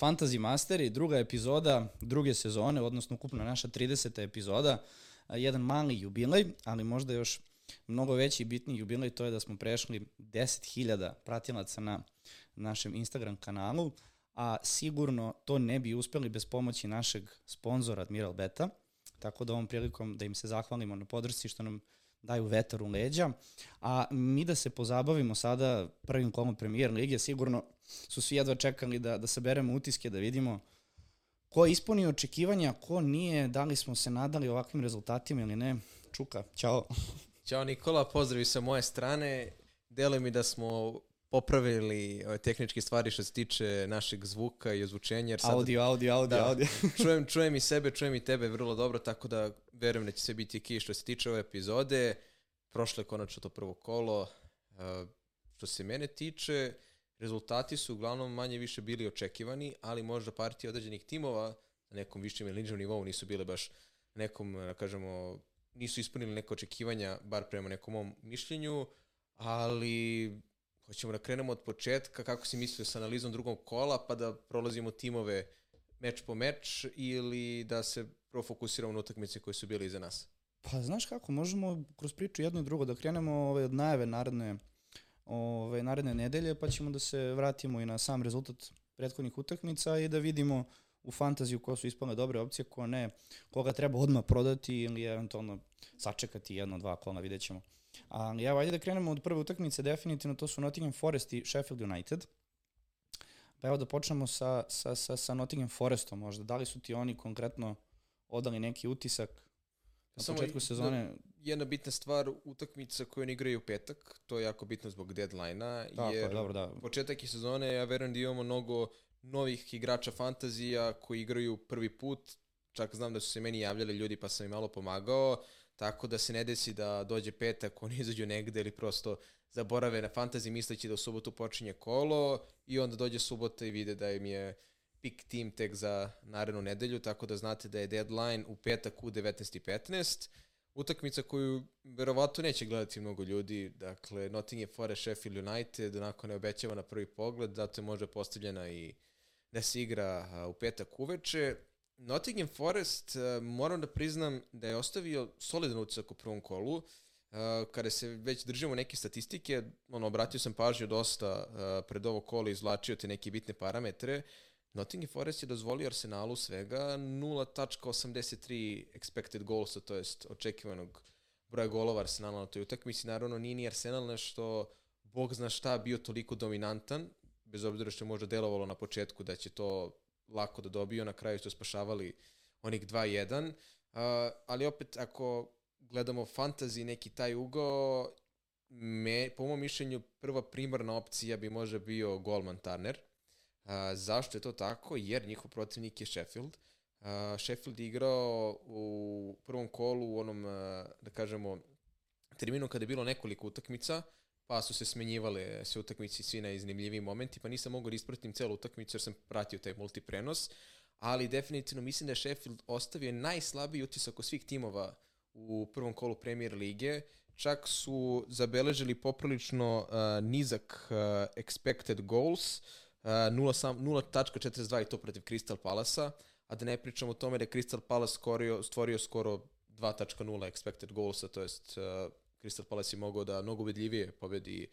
Fantasy Masteri, druga epizoda druge sezone, odnosno ukupno naša 30. epizoda, jedan mali jubilej, ali možda još mnogo veći i bitniji jubilej, to je da smo prešli 10.000 pratilaca na našem Instagram kanalu, a sigurno to ne bi uspeli bez pomoći našeg sponzora Admiral Beta, tako da ovom prilikom da im se zahvalimo na podršci što nam daju vetar u leđa. A mi da se pozabavimo sada prvim kolom premijer lige, sigurno su svi jedva čekali da, da saberemo utiske, da vidimo ko je ispunio očekivanja, ko nije, da li smo se nadali ovakvim rezultatima ili ne. Čuka, čao. Ćao Nikola, pozdravi sa moje strane. Deluje mi da smo popravili ove tehničke stvari što se tiče našeg zvuka i ozvučenja. Jer sad, audio, audio, audio, da, audio. čujem, čujem i sebe, čujem i tebe vrlo dobro, tako da verujem da će sve biti key što se tiče ove epizode. Prošle je konačno to prvo kolo. Uh, što se mene tiče, rezultati su uglavnom manje više bili očekivani, ali možda partije određenih timova na nekom višem ili nižem nivou nisu bile baš nekom, da kažemo, nisu ispunili neke očekivanja, bar prema nekom mom mišljenju, ali hoćemo da krenemo od početka, kako si mislio sa analizom drugog kola, pa da prolazimo timove meč po meč ili da se profokusiramo na utakmice koje su bile iza nas? Pa znaš kako, možemo kroz priču jedno i drugo da krenemo ove, od najave naredne, ove, naredne nedelje, pa ćemo da se vratimo i na sam rezultat prethodnih utakmica i da vidimo u fantaziju ko su ispale dobre opcije, ko ne, koga treba odmah prodati ili eventualno sačekati jedno, dva kola, vidjet ćemo. Ali evo, ajde da krenemo od prve utakmice, definitivno to su Nottingham Forest i Sheffield United. Pa evo da počnemo sa, sa, sa, sa Nottingham Forestom možda. Da li su ti oni konkretno odali neki utisak na Samo početku sezone? Da, jedna bitna stvar, utakmica koju oni igraju u petak, to je jako bitno zbog deadline-a, jer dobro, da. početak i sezone, ja verujem da imamo mnogo novih igrača fantazija koji igraju prvi put, čak znam da su se meni javljali ljudi pa sam im malo pomagao, tako da se ne desi da dođe petak, oni izađu negde ili prosto zaborave na fantasy misleći da u subotu počinje kolo i onda dođe subota i vide da im je pick team tek za narednu nedelju, tako da znate da je deadline u petak u 19.15. Utakmica koju verovatno neće gledati mnogo ljudi, dakle Nottingham Forest Sheffield United, onako ne obećava na prvi pogled, zato je možda postavljena i da se igra u petak uveče. Nottingham Forest, uh, moram da priznam da je ostavio solidan utisak u prvom kolu. Uh, kada se već držimo neke statistike, ono, obratio sam pažnju dosta uh, pred ovo kolo, izvlačio te neke bitne parametre. Nottingham Forest je dozvolio Arsenalu svega 0.83 expected goals, to jest očekivanog broja golova Arsenala na toj utakmici. Naravno, nije ni Arsenal nešto, bog zna šta, bio toliko dominantan, bez obzira što je možda delovalo na početku da će to lako da dobiju, na kraju su spašavali onih 2-1, uh, ali opet ako gledamo fantasy neki taj ugao, me, po mom mišljenju prva primarna opcija bi možda bio golman Turner. Uh, zašto je to tako? Jer njihov protivnik je Sheffield. Uh, Sheffield igrao u prvom kolu u onom, uh, da kažemo, terminu kada je bilo nekoliko utakmica, pa su se smenjivale sve utakmice svi na iznimljivim momenti, pa nisam mogao da ispratim celu utakmicu jer sam pratio taj multiprenos, ali definitivno mislim da je Sheffield ostavio najslabiji utisak od svih timova u prvom kolu Premier lige, čak su zabeležili poprilično uh, nizak uh, expected goals, uh, 0.42 i to protiv Crystal Palasa, a da ne pričamo o tome da je Crystal Palace stvorio, stvorio skoro 2.0 expected goalsa, to jest uh, Crystal Palace je mogao da mnogo ubedljivije pobedi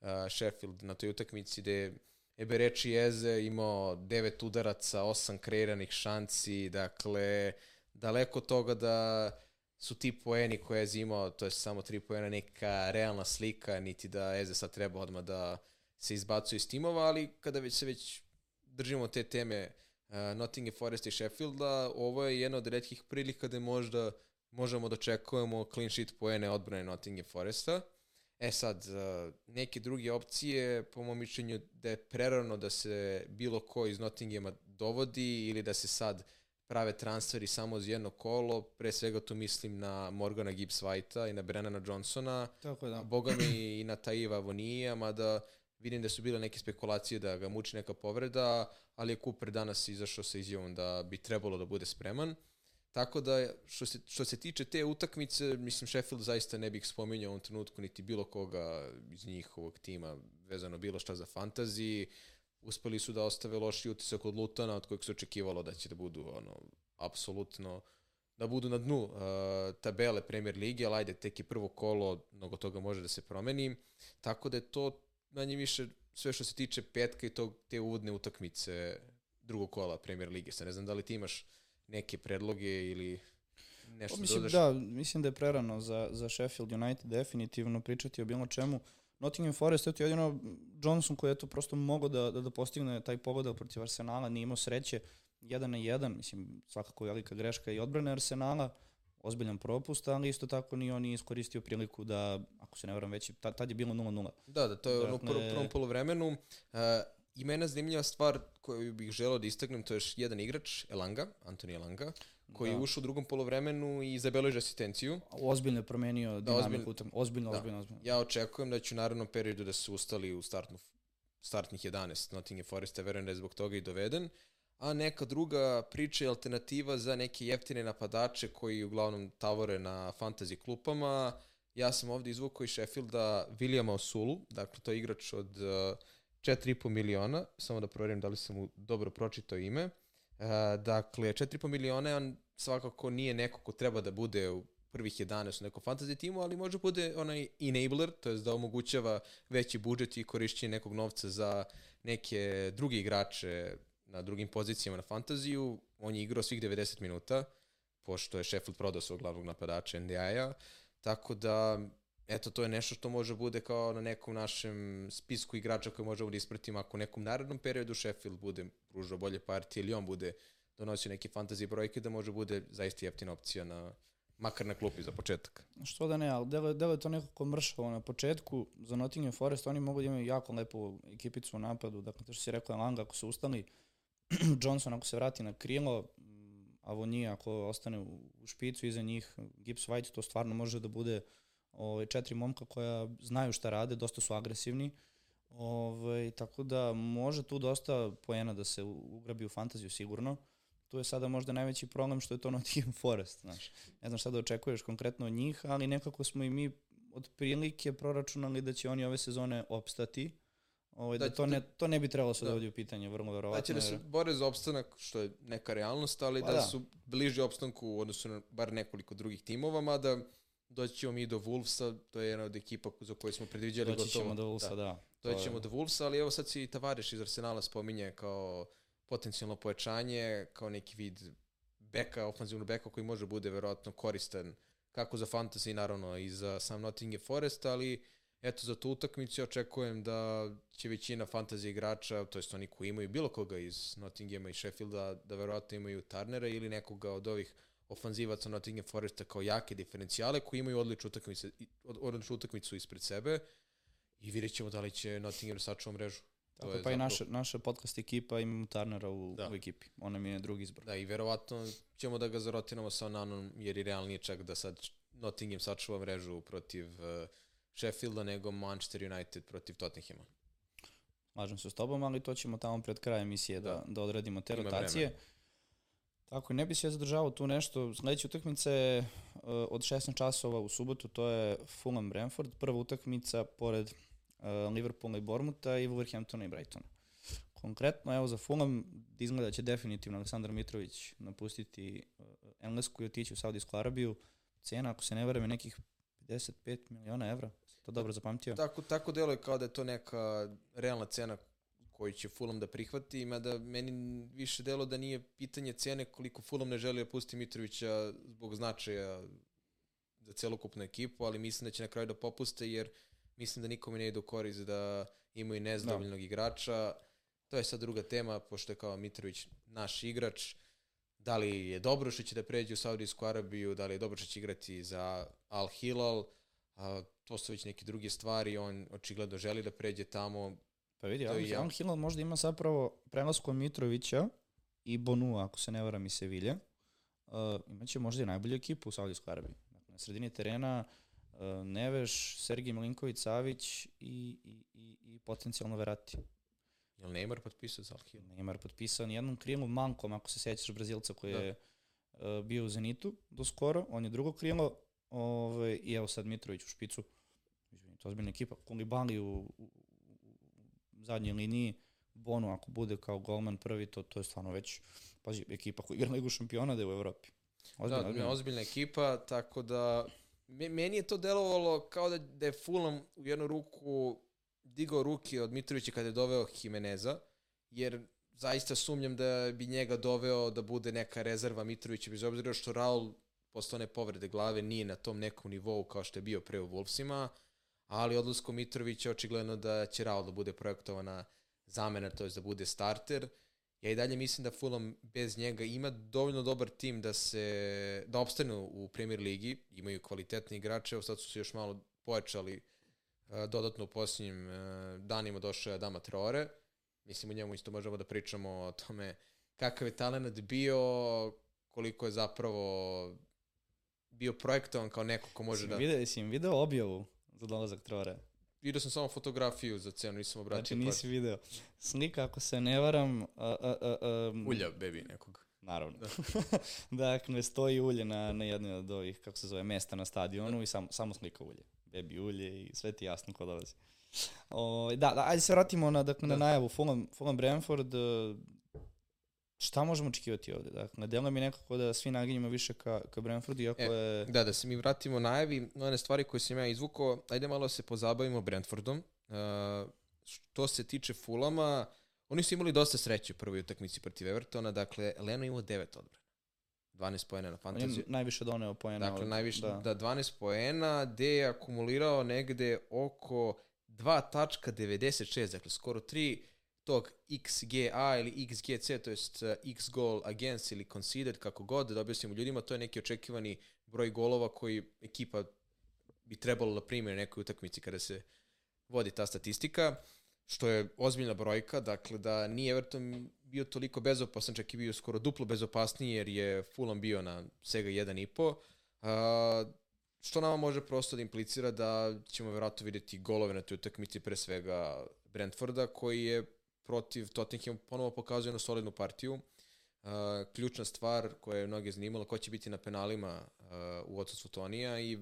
uh, Sheffield na toj utakmici gde Ebereči Eze imao devet udaraca, osam kreiranih šanci, dakle, daleko toga da su ti poeni koje je imao, to je samo tri poena, neka realna slika, niti da Eze sad treba odmah da se izbacuje iz timova, ali kada već se već držimo te teme uh, Nottingham Forest i Sheffielda, ovo je jedna od redkih prilika da možda možemo da očekujemo clean sheet poene odbrane Nottingham Foresta. E sad, neke druge opcije, po mojom mišljenju, da je prerano da se bilo ko iz Nottinghama dovodi ili da se sad prave transferi samo za jedno kolo, pre svega tu mislim na Morgana Gibbs Whitea i na Brennana Johnsona, Tako da. boga mi i na Taiva Vonija, mada vidim da su bile neke spekulacije da ga muči neka povreda, ali je Cooper danas izašao sa izjavom da bi trebalo da bude spreman. Tako da, što se, što se tiče te utakmice, mislim, Sheffield zaista ne bih spominjao u ovom trenutku niti bilo koga iz njihovog tima vezano bilo šta za fantasy. uspeli su da ostave loši utisak od Lutana, od kojeg se očekivalo da će da budu ono, apsolutno da budu na dnu uh, tabele Premier Lige, ali ajde, tek je prvo kolo, mnogo toga može da se promeni, tako da je to manje više sve što se tiče petka i tog, te uvodne utakmice drugog kola Premier Lige. Sa ne znam da li ti imaš neke predloge ili nešto pa, mislim, dodaš? Da, mislim da je prerano za, za Sheffield United definitivno pričati o bilo čemu. Nottingham Forest je to jedino Johnson koji je to prosto mogao da, da, da postigne taj pogodak protiv Arsenala, nije imao sreće, 1 na 1, mislim svakako velika greška i odbrane Arsenala, ozbiljan propust, ali isto tako ni on nije iskoristio priliku da, ako se ne varam već, tad, tad je bilo 0-0. Da, da, to je dakle, ono u prvom, prvom polovremenu. Uh, ima jedna zanimljiva stvar koju bih želeo da istaknem, to je još jedan igrač, Elanga, Antoni Elanga, koji da. je ušao u drugom polovremenu i zabeleži asistenciju. Ozbiljno je promenio da, dinamiku, ozbiljno, ozbiljno, da. ozbiljno, ozbiljno. Ja očekujem da će u narednom periodu da se ustali u startnu, startnih 11 Nottingham Forest, verujem da je zbog toga i doveden. A neka druga priča je alternativa za neke jeftine napadače koji uglavnom tavore na fantasy klupama. Ja sam ovde izvukao iz Sheffielda Williama Osulu, dakle to je igrač od uh, 4,5 miliona, samo da proverim da li sam mu dobro pročitao ime. Uh, dakle, 4,5 miliona on svakako nije neko ko treba da bude u prvih 11 u nekom fantasy timu, ali može bude onaj enabler, to je da omogućava veći budžet i korišćenje nekog novca za neke druge igrače na drugim pozicijama na fantaziju. On je igrao svih 90 minuta, pošto je Sheffield prodao svog glavnog napadača NDI-a, tako da eto, to je nešto što može bude kao na nekom našem spisku igrača koje možemo da ispratimo ako u nekom narednom periodu Sheffield bude pružao bolje partije ili on bude donosio neke fantasy brojke da može bude zaista jeftina opcija na makar na klupi za početak. Što da ne, ali delo, delo je to nekako mršavo na početku. Za Nottingham Forest oni mogu da imaju jako lepu ekipicu u napadu. Dakle, to što si rekao Langa, ako se ustali, Johnson ako se vrati na krilo, Avonija ako ostane u špicu iza njih, Gibbs White, to stvarno može da bude ovaj, četiri momka koja znaju šta rade, dosta su agresivni, ovaj, tako da može tu dosta poena da se ugrabi u fantaziju sigurno. Tu je sada možda najveći problem što je to Nottingham Forest, znaš. Ne znam šta da očekuješ konkretno od njih, ali nekako smo i mi od prilike proračunali da će oni ove sezone opstati. Ovaj, da, da, to, ne, to ne bi trebalo se da. dovodi u pitanje, vrlo verovatno. Da će da se bore za opstanak, što je neka realnost, ali pa da, da, su bliži opstanku u odnosu na bar nekoliko drugih timova, mada doći ćemo mi do Wolvesa, to je jedna od ekipa za koje smo predviđali doći gotovo. Doći ćemo do Wolvesa, da. da. Doći ćemo je... do Wolvesa, ali evo sad si Tavareš iz Arsenala spominje kao potencijalno pojačanje, kao neki vid beka, ofenzivno beka koji može bude verovatno koristan kako za fantasy, naravno i za sam Nottingham Forest, ali eto za tu utakmicu očekujem da će većina fantasy igrača, to jest oni koji imaju bilo koga iz Nottinghama i Sheffielda, da verovatno imaju Turnera ili nekoga od ovih ofanzivaca Nottingham Foresta kao jake diferencijale koji imaju odličnu utakmicu, odličnu utakmicu ispred sebe i vidjet ćemo da li će Nottingham sačuva mrežu. Tako, pa zapravo... i naša, naša podcast ekipa ima Turnera u, da. u ekipi. Ona mi je drugi izbor. Da, i verovatno ćemo da ga zarotinamo sa Onanom, jer je realnije čak da sad Nottingham sačuva mrežu protiv uh, Sheffielda nego Manchester United protiv Tottenhama. Slažem se s tobom, ali to ćemo tamo pred krajem emisije da, da, da odradimo te Ima rotacije. Vremena. Tako, ne bi se ja zadržavao tu nešto. Sledeća utakmica je uh, od 16 časova u subotu, to je Fulham Brentford. Prva utakmica pored uh, Liverpoola i Bormuta i Wolverhamptona i Brightona. Konkretno, evo za Fulham izgleda da će definitivno Aleksandar Mitrović napustiti uh, Englesku i otići u Saudijsku Arabiju. Cena, ako se ne verame, nekih 55 miliona evra. To dobro zapamtio. Tako, tako deluje kao da je to neka realna cena koju će Fulham da prihvati, mada meni više delo da nije pitanje cene koliko Fulham ne želi da pusti Mitrovića zbog značaja za celokupnu ekipu, ali mislim da će na kraju da popuste jer mislim da nikome ne ide u korist da imaju nezadovoljnog no. igrača. To je sad druga tema, pošto je kao Mitrović naš igrač. Da li je dobro što će da pređe u Saudijsku Arabiju, da li je dobro što će igrati za Al Hilal, a, to su već neke druge stvari, on očigledno želi da pređe tamo, Pa vidi, Al, ja. Al Hilal možda ima zapravo prelaskom Mitrovića i Bonua, ako se ne varam, i Sevilje. Uh, imaće možda i najbolju ekipu u Saudijskoj Arabiji. Dakle, na sredini terena uh, Neveš, Sergij Milinković, Savić i, i, i, i potencijalno Verati. Je li Neymar potpisao za Al Hilal? Neymar potpisao nijednom krilu mankom, ako se sećaš Brazilca koji da. je uh, bio u Zenitu do skoro. On je drugo krilo ovaj, i evo sad Mitrović u špicu. To je ozbiljna ekipa. Kulibali u, u, zadnjoj liniji, Bonu ako bude kao golman prvi, to, to je stvarno već, pazi, ekipa koja igra ligu šampiona da je u Evropi. Ozbiljna, da, ozbiljna. ozbiljna ekipa, tako da meni je to delovalo kao da, da je Fulham u jednu ruku digao ruke od Mitrovića kada je doveo Jimeneza, jer zaista sumnjam da bi njega doveo da bude neka rezerva Mitrovića, bez obzira što Raul postane povrede glave nije na tom nekom nivou kao što je bio pre u Wolvesima, ali odlaskom Mitrovića očigledno da će Raul da bude projektovana zamena, to je da bude starter. Ja i dalje mislim da Fulham bez njega ima dovoljno dobar tim da se da opstanu u Premier ligi, imaju kvalitetni igrače, evo sad su se još malo pojačali uh, dodatno u posljednjim uh, danima došao je Adama Traore. Mislim, u njemu isto možemo da pričamo o tome kakav je talent bio, koliko je zapravo bio projektovan kao neko ko može si da... Video, si im video objavu za dolazak Traore? Vidio sam samo fotografiju za cenu, nisam obratio. Znači nisi pa... video. Slika, ako se ne varam... A, a, a, um, Ulja bebi nekog. Naravno. Da. dakle, stoji ulje na, na jednoj od ovih, kako se zove, mesta na stadionu da. i sam, samo slika ulje. Bebi ulje i sve ti jasno ko dolazi. O, da, da, ajde se vratimo na, dakle, da. na najavu Fulham, Fulham Brentford. Šta možemo očekivati ovde? Dakle, deluje mi nekako da svi naginjamo više ka, ka Brentfordu, iako e, je... Da, da se mi vratimo najavi, one stvari koje sam ja izvukao, ajde malo da se pozabavimo Brentfordom. Uh, što se tiče Fulama, oni su imali dosta sreće u prvoj utakmici protiv Evertona, dakle, Leno imao 9 odbrana. 12 poena na fantaziju. On je najviše doneo poena. Dakle, od, najviše, da. da, 12 poena, gde je akumulirao negde oko 2.96, dakle, skoro 3 tog XGA ili XGC, to jest uh, X goal against ili conceded, kako god, da objasnimo ljudima, to je neki očekivani broj golova koji ekipa bi trebalo da primi na nekoj utakmici kada se vodi ta statistika, što je ozbiljna brojka, dakle da nije Everton bio toliko bezopasan, čak i bio skoro duplo bezopasniji jer je Fulham bio na svega 1,5. Uh, što nama može prosto da implicira da ćemo verovatno videti golove na toj utakmici, pre svega Brentforda, koji je protiv Tottenham ponovo pokazuje jednu solidnu partiju. Uh, ključna stvar koja je mnoge zanimala, ko će biti na penalima uh, u odsustvu Tonija i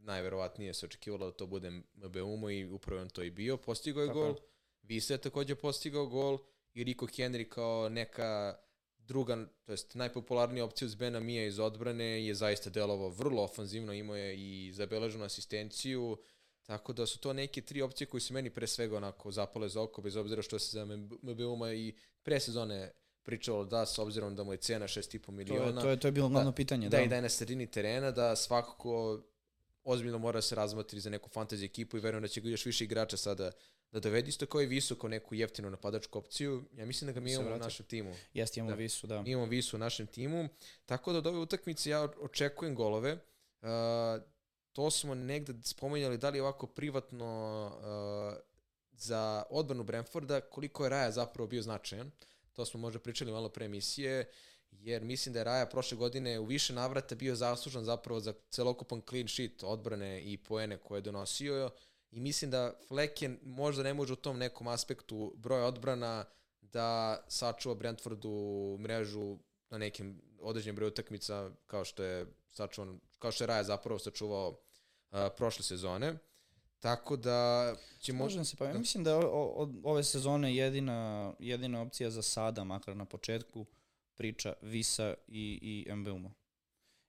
najverovatnije se očekivalo da to bude Mbeumo i upravo on to i bio. Postigao je Tako. gol, Vise je takođe postigao gol i Rico Henry kao neka druga, to jest najpopularnija opcija uz Bena Mija iz odbrane je zaista delovao vrlo ofanzivno, imao je i zabeleženu asistenciju, Tako da su to neke tri opcije koje su meni pre svega onako zapale za oko, bez obzira što se za MBU-ma i pre sezone pričalo da, s obzirom da mu je cena 6,5 miliona. To je, to je, to je bilo glavno da, pitanje. Da, da, i da je na sredini terena, da svakako ozbiljno mora se razmatri za neku fantasy ekipu i verujem da će ga još više igrača sada da dovedi isto kao i visoko neku jeftinu napadačku opciju. Ja mislim da ga mi imamo u našem timu. Jeste, imamo da, Visu, da. Imamo Visu u našem timu. Tako da od ove utakmice ja očekujem golove. Uh, to smo negde spomenjali da li ovako privatno uh, za odbranu Brentforda, koliko je Raja zapravo bio značajan. To smo možda pričali malo pre emisije, jer mislim da je Raja prošle godine u više navrata bio zaslužan zapravo za celokupan clean sheet odbrane i poene koje je donosio i mislim da Flecken možda ne može u tom nekom aspektu broja odbrana da sačuva Brentfordu mrežu na nekim određenim broju utakmica kao što je sačuvan, kao što je Raja zapravo sačuvao uh, prošle sezone. Tako da ćemo... Slažem se, pa ja mislim da od ove sezone jedina, jedina opcija za sada, makar na početku, priča Visa i, i MBUMA.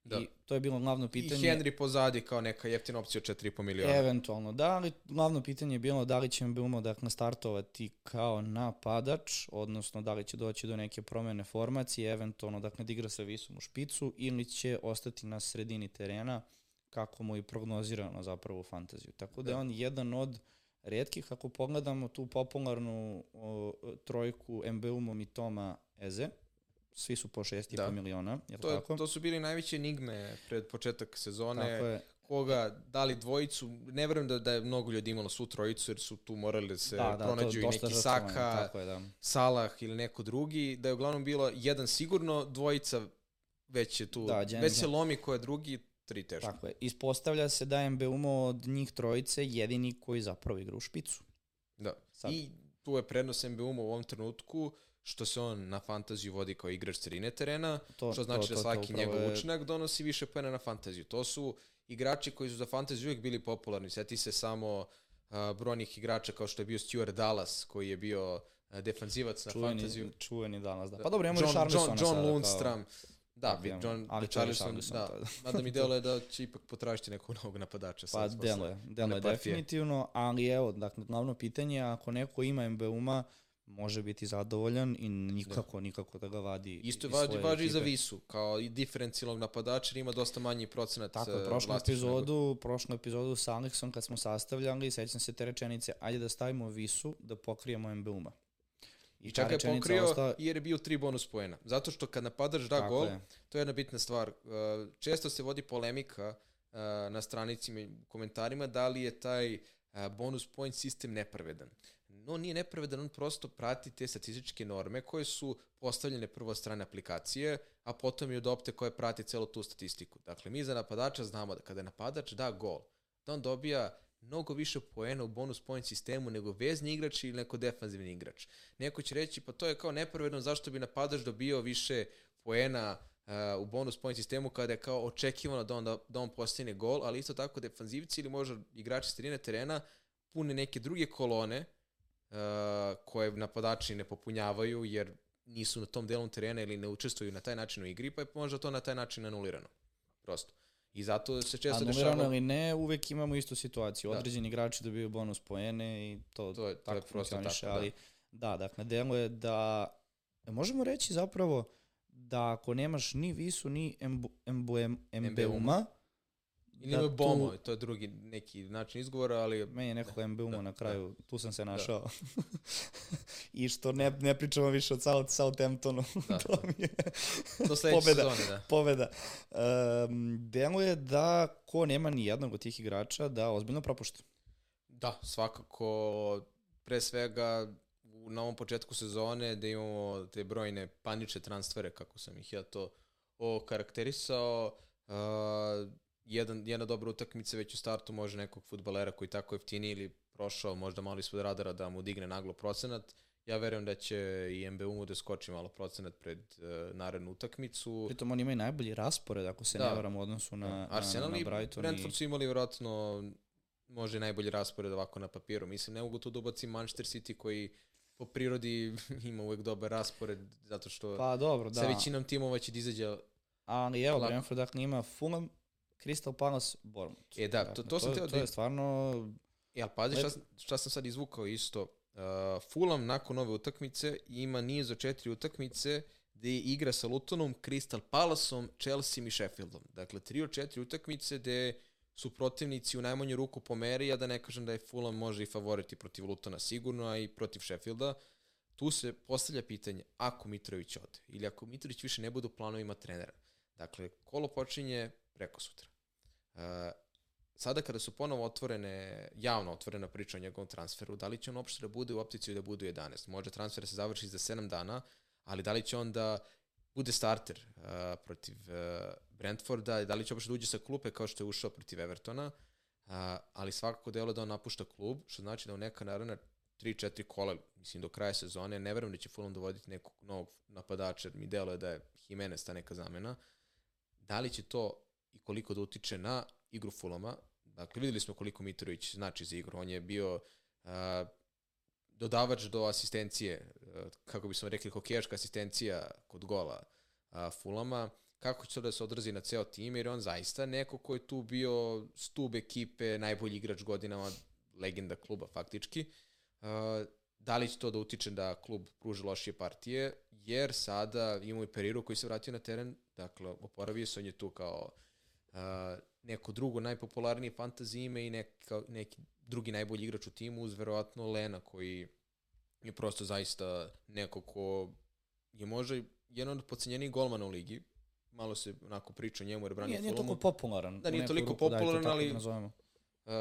Da. I to je bilo glavno pitanje. I Henry pozadi kao neka jeftina opcija od 4,5 miliona. Eventualno, da, ali glavno pitanje je bilo da li će MBUMA dakle, startovati kao napadač, odnosno da li će doći do neke promene formacije, eventualno dakle, da igra sa visom u špicu ili će ostati na sredini terena kako mu i prognozirano zapravo u fantaziju. Tako da je da. on jedan od redkih, ako pogledamo tu popularnu o, trojku MBU-mom i Toma Eze, svi su po 6,5 da. miliona, je to, tako? To su bili najveće enigme pred početak sezone. Tako je. Koga, da li dvojicu, ne verujem da, da je mnogo ljudi imalo svu trojicu, jer su tu morali da se da, da, pronađu i neki Saka, je, da. Salah ili neko drugi, da je uglavnom bilo jedan sigurno, dvojica već je tu, da, već se lomi ko je drugi, tri teško. Tako je. Ispostavlja se da je Mbeumo od njih trojice jedini koji zapravo igra u špicu. Da. Sad. I tu je prednost Mbeumo u ovom trenutku što se on na fantaziju vodi kao igrač sredine terena, to, što znači to, to, da svaki to, to njegov je... učinak donosi više pojena na fantaziju. To su igrači koji su za fantaziju uvijek bili popularni. Sjeti se samo uh, brojnih igrača kao što je bio Stuart Dallas, koji je bio uh, defanzivac na čuveni, fantaziju. čuveni danas, da. Pa dobro, imamo John, još Armisona John, John sada kao- Lundstram. Da, Da, bi, imamo, John ali je Richarlison, da. to je- Mada mi deluje da će ipak potražiti nekog novog napadača. Pa deluje, deluje definitivno, ali evo, dakle, glavno pitanje je ako neko ima MBU-ma, može biti zadovoljan i nikako, nikako da ga vadi Isto važi, svoje važi i za. Visu, kao i diferencijalnog napadača, jer ima dosta manji procenat Tako, eh, je, prošlu nego- epizodu, prošlu epizodu sa Aleksom kad smo sastavljali, sećam se te rečenice, ajde da stavimo Visu da pokrijemo MBU-ma. I čak je pokrio osta- jer je bio tri bonus poena. Zato što kad napadač da Tako gol, je. to je jedna bitna stvar. Uh, Često se vodi polemika uh, na stranici i komentarima da li je taj uh, bonus point sistem nepravedan. No, nije nepravedan, on prosto prati te statističke norme koje su postavljene prvo od strane aplikacije, a potom i od opte koje prati celu tu statistiku. Dakle, mi za napadača znamo da kada napadač da gol, da on dobija mnogo više poena u bonus point sistemu nego vezni igrač ili neko defanzivni igrač. Neko će reći, pa to je kao nepravedno, zašto bi napadač dobio više poena uh, u bonus point sistemu kada je kao očekivano da on, da, da on postigne gol, ali isto tako defanzivci ili možda igrači sredine terena pune neke druge kolone uh, koje napadači ne popunjavaju jer nisu na tom delom terena ili ne učestvuju na taj način u igri, pa je možda to na taj način anulirano. Prosto. I zato se često Anulirano dešava... ili ne, uvek imamo istu situaciju. Da. Određeni igrači dobiju bonus poene i to, To je- to tako prosto funkcioniše, tako, da. ali da, dakle, delo je da možemo reći zapravo da ako nemaš ni Visu, ni Embu, Embu, MBU-ma, Ili da ima tu- bomo, to je drugi neki način izgovora, ali Meni je nekako MBU da, na kraju, tu sam se našao. I što ne, ne pričamo više od South, Southamptonu. Da. to mi je do sledeće Pobeda. sezone, da. pobeda. Um, deluje da ko nema ni jednog od tih igrača da ozbiljno propušta. Da, svakako, pre svega u, na ovom početku sezone da imamo te brojne panične transfere, kako sam ih ja to okarakterisao. Uh, jedan, jedna dobra utakmica već u startu može nekog futbalera koji tako jeftini ili prošao možda malo ispod radara da mu digne naglo procenat. Ja verujem da će i MBU mu da skoči malo procenat pred uh, narednu utakmicu. Pritom oni imaju najbolji raspored, ako se Da. ne varam u odnosu na, na, Arsenal na i Brighton. Brentford su imali vjerojatno može najbolji raspored ovako na papiru. Mislim, ne mogu tu da ubacim Manchester City koji po prirodi ima uvek dobar raspored, zato što Pa dobro, sa da. većinom timova će da izađe... Ali evo, Lako. Brentford dakle ima Fulham, Crystal Palace, Bournemouth. E da, to- to sam to, teo to da- je stvarno... E, ali pazi šta, šta sam sad izvukao isto. Uh, Fulham nakon ove utakmice ima niz od četiri utakmice gde igra sa Lutonom, Crystal Palaceom, Chelsea i Sheffieldom. Dakle, tri od četiri utakmice gde su protivnici u najmanju ruku po meri, a da ne kažem da je Fulham može i favoriti protiv Lutona sigurno, a i protiv Sheffielda. Tu se postavlja pitanje, ako Mitrović ode, ili ako Mitrović više ne bude u planovima trenera. Dakle, kolo počinje preko sutra. Uh, sada kada su ponovo otvorene, javno otvorena priča o njegovom transferu, da li će on uopšte da bude u opticiju da bude u 11? Može transfer da se završi za 7 dana, ali da li će on da bude starter uh, protiv uh, Brentforda, da li će uopšte da uđe sa klupe kao što je ušao protiv Evertona, uh, ali svakako delo da on napušta klub, što znači da u neka naravna 3-4 kola, mislim do kraja sezone, ne verujem da će Fulham dovoditi nekog novog napadača, mi deluje da je Jimenez ta neka zamena. Da li će to i koliko da utiče na igru Fulama? Dakle, videli smo koliko Mitrović znači za igru. On je bio uh, dodavač do asistencije, uh, kako bismo rekli, hokejaška asistencija kod gola uh, Fulama. Kako će to da se odrazi na ceo tim, jer je on zaista neko ko je tu bio stub ekipe, najbolji igrač godinama, legenda kluba faktički. Uh, da li će to da utiče da klub pruži lošije partije, jer sada imamo i Periru koji se vratio na teren, dakle, oporavio se, on je tu kao neko drugo najpopularnije fantasy ime i neka, neki drugi najbolji igrač u timu uz verovatno Lena koji je prosto zaista neko ko je možda jedan od pocenjenijih golmana u ligi. Malo se onako priča o njemu jer brani Nije, nije Fulhamu. toliko popularan. Da, nije toliko ruku, popularan, ali- Da nazovemo. Uh,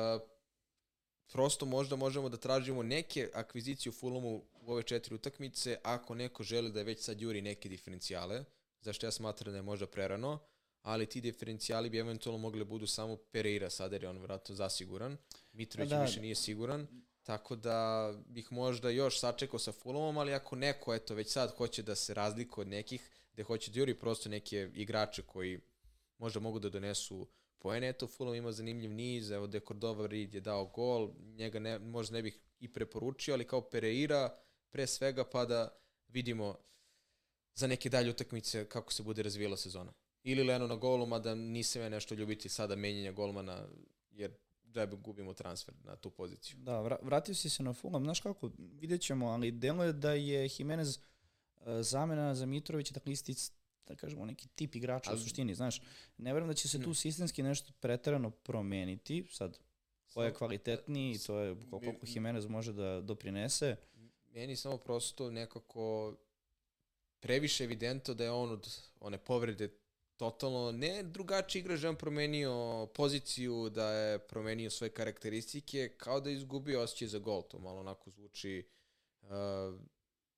prosto možda možemo da tražimo neke akvizicije u Fulhamu u ove četiri utakmice ako neko želi da već sad juri neke diferencijale, zašto ja smatram da je možda prerano, ali ti diferencijali bi eventualno mogli da budu samo Pereira sada jer je on vratno zasiguran, Mitrović Da. više nije siguran, tako da bih možda još sačekao sa Fulhamom, ali ako neko eto već sad hoće da se razlikuje od nekih, gde hoće da juri prosto neke igrače koji možda mogu da donesu poene. Eto, Fulham ima zanimljiv niz, evo de Cordova Reed je dao gol, njega ne, možda ne bih i preporučio, ali kao Pereira pre svega, pa da vidimo za neke dalje utakmice kako se bude razvijela sezona. Ili Leno na golu, mada nisam ja nešto ljubiti sada menjanja golmana, jer džajbe gubimo transfer na tu poziciju. Da, vra- vratio si se na Fulham, znaš kako, vidjet ćemo, ali delo je da je Jimenez uh, zamena za Mitrovića, dakle isti, da kažemo, neki tip igrača Ali- u suštini, znaš. Ne verujem da će se tu sistemski nešto preterano promeniti, sad, ko je kvalitetniji, i to je koliko Jimenez može da doprinese. Meni samo prosto nekako previše evidentno da je on od one povrede totalno ne drugačiji igrač, je on promenio poziciju, da je promenio svoje karakteristike, kao da je izgubio osjećaj za gol. To malo onako zvuči uh,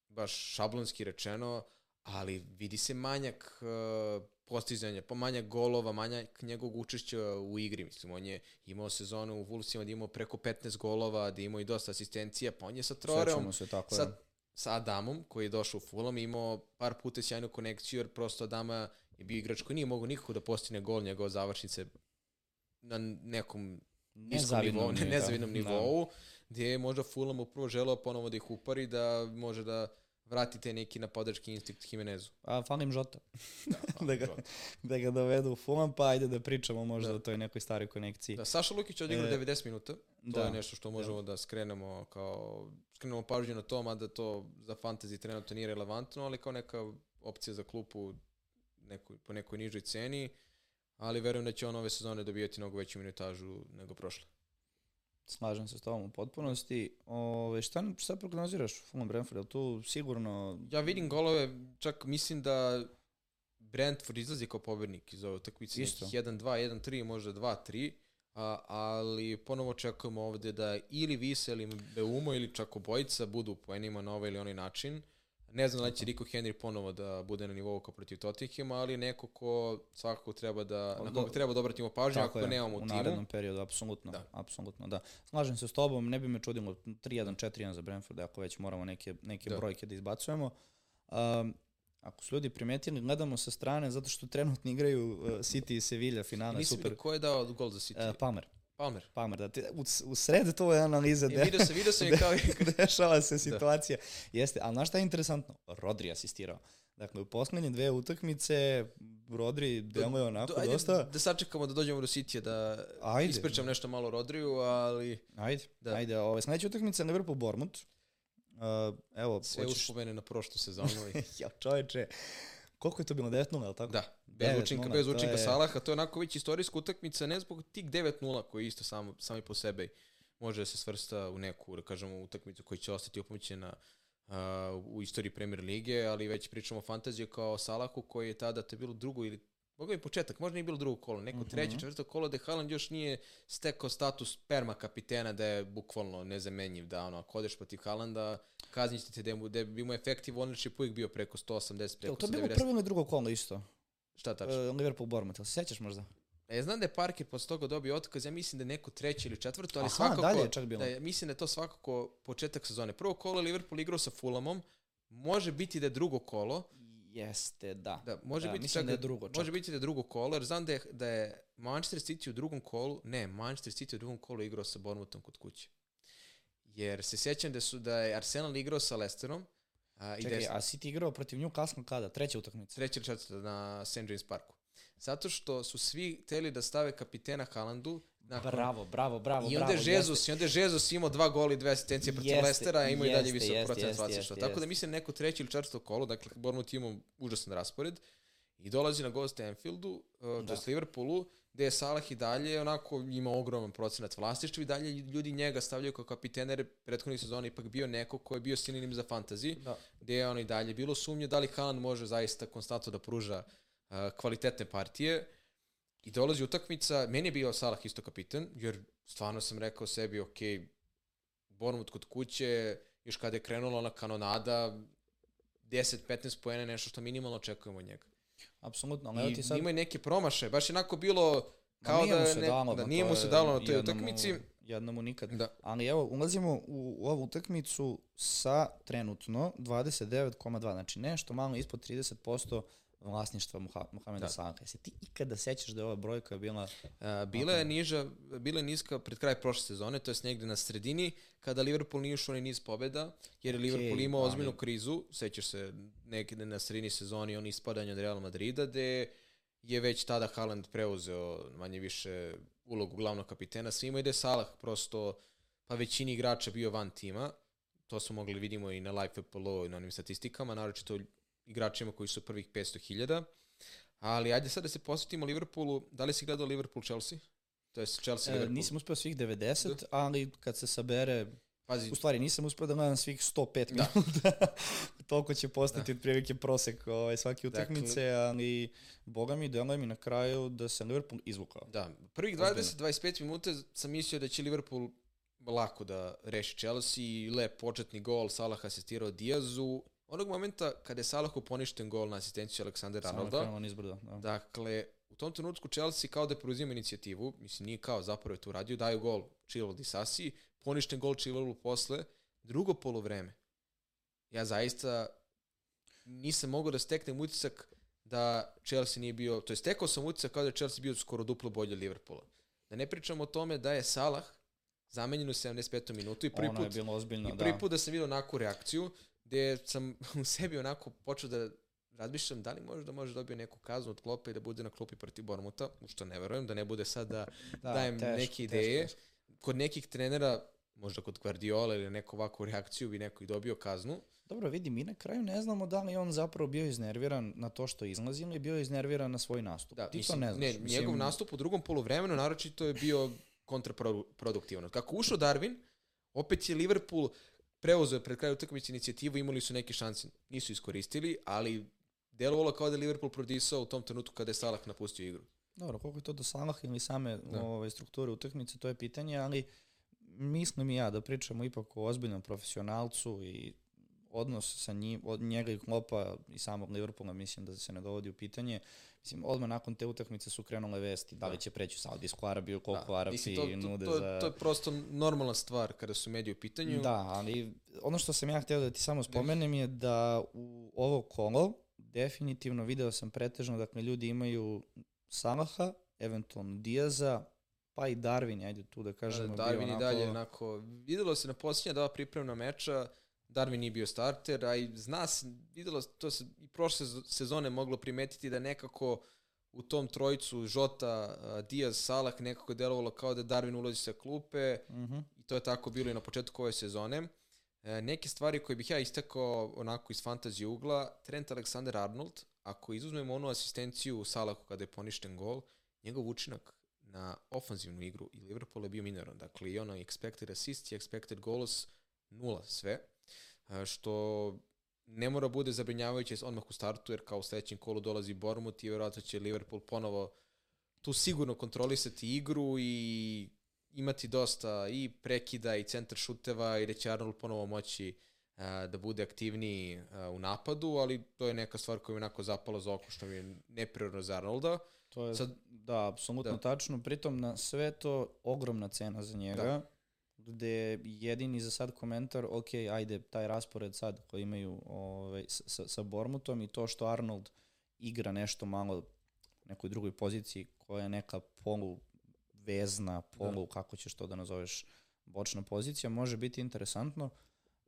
baš šablonski rečeno, ali vidi se manjak uh, postizanja, pa manjak golova, manjak njegovog učešća u igri. Mislim, on je imao sezonu u Vulsima da imao preko 15 golova, da imao i dosta asistencija, pa on je sa Troreom se tako. sa, sa Adamom, koji je došao u Fulham, imao par puta sjajnu konekciju, jer prosto Adama je bio igrač koji nije mogao nikako da postigne gol njegove završnice na nekom niskom Nezavidnom nivou, ne, nivou, nezavidnom da. nivou, gdje je možda Fulham upravo želeo ponovo da ih upari, da može da vrati te neki napadački instinkt Jimenezu. A falim Žota. Da, da, ga, da ga dovedu u Fulham, pa ajde da pričamo možda Da. o toj nekoj staroj konekciji. Da, Saša Lukić je odigrao E, 90 minuta. To da. je nešto što možemo da skrenemo kao skrenemo pažnju na to, mada to za fantasy trenutno nije relevantno, ali kao neka opcija za klupu nekoj, po nekoj nižoj ceni, ali verujem da će on ove sezone dobijati mnogo veću minutažu nego prošle. Slažem se s tobom u potpunosti. Ove, šta, šta prognoziraš Fulham Brentford? Je tu sigurno... Ja vidim golove, čak mislim da Brentford izlazi kao pobednik iz ove utakmice, Isto. nekih 1-2, 1-3, možda 2-3, a, ali ponovo očekujemo ovde da ili Visa ili Beumo ili čak obojica budu u poenima na ovaj ili onaj način. Ne znam da će Rico Henry ponovo da bude na nivou kao protiv Tottenhama, ali neko ko svakako treba da, na Do- koga treba da obratimo pažnju ako je, nemamo u u timu. narednom periodu, apsolutno, Da. apsolutno, da. Slažem se s tobom, ne bi me čudilo 3-1, 4-1 za Brentford, ako već moramo neke, neke Da. brojke da izbacujemo. Um, ako su ljudi primetili, gledamo sa strane, zato što trenutno igraju uh, City i Sevilla finale, Nisam super. vidio ko je dao gol za City. Uh, Palmer, Palmer. Palmer, da ti, u, u sred to je analiza E, vidio sam, vidio sam je kao... dešava se situacija. Jeste, ali znaš šta je interesantno? Rodri asistirao. Dakle, u poslednje dve utakmice Rodri deluje onako Do- ajde dosta... Da sačekamo da dođemo do City da Ajde. ispričam nešto malo o Rodriju, ali Ajde, Da. da. ajde. Ove, sledeća utakmica Liverpool Bournemouth. Uh, evo, sve hoćeš... uspomene na prošlu sezonu. i- ja, čoveče, koliko je to bilo 9-0, je li tako? da, bez 9:0, učinka, bez učinka je- Salaha, to je onako već istorijska utakmica, ne zbog tih 9-0 koji isto samo, sami po sebi može da se svrsta u neku, da kažemo, utakmicu koja će ostati upamćena uh, u istoriji Premier Lige, ali već pričamo o fantaziju kao Salahu koji je tada to je bilo drugo ili Mogu je početak, možda nije bilo drugo kolo, neko Mhm. treće, četvrto kolo da Haaland još nije stekao status perma kapitena da je bukvalno nezamenjiv, da ono, ako odeš protiv Haalanda, kaznit ćete da, mu, da bi mu effective ownership uvijek bio preko 180, Jel preko to je bilo 190. prvo ili drugo kolo isto? Šta tačno? Uh, Liverpool Bournemouth, se sećaš možda? E, znam da je Parker posle toga dobio otkaz, ja mislim da je neko treće ili četvrto, ali Aha, svakako... dalje je čak bilo. Da je, mislim da je to svakako početak sezone. Prvo kolo Liverpool igrao sa Fulhamom, može biti da je drugo kolo, Jeste, da. da, može Da, biti čak da je drugo čak. Može biti da je drugo kolo, jer znam da je, da je Manchester City u drugom kolu, ne, Manchester City u drugom kolu igrao sa Bournemouthom kod kuće. Jer se sjećam da su da je Arsenal igrao sa Leicesterom, a, i Čekaj, je a City igrao protiv Newcastle kada? Treća utakmica. treća ili četvrta na St. James Parku. Zato što su svi hteli da stave kapitena Haalandu nakon Bravo, bravo, bravo, I onda je Jesus, i onda je Jesus imao dva gola i dve asistencije protiv Jeste, Lestera, a imao i dalje jeste, visok jeste, procent jeste, jeste, Tako da jeste. mislim neko treće ili četvrto kolo, dakle Bournemouth imao užasan raspored i dolazi na gost Anfieldu, uh, da. Liverpoolu, gde je Salah i dalje onako ima ogroman procenat vlastištva i dalje ljudi njega stavljaju kao kapitena jer je prethodnih sezona ipak bio neko ko je bio sinonim za fantasy, Da. gde je on i dalje bilo sumnje da li Haaland može zaista konstantno da pruža uh, kvalitetne partije i dolazi utakmica, meni je bio Salah isto kapitan, jer stvarno sam rekao sebi, ok, Bournemouth kod kuće, još kada je krenula ona kanonada, 10-15 poena je nešto što minimalno očekujemo od njega. Apsolutno, ali I ti sad... ima i neke promaše, baš je onako bilo kao nije da, mu se ne, dalo, da nije mu se dalo na toj utakmici. Jednomu nikad. Da. Ali evo, ulazimo u, u ovu utakmicu sa trenutno 29,2, znači nešto malo ispod 30% vlasništva Muha, Muhameda Da. Salaha. Se ti ikada sećaš da je ova brojka bila... Uh, bila je niža, bila je niska pred kraj prošle sezone, to jest negde na sredini, kada Liverpool nije ušao ni niz pobeda, jer je Liverpool imao ali- ozbiljnu krizu, sećaš se negde na sredini sezoni on ispadanje od Real Madrida, gde je već tada Haaland preuzeo manje više ulogu glavnog kapitena svima i da je Salah prosto pa većini igrača bio van tima, to smo mogli vidimo i na live FPL i na onim statistikama, naročito igračima koji su prvih 500.000, ali ajde sad da se posvetimo Liverpoolu, da li si gledao Liverpool-Chelsea? To je Chelsea E, nisam uspeo svih 90, ali kad se sabere Pazi, U stvari, nisam uspeo da gledam svih 105 Da. minuta. Toliko će postati otprilike prosek ovaj, svake Dakle- utakmice, ali boga mi, deluje mi na kraju da se Liverpool izvukao. da, prvih Ozbiljno. 20-25 minuta sam mislio da će Liverpool lako da reši Chelsea, lep početni gol, Salah asistirao Diazu. Onog momenta kada je Salahu poništen gol na asistenciju Aleksandra Arnolda, nizbrdo. Da. Dakle, u tom trenutku Chelsea kao da preuzima inicijativu, mislim nije kao, zapravo je to uradio, daju gol Chilwell Disasi, poništen gol Chilwellu posle, drugo polovreme. Ja zaista nisam mogao da steknem utisak da Chelsea nije bio, to je stekao sam utisak kao da je Chelsea bio skoro duplo bolje od Liverpoola. Da ne pričamo o tome da je Salah zamenjen u 75. minutu i prvi ono je put bilo ozbiljno, I prvi da. put da sam vidio onakvu reakciju, gde sam u sebi onako počeo da razmišljam da li može da može dobije neku kaznu od klope i da bude na klupi protiv Bormuta, u što ne verujem, da ne bude sad da, da dajem teško, neke teško, ideje. teško. Kod nekih trenera, možda kod Guardiola ili neku ovakvu reakciju bi neko i dobio kaznu. Dobro, vidi, mi na kraju ne znamo da li on zapravo bio iznerviran na to što izlazi ili bio iznerviran na svoj nastup. Da, Ti mislim, to ne znaš. Ne, mislim, njegov nastup u drugom poluvremenu naročito je bio kontraproduktivan. Kako ušao Darwin, opet je Liverpool preuzeo pred kraju utakmice inicijativu, imali su neke šanse, nisu iskoristili, ali delovalo kao da je Liverpool prodisao u tom trenutku kada je Salah napustio igru. Dobro, koliko je to do Salaha ili same Da. ove, strukture utakmice, to je pitanje, ali mislim i ja da pričamo ipak o ozbiljnom profesionalcu i odnos sa njim, od njega i Klopa i samog Liverpoola mislim da se ne dovodi u pitanje. Mislim, odmah nakon te utakmice su krenule vesti da li Da. će preći u Saudijsku Arabiju, koliko Da, Arapi mislim, to, to, nude to, za... to je prosto normalna stvar kada su mediji u pitanju. Da, ali ono što sam ja htio da ti samo spomenem je da u ovo kolo definitivno video sam pretežno, dakle ljudi imaju Salaha, eventualno Diaza, pa i Darwin, ajde tu da kažemo. bio Darwin i onako- dalje onako, videlo se na posljednja dva pripremna meča, Darwin nije bio starter, a i zna se, videlo to se i prošle sez- sezone moglo primetiti da nekako u tom trojicu Žota, Diaz, Salah nekako je delovalo kao da Darwin ulazi sa klupe Mhm. i to je tako bilo i na početku ove sezone. E, neke stvari koje bih ja istakao onako iz fantazije ugla, Trent Alexander-Arnold, ako izuzmemo onu asistenciju Salahu kada je poništen gol, njegov učinak na ofanzivnu igru i Liverpool je bio minoran. Dakle, i ono expected assist i expected goals nula sve, što ne mora bude zabrinjavajuće odmah u startu, jer kao u sledećem kolu dolazi Bournemouth i vjerojatno će Liverpool ponovo tu sigurno kontrolisati igru i imati dosta i prekida i centar šuteva i da će Arnold ponovo moći a, da bude aktivniji a, u napadu, ali to je neka stvar koja mi onako zapala za oko što mi je neprirodno za Arnolda. To je, Sad- da, apsolutno da. tačno. Pritom na sve to ogromna cena za njega, Da. Gde jedini za sad komentar, ok, ajde, taj raspored sad koji imaju ovaj, sa, sa, Bormutom i to što Arnold igra nešto malo u nekoj drugoj poziciji koja je neka polu vezna, polu, da. kako ćeš to da nazoveš, bočna pozicija, može biti interesantno,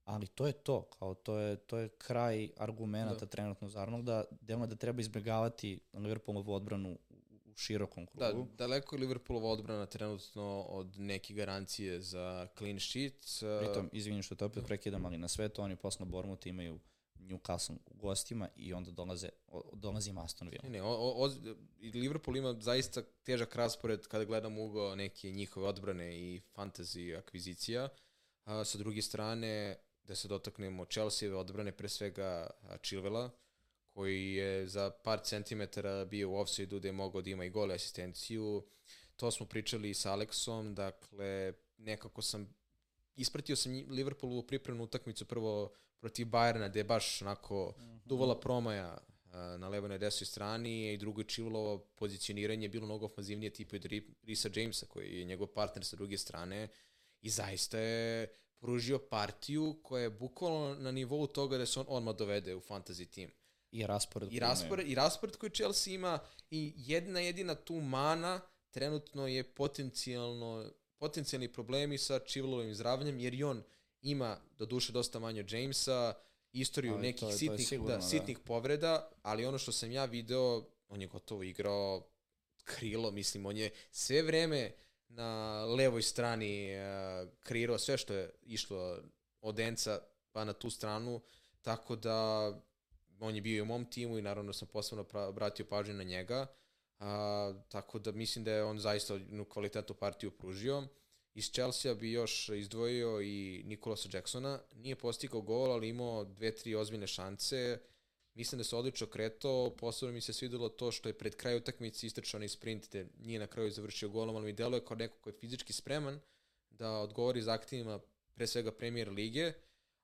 ali to je to, kao to je, to je kraj argumenta Da. da. trenutno za Arnolda, delno da treba izbjegavati Liverpoolovu odbranu u, širokom Da, krugu. daleko je Liverpoolova odbrana trenutno od neke garancije za clean sheet. Pritom, izvinim što te opet prekidam, ali na sve to oni posle Bormuta imaju Newcastle u gostima i onda dolaze, dolazi im Aston Villa. Ne, ne, o, o, Liverpool ima zaista težak raspored kada gledamo ugao neke njihove odbrane i fantasy akvizicija. A, sa druge strane, da se dotaknemo Chelsea odbrane, pre svega Chilvela, koji je za par centimetara bio u offside-u gde je mogao da ima i gol i asistenciju. To smo pričali i sa Aleksom, dakle, nekako sam ispratio sam nji- Liverpoolovu pripremnu utakmicu prvo protiv Bayerna, gde je baš onako duvala promaja na levoj i desnoj strani i drugo je Chilwelovo pozicioniranje je bilo mnogo ofanzivnije tipa od Ri- Risa Jamesa koji je njegov partner sa druge strane i zaista je pružio partiju koja je bukvalno na nivou toga da se on odmah dovede u fantasy tim. I raspored. I raspored, i raspored koji Chelsea ima i jedna jedina tu mana trenutno je potencijalno potencijalni problemi sa Chilwelovim zdravljem jer i on ima do duše dosta manje od Jamesa, istoriju Ali nekih to je- to je sitnih, sigurno, da, da. sitnih povreda, ali ono što sam ja video, on je gotovo igrao krilo, mislim, on je sve vreme na levoj strani uh, kreirao sve što je išlo od Enca pa na tu stranu, tako da on je bio i u mom timu i naravno sam posebno obratio pažnju na njega, a, tako da mislim da je on zaista jednu kvalitetnu partiju pružio. Iz Chelsea bi još izdvojio i Nikolasa Jacksona. Nije postigao gol, ali imao dve, tri ozbiljne šanse. Mislim da se odlično kretao. Posebno mi se svidelo to što je pred kraju utakmice istrčao onaj sprint, te nije na kraju završio golom, ali mi deluje kao neko ko je fizički spreman da odgovori zahtjevima pre svega premier lige,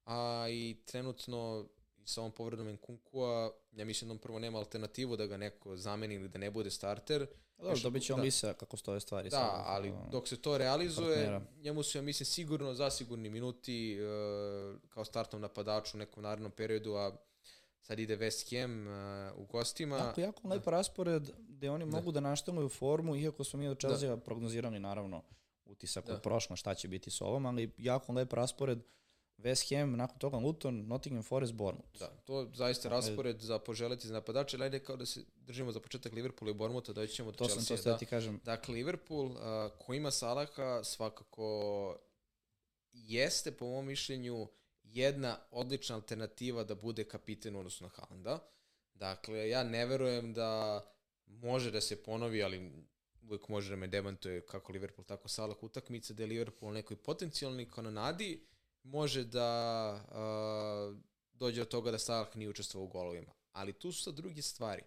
a i trenutno sa ovom povredom Nkunkua, ja mislim da on prvo nema alternativu da ga neko zameni ili da ne bude starter. Dobro, Još- dobit će on da. lisa kako stoje stvari. Da, sad, ali dok se to realizuje, partnera. njemu su, ja mislim, sigurno zasigurni minuti e, kao startnom napadaču u nekom narednom periodu, a sad ide West Ham e, u gostima. Jako, jako lep raspored gde oni Da. mogu da našteluju formu, iako smo mi od Chelsea prognozirali naravno utisak Da. od prošla šta će biti s ovom, ali jako lep raspored West Ham, nakon toga Luton, Nottingham Forest, Bournemouth. Da, to zaista Dakle- raspored za poželiti za napadače, ali ajde kao da se držimo za početak Liverpoola i Bournemoutha, doći ćemo do To sam Chelsea. to sve ti kažem. Dakle, Liverpool, uh, ko ima Salaha, svakako jeste, po mom mišljenju, jedna odlična alternativa da bude kapiten u odnosu na Haalanda. Dakle, ja ne verujem da može da se ponovi, ali uvijek može da me demantuje kako Liverpool, tako Salah utakmice, da je Liverpool nekoj potencijalnoj kanonadi, može da uh, dođe od toga da Salah nije učestvovao u golovima. Ali tu su sad druge stvari.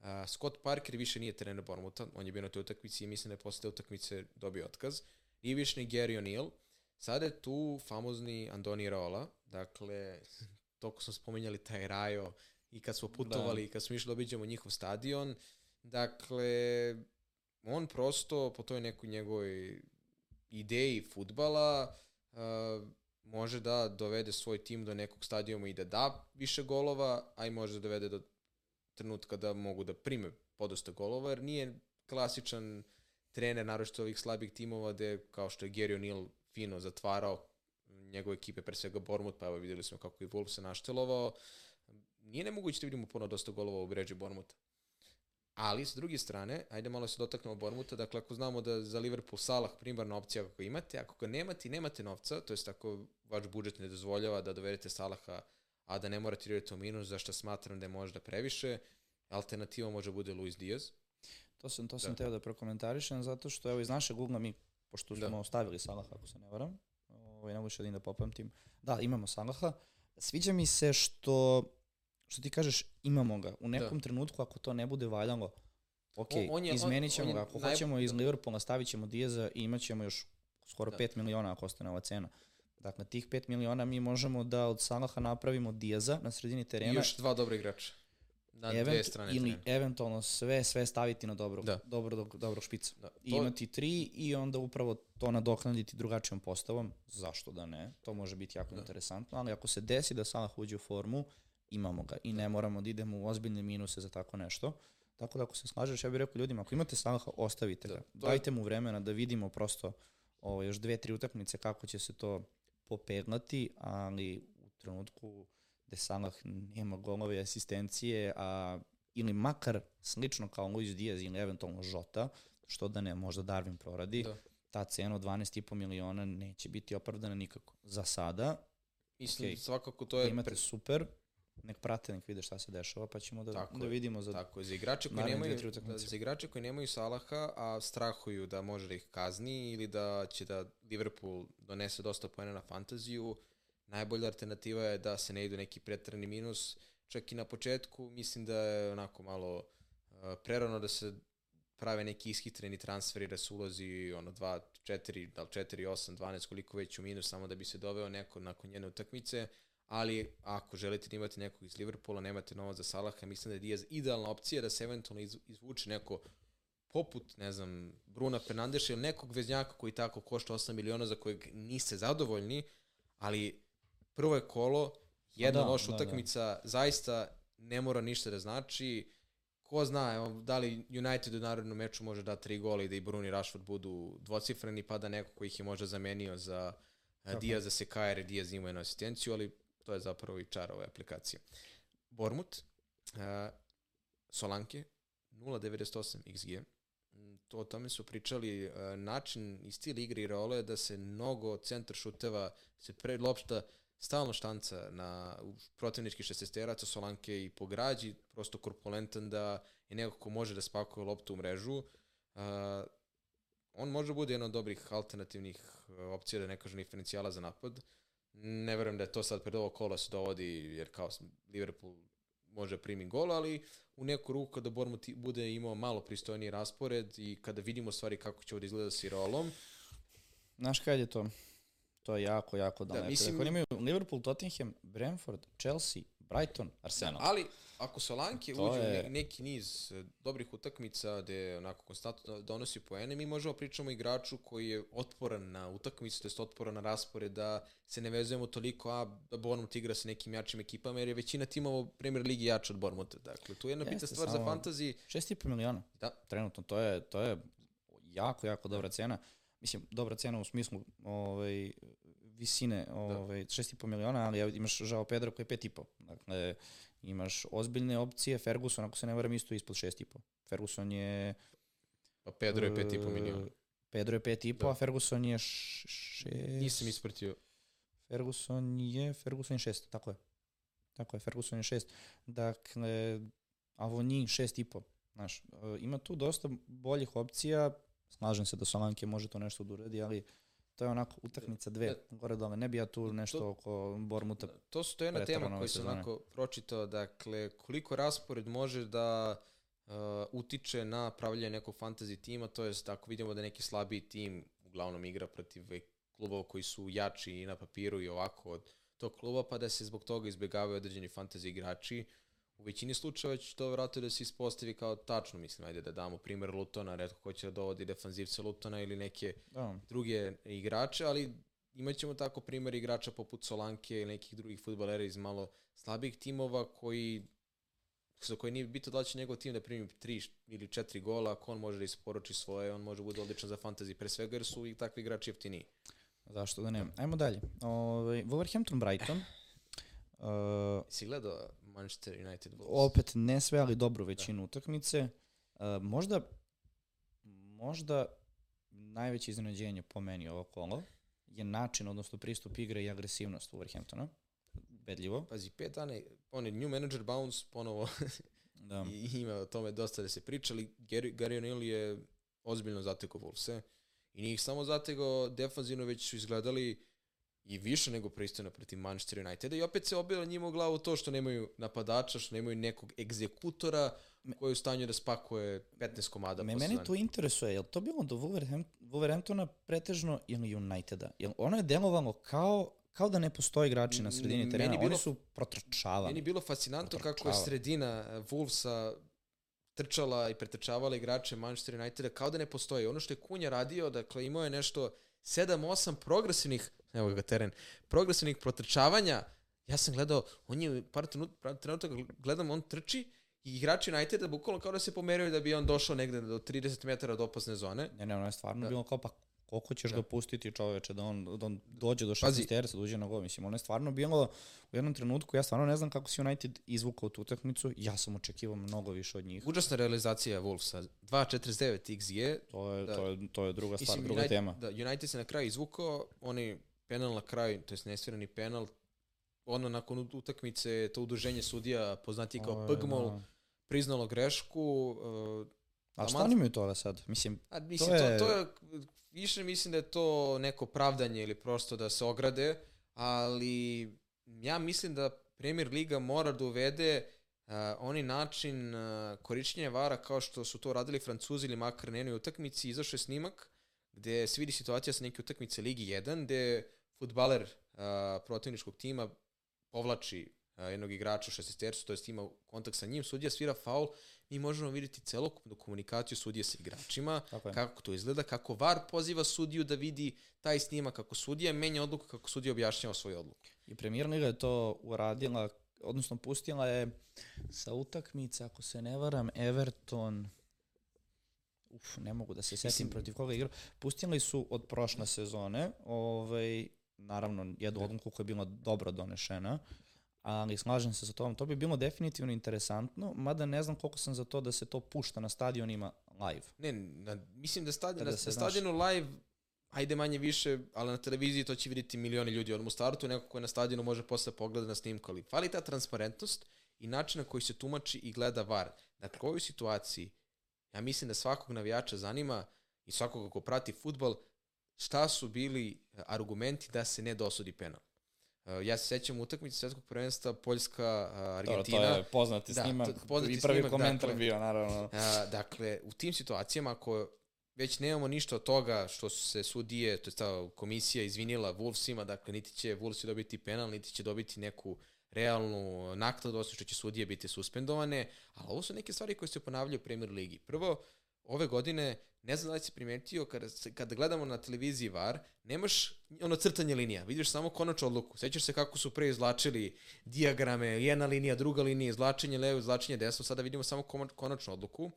Uh, Scott Parker više nije trener Bournemoutha, on je bio na toj utakmici i mislim da je posle te utakmice dobio otkaz. I više ni Gary O'Neill. Sada je tu famozni Andoni Raola, dakle, toliko smo spominjali taj Rajo i kad smo putovali, da. i kad smo išli da obiđemo njihov stadion, dakle, on prosto po toj nekoj njegovoj ideji futbala uh, može da dovede svoj tim do nekog stadiona i da da više golova, a i može da dovede do trenutka da mogu da prime podosta golova, jer nije klasičan trener, naročito ovih slabih timova, gde kao što je Gary O'Neill fino zatvarao njegove ekipe, pre svega Bournemouth, pa evo videli smo kako i Wolves se naštelovao. Nije nemoguće da vidimo puno dosta golova u bređi Bournemoutha. Ali, s druge strane, ajde malo se dotaknemo Bournemoutha, dakle, ako znamo da za Liverpool Salah primarna opcija ako imate, ako ga nemate i nemate novca, to jest ako vaš budžet ne dozvoljava da dovedete Salaha, a da ne morate igrati u minus, zašto smatram da je možda previše, alternativa može bude Luis Diaz. To sam, to sam da. teo da prokomentarišem, zato što evo iz našeg ugla mi, pošto smo da. ostavili Salaha, ako se ne varam, ovaj, ne mogu da popamtim, da, imamo Salaha, sviđa mi se što što ti kažeš, imamo ga. U nekom da. trenutku, ako to ne bude valjalo, ok, on, on je, izmenit ćemo on, on ga. Ako naj... hoćemo iz Liverpoola, stavit ćemo Diaza i imat ćemo još skoro da. 5 miliona ako ostane ova cena. Dakle, tih 5 miliona mi možemo da od Salaha napravimo Diaza na sredini terena. I još dva dobra igrača. Na Event, dve strane ili terena. eventualno sve sve staviti na dobrog, da. dobrog, dobrog špica. Da. To... I imati tri i onda upravo to nadoknaditi drugačijom postavom. Zašto da ne? To može biti jako da. interesantno, ali ako se desi da Salah uđe u formu, imamo ga i ne moramo da idemo u ozbiljne minuse za tako nešto. Tako da ako se slažeš, ja bih rekao ljudima, ako imate Salaha, ostavite da, ga. Dajte mu vremena da vidimo prosto ovo, još dve, tri utakmice kako će se to popeglati, ali u trenutku gde Salah nema golove asistencije, a ili makar slično kao Luis Diaz ili eventualno Žota, što da ne, možda Darwin proradi, da. ta cena od 12,5 miliona neće biti opravdana nikako. Za sada, Mislim, okay, svakako to je... Imate super, nek prate, nek vide šta se dešava, pa ćemo da, tako da vidimo za Tako je, za igrače koji nemaju, da, za igrače koji nemaju Salaha, a strahuju da može da ih kazni ili da će da Liverpool donese dosta poena na fantaziju, najbolja alternativa je da se ne idu neki pretrani minus, čak i na početku, mislim da je onako malo uh, prerano da se prave neki ishitreni transferi, da se ulozi ono 2, 4, da li 4, 8, 12, koliko već u minus, samo da bi se doveo neko nakon njene utakmice, ali ako želite da imate nekog iz Liverpoola, nemate novac za Salaha, mislim da je Diaz idealna opcija da se eventualno izvuče neko poput, ne znam, Bruna Fernandeša ili nekog veznjaka koji tako košta 8 miliona za kojeg niste zadovoljni, ali prvo je kolo, jedna da, loša da, utakmica, da. zaista ne mora ništa da znači. Ko zna, evo, da li United u narodnom meču može da tri gola i da i Bruni Rashford budu dvocifreni, pa da neko koji ih je možda zamenio za Tako. Diaz da se kaje, jer Diaz ima jednu asistenciju, ali to je zapravo i čar ove aplikacije. Bormut, uh, Solanke, 0.98 XG, to o tome su pričali, uh, način i stil igre i role da se mnogo centar šuteva se pre lopšta stalno štanca na protivnički šestesteraca Solanke i po građi, prosto korpulentan da je neko ko može da spakuje loptu u mrežu. Uh, on može da bude jedan od dobrih alternativnih opcija, da ne kažem diferencijala za napad. Ne verujem da je to sad pred ovo kola se dovodi, jer kao Liverpool može da primi gol, ali u neku ruku kada Bournemouth bude imao malo pristojniji raspored i kada vidimo stvari kako će ovdje izgleda s Irolom. Znaš kad je to? To je jako, jako daleko. Da, mislim... Dakle, imaju Liverpool, Tottenham, Brentford, Chelsea, Brighton, Arsenal. Da, ali ako Solanke uđe je... neki niz e, dobrih utakmica gde onako konstantno donosi poene, mi možemo pričamo o igraču koji je otporan na utakmicu, to je otporan na raspored, da se ne vezujemo toliko, a da Bournemouth igra sa nekim jačim ekipama, jer je većina timova u premier ligi jača od Bournemoutha. Dakle, tu je jedna bitna stvar za fantasy. 6,5 miliona. Da. Trenutno, to je, to je jako, jako dobra cena. Mislim, dobra cena u smislu ovaj, visine, da. ovaj, 6,5 miliona, ali imaš Žao Pedro koji je 5,5. Dakle, imaš ozbiljne opcije, Ferguson, ako se ne varam, isto ispod 6,5. Ferguson je... Pa Pedro je 5,5 uh, miliona. Pedro je 5,5, da. a Ferguson je 6... Nisam ispratio. Ferguson je, Ferguson je 6, tako je. Tako je, Ferguson je 6. Dakle, Avoni 6,5. Znaš, uh, ima tu dosta boljih opcija, slažem se da Solanke može to nešto da uradi, ali to je onako utakmica dve, da, gore dole. Ne bi ja tu nešto to, oko Bormuta To su to jedna tema koju sam onako pročitao, dakle, koliko raspored može da uh, utiče na pravljanje nekog fantasy tima, to jest ako vidimo da neki slabiji tim uglavnom igra protiv klubova koji su jači i na papiru i ovako od tog kluba, pa da se zbog toga izbjegavaju određeni fantasy igrači, uh, u većini slučajeva će to vratno da se ispostavi kao tačno, mislim, ajde da damo primer Lutona, redko ko će da dovodi defanzivce Lutona ili neke da. druge igrače, ali imaćemo tako primer igrača poput Solanke ili nekih drugih futbalera iz malo slabih timova koji za koji nije bitno da će njegov tim da primi 3 ili 4 gola, ako on može da isporuči svoje, on može da bude odličan za fantasy, pre svega jer su i takvi igrači jeftiniji. Zašto da ne? Ajmo dalje. Ove, ovaj, Wolverhampton Brighton. Uh, si gledao Manchester United Wolves. Opet ne sve, ali dobru većinu da. utakmice. Uh, možda možda najveće iznenađenje po meni ovo kolo je način, odnosno pristup igre i agresivnost Wolverhamptona. Bedljivo. Pazi, pet dana, on je new manager bounce, ponovo da. i ima o tome dosta da se pričali. Gary, Gary O'Neill je ozbiljno zatekao Wolvese i nije ih samo zategao defanzivno, već su izgledali i više nego pristojno protiv Manchester Uniteda i opet se obila njima u glavu to što nemaju napadača, što nemaju nekog egzekutora koji je u stanju da spakuje 15 komada. Me, mene to interesuje, je li to bilo do Wolverhamptona pretežno ili Uniteda? Jel ono je delovalo kao kao da ne postoji igrači na sredini terena, bilo, oni su protrčavali. Meni je bilo fascinantno kako je sredina Wolvesa trčala i pretrčavala igrače Manchester Uniteda kao da ne postoji. Ono što je Kunja radio, dakle imao je nešto 7-8 progresivnih evo ga teren, progresivnih protrčavanja, ja sam gledao, on je par trenutaka gledam, on trči i igrači Uniteda bukvalno kao da se pomeraju da bi on došao negde do 30 metara od opasne zone. Ne, ne, ono je stvarno da. bilo kao pa koliko ćeš da. ga pustiti čoveče da on, da on dođe do 16 terca, da uđe na gol. Mislim, ono je stvarno bilo u jednom trenutku, ja stvarno ne znam kako si United izvukao tu utakmicu, ja sam očekivao mnogo više od njih. Užasna realizacija Wolvesa, 2.49 XG. To je, da, to je, to je druga stvar, mislim, druga United, tema. Da, United se na kraju izvukao, oni penal na kraju, to je nesvirani penal, ono nakon utakmice, to udruženje sudija, poznati kao Pgmol, da. priznalo grešku. Uh, A šta oni imaju toga sad? Mislim, A, mislim to, je... To, to je, više mislim da je to neko pravdanje ili prosto da se ograde, ali ja mislim da Premier Liga mora da uvede uh, oni način uh, korišćenja vara kao što su to radili Francuzi ili makar na jednoj utakmici, izašao je snimak gde se vidi situacija sa neke utakmice Ligi 1, gde futbaler uh, protivničkog tima povlači uh, jednog igrača u šestestercu, to je ima kontakt sa njim, sudija svira faul, mi možemo vidjeti celokupnu komunikaciju sudije sa igračima, kako to izgleda, kako VAR poziva sudiju da vidi taj snimak, kako sudija menja odluku, kako sudija objašnjava svoju odluku. I premijer Liga je to uradila odnosno pustila je sa utakmice, ako se ne varam, Everton, uf, ne mogu da se setim Mislim- protiv koga igra, pustili su od prošle sezone, ovaj, naravno, jednu odluku koja je bila dobro donešena, ali slažem se sa tom, to bi bilo definitivno interesantno, mada ne znam koliko sam za to da se to pušta na stadionima live. Ne, na, mislim da stadion, na, se, na znaš- stadionu live, ajde manje više, ali na televiziji to će vidjeti milioni ljudi. Odmah u startu neko ko je na stadionu može posle pogleda na snimku, ali fali ta transparentnost i način na koji se tumači i gleda VAR. Dakle, u ovoj situaciji, ja mislim da svakog navijača zanima i svakoga ko prati futbol, šta su bili e, argumenti da se ne dosudi penal. E, Ja se sećam utakmice svetskog prvenstva Poljska, e, Argentina. Dobro, to je poznati Da, snimak to- poznati i prvi snimak, komentar dakle. bio, naravno. A, dakle, u tim situacijama ako već nemamo ništa od toga što su se sudije, to je ta komisija izvinila Wolvesima, dakle niti će Wolvesi dobiti penal, niti će dobiti neku realnu naknadu, osim što će sudije biti suspendovane, ali ovo su neke stvari koje se ponavljaju u Premier Ligi. Prvo, ove godine, ne znam da li si primetio, kada, kada gledamo na televiziji VAR, nemaš ono crtanje linija, vidiš samo konačnu odluku. Sećaš se kako su pre izvlačili dijagrame, jedna linija, druga linija, izvlačenje levo, izvlačenje desno, sada vidimo samo konačnu odluku,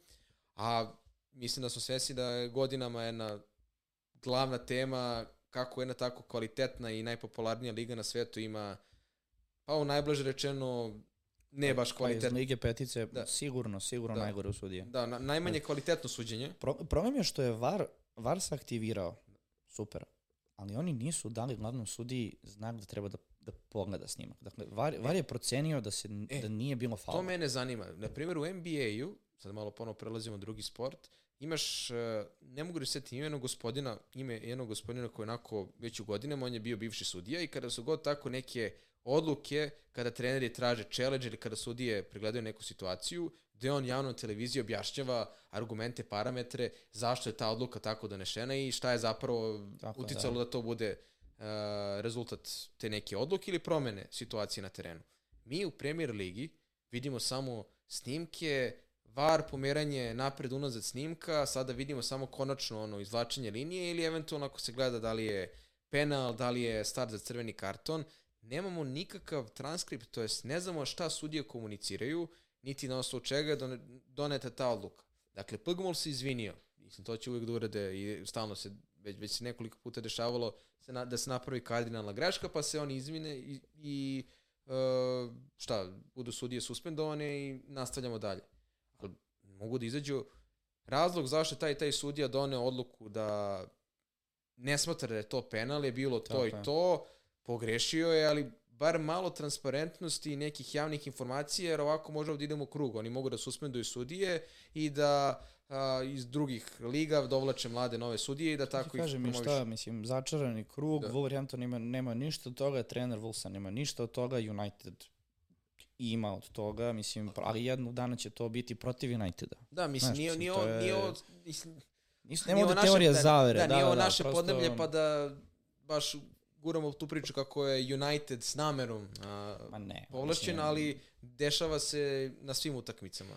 a mislim da smo svesni da je godinama jedna glavna tema kako jedna tako kvalitetna i najpopularnija liga na svetu ima pa u najblaže rečeno ne baš Pa iz kvalitetno. Lige petice Da. sigurno, sigurno Da. najgore u sudije. Da, na, najmanje kvalitetno suđenje. Pro, problem je što je VAR, VAR se aktivirao, super, ali oni nisu dali glavnom sudiji znak da treba da, da pogleda snimak. Dakle, VAR, VAR je procenio da, se, E, da nije bilo To faula. mene zanima. Na primjer u NBA-u, sad malo ponovo prelazimo drugi sport, imaš, e, ne mogu da se setim jednog gospodina, ime jednog gospodina koji je onako već u godinama, on je bio bivši sudija i kada su god tako neke odluke, kada treneri traže challenge ili kada sudije pregledaju neku situaciju, gde on javno na televiziji objašnjava argumente, parametre, zašto je ta odluka tako donešena i šta je zapravo Tako uticalo da. to bude e, rezultat te neke odluke ili promene situacije na terenu. Mi u Premier Ligi vidimo samo snimke, VAR, pomeranje napred unazad snimka, sada vidimo samo konačno ono izvlačenje linije ili eventualno ako se gleda da li je penal, da li je start za crveni karton, nemamo nikakav transkript, to jest ne znamo šta sudije komuniciraju, niti na osnovu čega je done- doneta ta odluka. Dakle, Pugmol se izvinio, mislim, to će uvijek da urade i stalno se, već, već se nekoliko puta dešavalo se na, da se napravi kardinalna greška, pa se oni izvine i, i e, šta, budu sudije suspendovane i nastavljamo dalje. Ali mogu da izađu razlog zašto taj taj sudija doneo odluku da ne smatra da je to penal je bilo to Tako i to, pogrešio je, ali bar malo transparentnosti i nekih javnih informacija, jer ovako možemo da idemo u krug. Oni mogu da suspenduju sudije i da a, iz drugih liga dovlače mlade nove sudije i da tako Ti ih kažem mi šta, mislim, začarani krug, Da. da. Wolverhampton ima, nema ništa od toga, trener Wilson nema ništa od toga, United ima od toga, mislim, ali jednog dana će to biti protiv Uniteda. Da, mislim, Znaš, nije, mislim, nije, je- nije ovo, mislim, Nisu, nema ovde teorije da, zavere. Da, Da, nije ovo da, naše prosto- podneblje pa da baš guramo tu priču kako je United s namerom a, Ma ne. povlašćen, ali dešava se na svim utakmicama.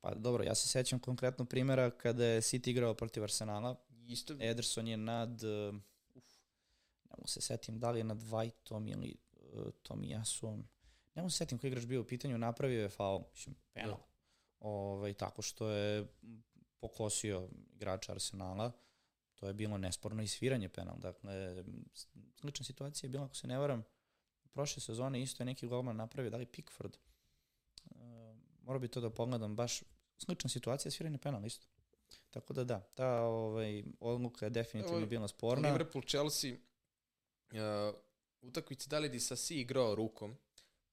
Pa dobro, ja se sećam konkretno primjera kada je City igrao protiv Arsenala. Isto, Ederson je nad, uh, uf, ne mogu se setim da li je nad Whiteom ili uh, Tomijasom. Ne mogu se setim koji igrač bio u pitanju, napravio je faul, mislim, penal. Da. Ovaj, tako što je pokosio igrača Arsenala. To je bilo nesporno i sviranje penal. Dakle, slična situacija je bila, ako se ne varam, prošle sezone isto je neki golman napravio, da li Pickford. Uh, morao bi to da pogledam, baš slična situacija, sviranje penal isto. Tako da da, ta ovaj, odluka je definitivno Evo, bila sporna. Liverpool, Chelsea, uh, utakmica da li di sa si igrao rukom,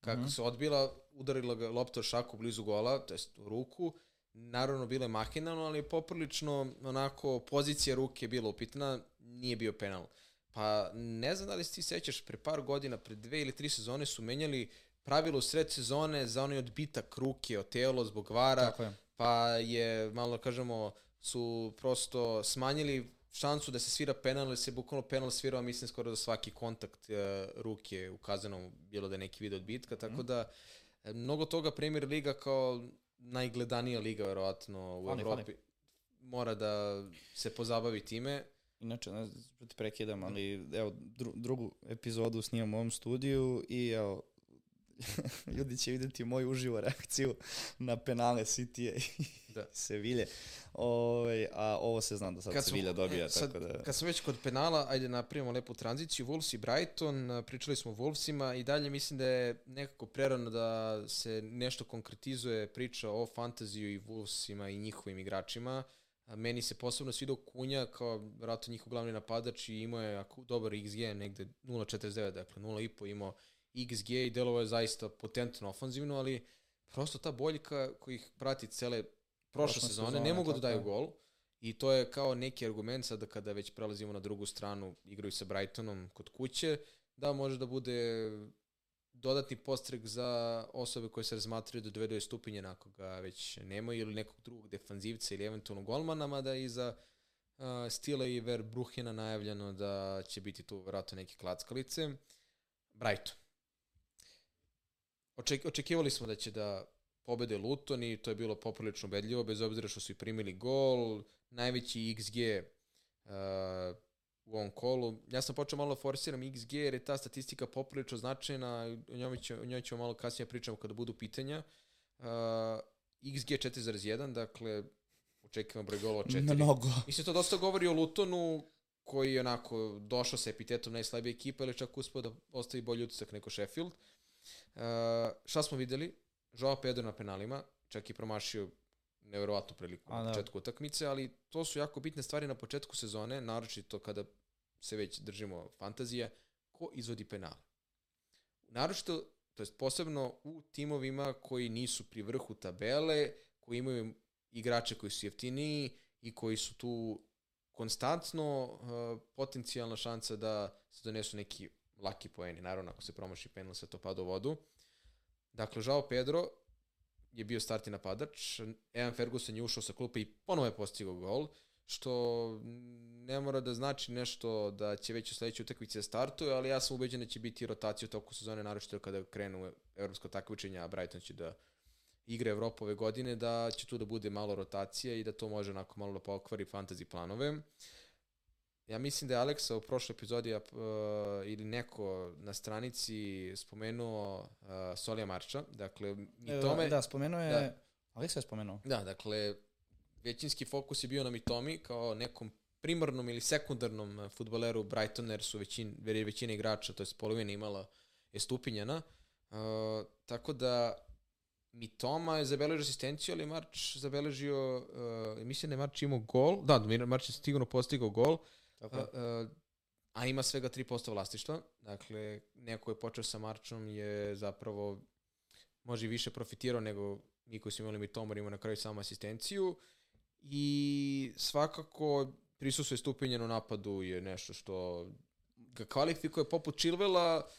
kako Mhm. se odbila, udarila ga lopta šaku blizu gola, to jest u ruku, naravno bilo je mahinalno, ali je poprilično onako pozicija ruke bila upitna, nije bio penal. Pa ne znam da li se ti sećaš, pre par godina, pre dve ili tri sezone su menjali pravilo u sred sezone za onaj odbitak ruke o telo zbog vara, Tako je. pa je, malo da kažemo, su prosto smanjili šansu da se svira penal, jer se bukvalno penal svirao, mislim, skoro za svaki kontakt e, ruke u kazanom, bilo da je neki vid odbitka, tako Mhm. da e, mnogo toga Premier Liga kao najgledanija liga, verovatno, u Fali, Evropi, mora da se pozabavi time. Inače, ne znam da te prekidam, ali evo, dru, drugu epizodu snimam u ovom studiju i evo, ljudi će vidjeti moju uživo reakciju na penale City i Da. Sevilje. Ove, a ovo se znam da sad Kad smo- Sevilja dobija, e, sad, tako da... Kad smo već kod penala, ajde napravimo lepu tranziciju. Wolves i Brighton, pričali smo o Wolvesima i dalje mislim da je nekako prerano da se nešto konkretizuje priča o fantaziju i Wolvesima i njihovim igračima. Meni se posebno svidao Kunja kao vratno njihov glavni napadač i imao je dobar XG, negde 0.49, dakle 0.5 imao XG i delovo je zaista potentno ofanzivno, ali prosto ta boljka koji ih prati cele prošle Prošle sezone, sezone, ne mogu da tako daju je. gol. I to je kao neki argument sada kada već prelazimo na drugu stranu, igraju sa Brightonom kod kuće, da može da bude dodatni postrek za osobe koje se razmatraju da dovedu je stupinje ako ga već nemaju ili nekog drugog defanzivca ili eventualno golmana, mada i za uh, Stila i Verbruhena najavljeno da će biti tu vratno neke klackalice. Brighton. Oček, očekivali smo da će da pobede Luton i to je bilo poprilično ubedljivo, bez obzira što su i primili gol, najveći XG uh, u ovom kolu. Ja sam počeo malo da forsiram XG jer je ta statistika poprilično značajna, o njoj, će, o njoj ćemo malo kasnije pričamo kada budu pitanja. Uh, XG 4.1, dakle očekivamo broj gola od 4. Mnogo. Mislim, to dosta govori o Lutonu, koji je onako došao sa epitetom najslabije ekipe, ali čak uspio da ostavi bolji utisak neko Sheffield. Uh, šta smo videli? Joao Pedro na penalima, čak i promašio nevjerovatnu priliku A, na da. početku utakmice, ali to su jako bitne stvari na početku sezone, naročito kada se već držimo fantazije, ko izvodi penale. Naročito, to jest posebno u timovima koji nisu pri vrhu tabele, koji imaju igrače koji su jeftiniji i koji su tu konstantno uh, potencijalna šansa da se donesu neki laki poeni. Naravno, ako se promaši penal, sve to pada u vodu. Dakle, Žao Pedro je bio startni napadač. Evan Ferguson je ušao sa klupe i ponovo je postigao gol, što ne mora da znači nešto da će već u sledećoj utakmici da startuje, ali ja sam ubeđen da će biti rotacija u toku sezone, naročito kada krenu evropsko takmičenje, a Brighton će da igre Evropa ove godine, da će tu da bude malo rotacija i da to može onako malo da pokvari fantasy planove. Ja mislim da je Aleksa u prošloj epizodi uh, ili neko na stranici spomenuo uh, Solija Marča. Dakle, mi tome... Da, spomenuo je... Da. Da. Aleksa je spomenuo. Da, dakle, većinski fokus je bio na Mitomi kao nekom primarnom ili sekundarnom futboleru Brightona, jer su većin, jer je većina igrača, to je polovina imala je stupinjena. Uh, tako da Mitoma je zabeležio asistenciju, ali Marč zabeležio, uh, mislim da je Marč imao gol, da, Marč je sigurno postigao gol, Tako a, a, a ima svega 3% vlastištva. Dakle, neko je počeo sa Marčom je zapravo može više profitirao nego mi koji smo imali mi Tomar ima na kraju samo asistenciju i svakako prisustuje stupinjeno napadu je nešto što ga kvalifikuje poput Chilvela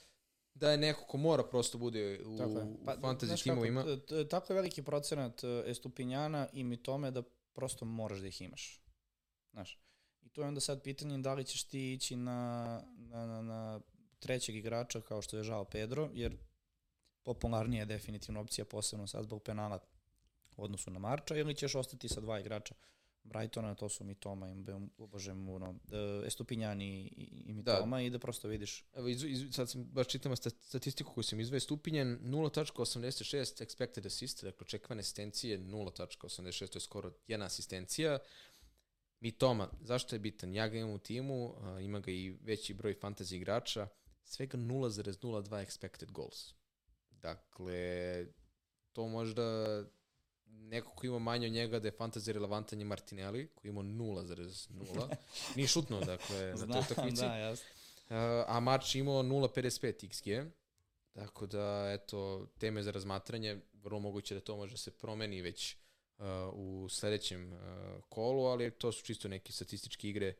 da je neko ko mora prosto bude u, Tako je. pa, fantasy timovima. Tako je veliki procenat e, Estupinjana i mi tome da prosto moraš da ih imaš. Znaš. I to je onda sad pitanje da li ćeš ti ići na, na, na, na trećeg igrača kao što je Žao Pedro, jer popularnija je definitivno opcija posebno sad zbog penala u odnosu na Marča, ili ćeš ostati sa dva igrača Brightona, to su Mitoma i Bože Muno, e, Estupinjan i, i, i Mitoma da. i da prosto vidiš Evo, iz, iz, sad sam baš čitam sta- statistiku koju sam izveo, stupinjen 0.86 expected assist, dakle očekivane asistencije 0.86, to je skoro jedna asistencija. Mitoma, zašto je bitan? Ja ga imam u timu, a, ima ga i veći broj fantasy igrača, svega 0.02 expected goals. Dakle, to možda neko ko ima manje od njega da je fantasy relevantan je Martinelli, koji ima 0.0. Nije šutno, dakle, na toj Znam, utakmici. da, jasno. A Marč imao 0.55 XG, tako da, eto, teme za razmatranje, vrlo moguće da to može se promeni već u sledećem uh, kolu, ali to su čisto neke statističke igre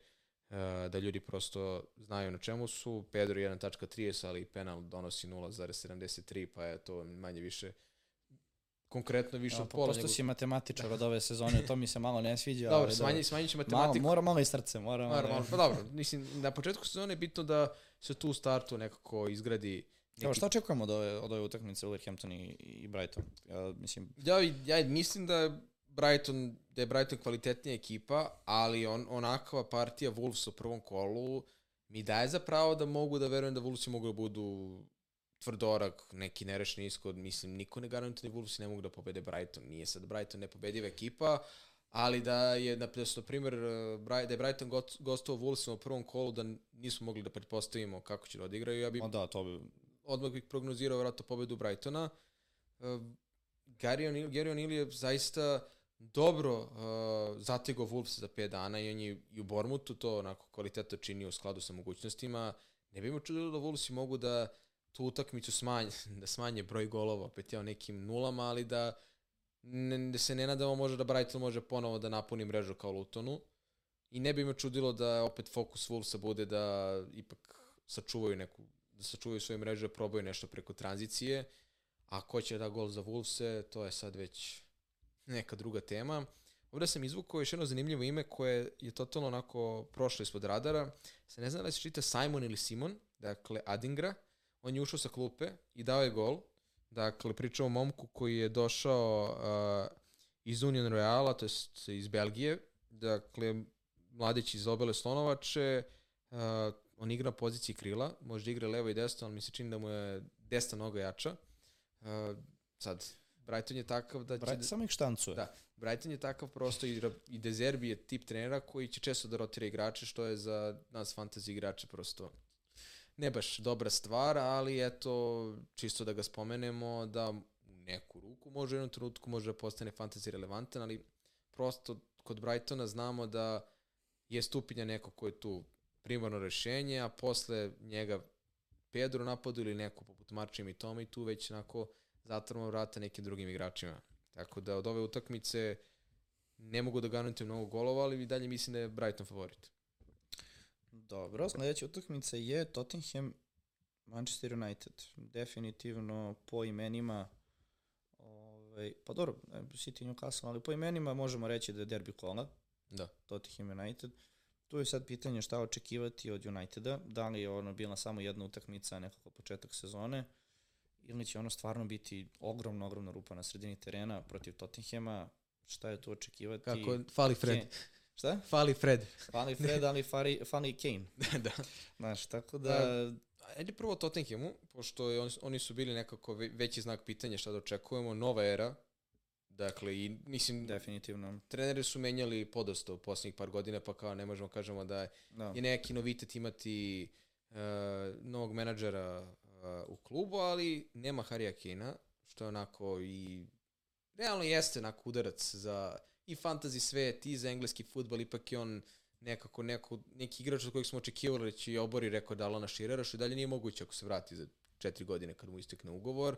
uh, da ljudi prosto znaju na čemu su. Pedro 1.30, ali penal donosi 0.73, pa je to manje više konkretno više Ja, od pa pola. posto si matematičar od ove sezone, to mi se malo ne sviđa. Dobro, ali smanji, smanjit će Malo, matematiku. mora malo i srce, mora malo. Naravno, pa dobro, mislim, na početku sezone je bitno da se tu u startu nekako izgradi neki... Evo, šta očekujemo od ove, od ove utakmice Wolverhampton i, i Brighton? Ja, mislim, Ja, ja mislim da Brighton, da je Brighton kvalitetnija ekipa, ali on, onakva partija Wolves u prvom kolu mi daje za pravo da mogu da verujem da Wolvesi mogu da budu tvrdorak, neki nerešni ishod, mislim, niko ne garantuje da Wolves ne mogu da pobede Brighton. Nije sad Brighton nepobediva ekipa, ali da je, na, da su, na primjer, da je Brighton gostovao Wolvesima u prvom kolu, da nismo mogli da pretpostavimo kako će da odigraju, ja bih o da, to bi... odmah bih prognozirao vratno pobedu Brightona. Uh, Gary O'Neill je zaista dobro uh, zategao Wolves za 5 dana i on je i u Bormutu to onako kvalitetno činio u skladu sa mogućnostima. Ne bi me čudilo da Wolvesi mogu da tu utakmicu smanje, da smanje broj golova, opet ja nekim nulama, ali da, ne, da se ne nadamo može da Brighton može ponovo da napuni mrežu kao Lutonu. I ne bi me čudilo da opet fokus Wolvesa bude da ipak sačuvaju neku, da sačuvaju svoje mreže, probaju nešto preko tranzicije. A ko će da gol za Wolvese, to je sad već neka druga tema. Ovde sam izvukao još jedno zanimljivo ime koje je totalno onako prošlo ispod radara. Se ne znam da se čita Simon ili Simon, dakle Adingra. On je ušao sa klupe i dao je gol. Dakle, pričamo o momku koji je došao uh, iz Union Royala, to je iz Belgije. Dakle, mladić iz obele Slonovače. Uh, on igra na poziciji krila, može da igra levo i desno, ali mi se čini da mu je desna noga jača. Uh, sad, Brighton je takav da će... Brighton samo ih štancuje. Da, Brighton je takav prosto i, i Dezerbi je tip trenera koji će često da rotira igrače, što je za nas fantasy igrače prosto ne baš dobra stvar, ali eto, čisto da ga spomenemo, da u neku ruku može u jednom trenutku može da postane fantasy relevantan, ali prosto kod Brightona znamo da je stupinja neko ko je tu primarno rešenje, a posle njega Pedro napadu ili neko poput Marčima i Toma i tu već onako zatvorimo vrata nekim drugim igračima. Tako da od ove utakmice ne mogu da garantujem mnogo golova, ali i dalje mislim da je Brighton favorit. Dobro, sledeća utakmica je Tottenham Manchester United. Definitivno po imenima ovaj, pa dobro, City Newcastle, ali po imenima možemo reći da je derbi kola. Da. Tottenham United. Tu je sad pitanje šta očekivati od Uniteda, da li je ono bila samo jedna utakmica, nekako početak sezone, ili će ono stvarno biti ogromna, ogromna rupa na sredini terena protiv Tottenhama, šta je tu očekivati? Kako, fali Fred. Ke, šta? Fali Fred. Fali Fred, ali fali, fali Kane. da. Znaš, tako da... da ajde prvo Tottenhamu, pošto je, on, oni su bili nekako veći znak pitanja šta da očekujemo, nova era, Dakle, i mislim, definitivno. Treneri su menjali podosta u poslednjih par godina, pa kao ne možemo kažemo da je, no. Da. je neki novitet imati uh, novog menadžera u klubu, ali nema Harija Kina, što je onako i realno jeste onako udarac za i fantasy svet i za engleski futbol, ipak je on nekako neko, neki igrač od kojeg smo očekivali da će obori rekao da Alana Širera, što i dalje nije moguće ako se vrati za četiri godine kad mu istekne ugovor,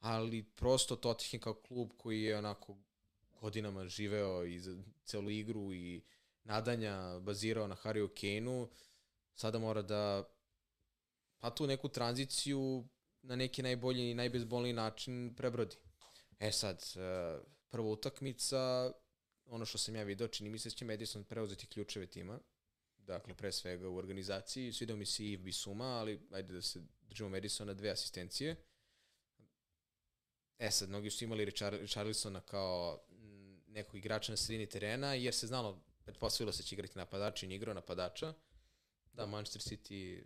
ali prosto Tottenham kao klub koji je onako godinama živeo i za celu igru i nadanja bazirao na Hariju Kaneu, sada mora da pa tu neku tranziciju na neki najbolji i najbezbolniji način prebrodi. E sad, e, prva utakmica, ono što sam ja video, čini mi se da će Madison preuzeti ključeve tima, dakle pre svega u organizaciji, svidao mi se i Bisuma, ali ajde da se držimo Madisona dve asistencije. E sad, mnogi su imali Richarlisona kao nekog igrača na sredini terena, jer se znalo, pretpostavilo se da će igrati napadača i igrao napadača. Da, Manchester City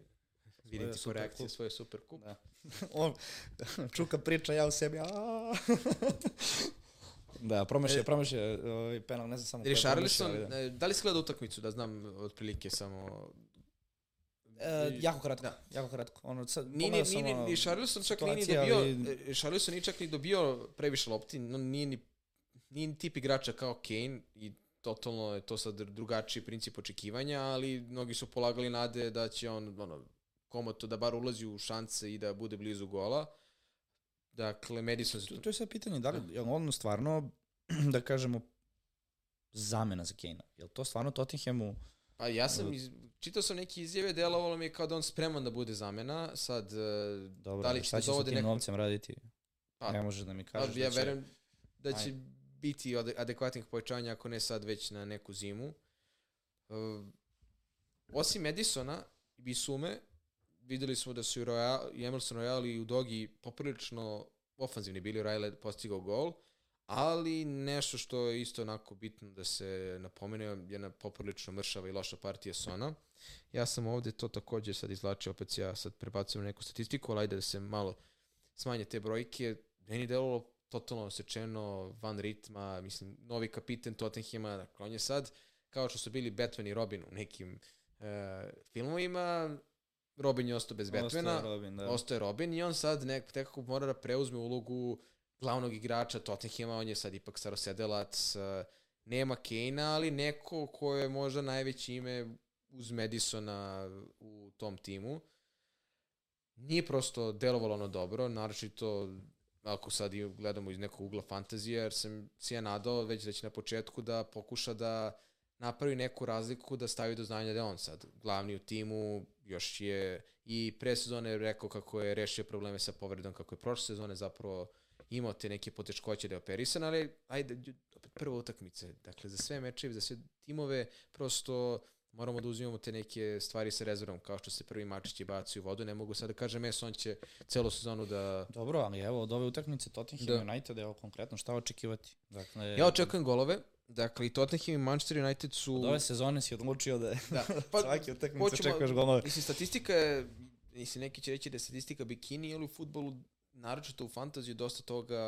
Vidite ko reakcije svoje super kup. Da. On, čuka priča, ja u sebi, Da, promašio, e, promašio ovaj penal, ne znam samo Richarlison, da. da li si gledao utakmicu, da znam otprilike samo E, jako kratko, da. jako kratko. Ono, sad, nije, nije, nije, nije, Charlison čak nije ni dobio, ali... Charlison nije čak ni dobio previše lopti, no, nije ni, nije ni tip igrača kao Kane i totalno je to sad drugačiji princip očekivanja, ali mnogi su polagali nade da će on ono, komoto da bar ulazi u šanse i da bude blizu gola. Dakle, Madison... To, to je sad pitanje, da li je on stvarno, da kažemo, zamena za Kane-a? Je li to stvarno Tottenhamu... Pa ja sam, iz, čitao sam neke izjave, delovalo mi je kao da on spreman da bude zamena. Sad, e, Dobro, da li će šta će sa tim novcem raditi? Pa, ne možeš da mi kažeš pa, ja da će... verujem da će Aj. biti adekvatnih pojačanja, ako ne sad već na neku zimu. Uh, osim Edisona i Bisume, videli smo da su i, Royal, i Emerson Royal i u Dogi poprilično ofanzivni bili, je postigao gol, ali nešto što je isto onako bitno da se napomene je na poprilično mršava i loša partija Sona. Ja sam ovde to takođe sad izlačio, opet ja sad prebacujem neku statistiku, ali ajde da se malo smanje te brojke. Meni delovalo totalno osečeno, van ritma, mislim, novi kapiten Tottenhima, dakle, on je sad, kao što su bili Batman i Robin u nekim e, filmovima, Robin je ostao bez Batmana, Ostaje Robin, da. ostaje Robin i on sad nek, nekako mora da preuzme ulogu glavnog igrača Tottenhima, on je sad ipak starosedelac, e, nema Kane-a, ali neko ko je možda najveće ime uz Madisona u tom timu. Nije prosto delovalo ono dobro, naročito ako sad gledamo iz nekog ugla fantazije, jer sam si ja nadao već da će na početku da pokuša da napravi neku razliku, da stavi do znanja da je on sad glavni u timu, još je i pre sezone rekao kako je rešio probleme sa povredom, kako je prošle sezone zapravo imao te neke poteškoće da je operisan, ali ajde, opet prva utakmica, dakle za sve mečeve, za sve timove, prosto moramo da uzimamo te neke stvari sa rezervom, kao što se prvi mačići baci u vodu, ne mogu sad da kažem, es, on će celu sezonu da... Dobro, ali evo od ove utakmice Tottenham da. United, evo konkretno šta očekivati? Dakle, Ja očekujem golove, dakle i Tottenham i Manchester United su... Od ove sezone si odlučio da, Da, pa, svaki utakmice očekuješ golove. Mislim, statistika je, mislim, neki će reći da je statistika bikini, ali u futbolu, naročito u fantaziju, dosta toga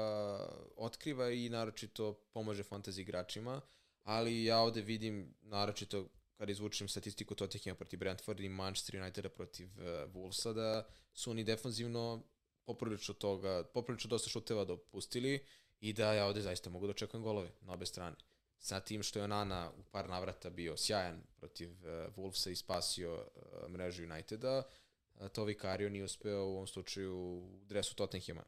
otkriva i naročito pomaže fantazi igračima, ali ja ovde vidim, naročito kada izvučem statistiku Tottenhama protiv Brentforda i Manchester Uniteda protiv uh, Wolvesa, da su oni defanzivno poprilično toga, poprilično dosta šuteva dopustili i da ja ovde zaista mogu da očekujem golove na obe strane. Sa tim što je Onana u par navrata bio sjajan protiv uh, Wolvesa i spasio uh, mrežu Uniteda, uh, to Vicario nije uspeo u ovom slučaju u dresu Tottenhima.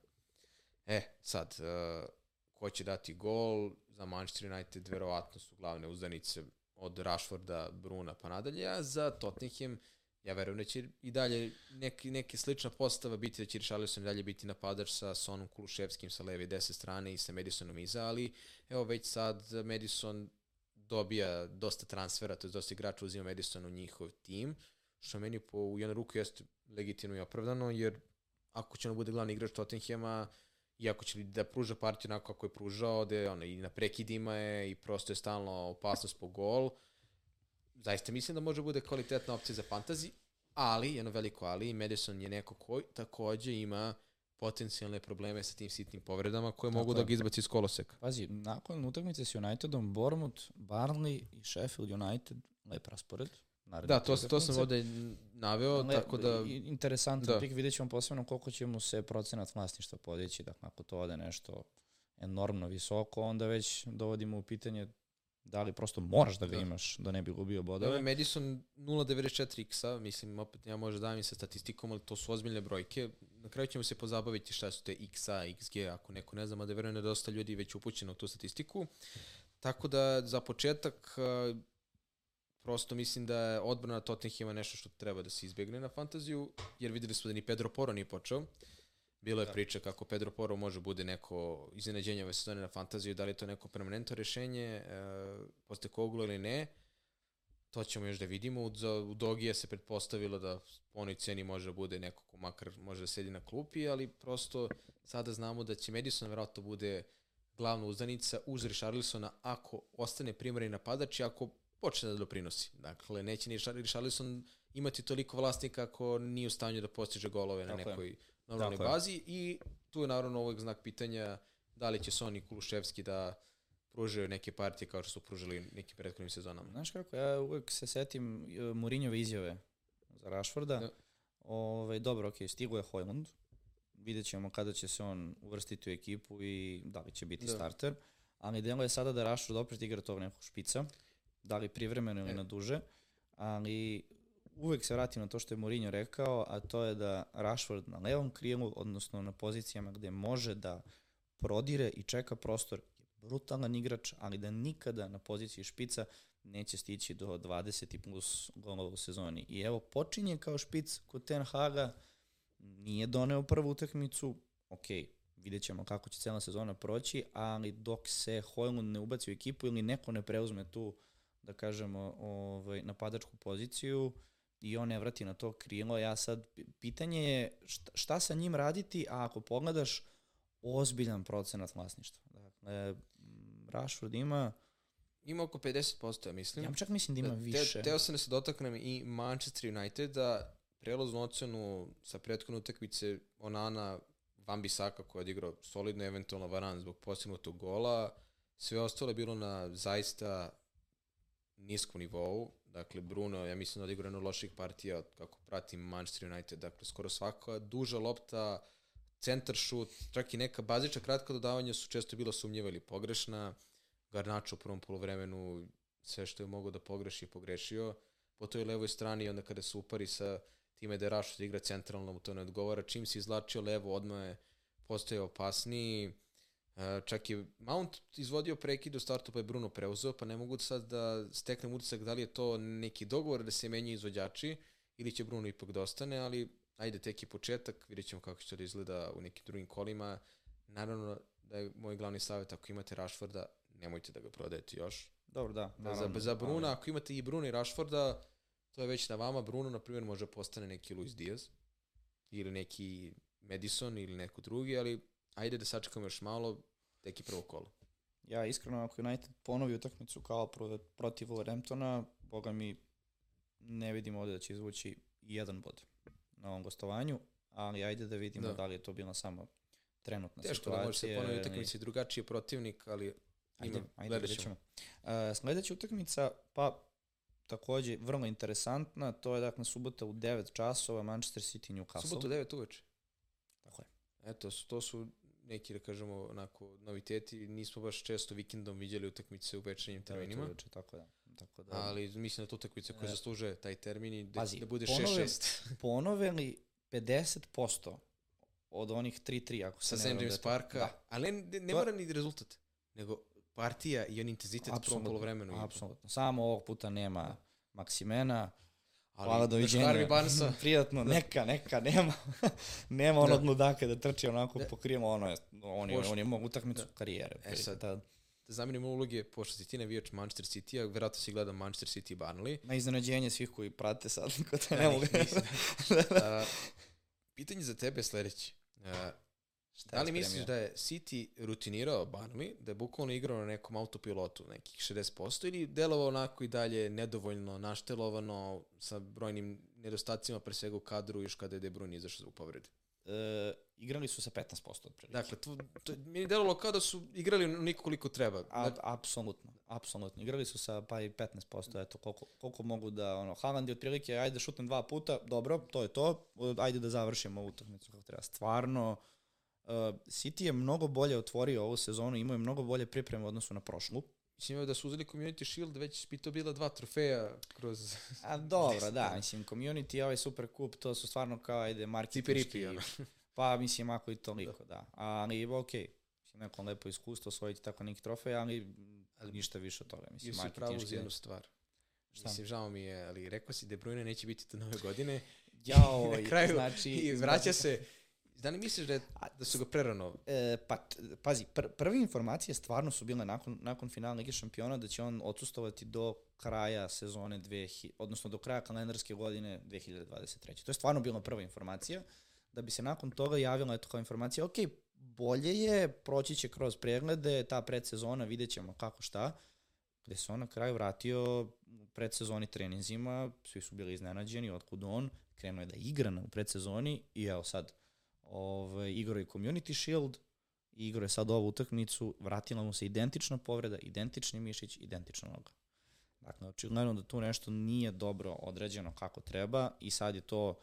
E, sad, uh, ko će dati gol za Manchester United, verovatno su glavne uzdanice od Rashforda, Bruna pa nadalje, a za Tottenham ja verujem da će i dalje neki, neke slična postava biti da će Richarlison i dalje biti napadač sa Sonom Kuluševskim sa leve i desne strane i sa Madisonom iza, ali evo već sad Madison dobija dosta transfera, to je dosta igrača uzima Madison u njihov tim, što meni po u jednu ruku jeste legitimno i opravdano, jer ako će on bude glavni igrač Tottenhama, i ako će da pruža partiju onako kako je pružao, da je ono, i na prekidima je i prosto je stalno opasnost po gol, zaista mislim da može da bude kvalitetna opcija za fantasy, ali, jedno veliko ali, Madison je neko koji takođe ima potencijalne probleme sa tim sitnim povredama koje Tako mogu je. da ga izbaci iz koloseka. Pazi, nakon utakmice s Unitedom, Bournemouth, Barnley i Sheffield United, lep raspored. Da, to, to sam ovde naveo, Le- tako da... Interesantan da. pik, vidjet ćemo posebno koliko će mu se procenat vlasništva podići, dakle ako to ode nešto enormno visoko, onda već dovodimo u pitanje da li prosto moraš da ga Da. imaš da ne bi gubio Da, bodove. Madison 0.94x-a, mislim, opet ja možda dajem i sa statistikom, ali to su ozbiljne brojke. Na kraju ćemo se pozabaviti šta su te x-a, xg, ako neko ne zna, da verujem da je dosta ljudi već upućeno u tu statistiku. Tako da, za početak, a, prosto mislim da je odbrana Tottenhima nešto što treba da se izbegne na fantaziju, jer videli smo da ni Pedro Poro nije počeo. Bilo je Da. priča kako Pedro Poro može bude neko iznenađenje ove sezone na fantaziju, da li je to neko permanentno rešenje, e, posle Koglu ili ne. To ćemo još da vidimo. U, za, u Dogija se pretpostavilo da po onoj ceni može da bude neko ko makar može da sedi na klupi, ali prosto sada znamo da će Madison verovatno bude glavna uzdanica uz Richarlisona ako ostane primarni napadač i ako počne da doprinosi. Dakle, neće ni Richar- Richarlison imati toliko vlasnika ako nije u stanju da postiže golove na Tako je. Normalnoj Tako je. bazi i tu je naravno uvek znak pitanja da li će Soni Kuluševski da pružaju neke partije kao što su pružili nekim prethodnim sezonama. Znaš kako, ja uvek se setim uh, Mourinhove izjave za Rashforda. Da. Ove, dobro, ok, stigo je Hojlund. Vidjet ćemo kada će se on uvrstiti u ekipu i da li će biti Da. starter. Ali delo je sada da Rashford opet igra tog nekog špica. Da li privremeno ili E. na duže. Ali uvek se vratim na to što je Mourinho rekao, a to je da Rashford na levom krilu, odnosno na pozicijama gde može da prodire i čeka prostor, je brutalan igrač, ali da nikada na poziciji špica neće stići do 20 i plus golova u sezoni. I evo, počinje kao špic kod Ten Haga, nije doneo prvu utakmicu, ok, vidjet ćemo kako će cela sezona proći, ali dok se Hojlund ne ubaci u ekipu ili neko ne preuzme tu, da kažemo, ovaj, napadačku poziciju i on ne vrati na to krilo, ja sad, pitanje je šta, šta sa njim raditi, a ako pogledaš ozbiljan procenat vlasništva. Dakle, Rashford ima, Ima oko 50%, ja mislim. ja čak mislim da ima Te- više. Teo sam da se dotaknem i Manchester Uniteda, prelaznu ocenu sa prethodne utakmice Onana, Van Bissaka koji je odigrao solidno, eventualno Varan zbog postignutog gola. Sve ostalo je bilo na zaista niskom nivou. Dakle, Bruno, ja mislim da je odigrao jednu od loših partija od kako pratim Manchester United. Dakle, skoro svaka duža lopta, centar šut, čak i neka bazična kratka dodavanja su često bila sumnjiva ili pogrešna. Garnačo u prvom polovremenu sve što je mogao da pogreši je pogrešio. Po toj levoj strani onda kada se upari sa time da je Rashford igra centralno mu to ne odgovara. Čim se izlačio levo odmah je postaje opasniji. E, čak je Mount izvodio prekid u startu pa je Bruno preuzeo, pa ne mogu sad da steknem utisak da li je to neki dogovor da se menjaju izvođači ili će Bruno ipak da ostane, ali ajde tek je početak, vidjet ćemo kako će to da izgleda u nekim drugim kolima. Naravno da je moj glavni savjet ako imate Rashforda, nemojte da ga prodajete još. Dobro, da. Za, naravno, za Bruna, ali- ako imate i Bruna i Rashforda, to je već na vama. Bruno, na primjer, može postane neki Luis Diaz ili neki Madison ili neko drugi, ali ajde da sačekamo još malo, tek je prvo kolo. Ja iskreno, ako United ponovi utakmicu kao pro, protiv Wolverhamptona, boga mi ne vidim ovde da će izvući i jedan bod na ovom gostovanju, ali ajde da vidimo Da. da, li je to bila samo trenutna Teško situacija. da može se ponovi ili- utakmici drugačiji protivnik, ali Ajde, ima, ajde, gledat ćemo. Uh, sledeća utakmica, pa takođe vrlo interesantna, to je dakle subota u 9 časova Manchester City Newcastle. Subotu 9 uveče. Tako je. Eto, to su neki, da kažemo, onako, noviteti. Nismo baš često vikendom viđali utakmice u večernjim terminima. Uveče, tako da. Tako da Ali mislim da to utakmica koja E. zaslužuje taj termin i da, Pazi, da bude ponove- 6-6. ponove li 50% od onih 3-3, ako se sa ne St. da to- Parka, Da, ali ne, ne To- mora ni rezultat, nego partija i on intenzitet u prvom polovremenu. apsolutno. Samo ovog puta nema Da. Maksimena, Ali, Hvala, znaš, doviđenja. Harvey Barnesa, Prijatno, neka, neka, nema, nema onog Da. ludaka da trči onako Da. po krijemu, ono on je, on je mog utakmicu Da. karijere. E sad. Da, da zamenimo uloge, pošto si ti navijač Manchester City, a verovatno si gledao Manchester City i Burnley. na iznenađenje svih koji prate sad, ko te Da, ne mogu. nisam. A, pitanje za tebe je sledeće. A, Šta da li misliš da je City rutinirao Burnley, da je bukvalno igrao na nekom autopilotu, nekih 60%, ili delovao onako i dalje nedovoljno naštelovano, sa brojnim nedostacima, pre svega u kadru, još kada je De Bruyne izašao zbog povrede? E, igrali su sa 15% otprilike. Dakle, to, to meni je delovalo kao da su igrali onoliko koliko treba. A, Da, apsolutno, apsolutno. Igrali su sa pa i 15%, eto, koliko, koliko mogu da, ono, Haaland je otprilike, ajde da šutnem dva puta, dobro, to je to, ajde da završimo utakmicu kako treba. Stvarno, City je mnogo bolje otvorio ovu sezonu, imao je mnogo bolje pripreme u odnosu na prošlu. Mislim da su uzeli Community Shield, već bi to bila dva trofeja kroz A dobro, da, mislim, community i ovaj super kup, to su stvarno kao, ajde, marketinški. Ono. Pa, mislim, ako i toliko, da. Ali, okej, mislim, neko lepo iskustvo osvojiti tako neki trofej, ali ništa više od toga, mislim, Ju si pravo uz jednu stvar. Šta? Mislim, žao mi je, ali rekao si De Bruyne neće biti do nove godine. Jao, na kraju znači... I vraća se. Da li misliš da, je, da su ga prerano? E, pa, pazi, pr prve informacije stvarno su bile nakon, nakon finala Lige šampiona da će on odsustovati do kraja sezone, 2000, odnosno do kraja kalendarske godine 2023. To je stvarno bila prva informacija. Da bi se nakon toga javila eto kao informacija, ok, bolje je, proći će kroz preglede, ta predsezona, vidjet ćemo kako šta, gde se on na kraju vratio u predsezoni treninzima, svi su bili iznenađeni, otkud on, krenuo je da igra na, u predsezoni i evo sad, ovaj, igrao je Community Shield, i igrao je sad ovu utakmicu, vratila mu se identična povreda, identični mišić, identična noga. Dakle, očigledno da tu nešto nije dobro određeno kako treba i sad je to,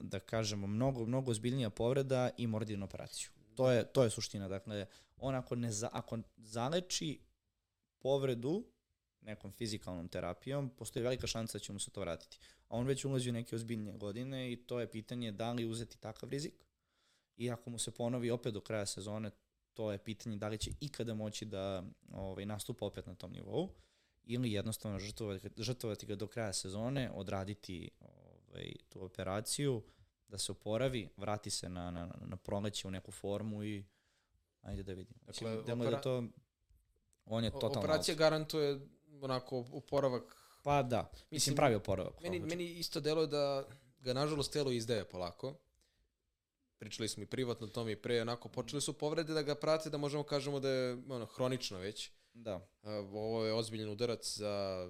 da kažemo, mnogo, mnogo ozbiljnija povreda i mora da operaciju. To je, to je suština. Dakle, on ako, ne za, ako zaleči povredu nekom fizikalnom terapijom, postoji velika šansa da će mu se to vratiti. A on već ulazi u neke ozbiljnije godine i to je pitanje da li uzeti takav rizik i ako mu se ponovi opet do kraja sezone, to je pitanje da li će ikada moći da ovaj, nastupa opet na tom nivou ili jednostavno žrtvovati, žrtvovati ga do kraja sezone, odraditi ovaj, tu operaciju, da se oporavi, vrati se na, na, na proleće u neku formu i ajde da vidimo. Dakle, Dakle, dakle opera- da to, on je totalno Operacija out. garantuje onako oporavak. Pa da, mislim, Mislim, pravi oporavak. Meni, meni isto deluje da ga nažalost telo izdaje polako. Pričali smo i privatno o tome i pre, onako, počeli su povrede da ga prate, da možemo kažemo da je ono, hronično već. Da. Uh, ovo je ozbiljan udarac za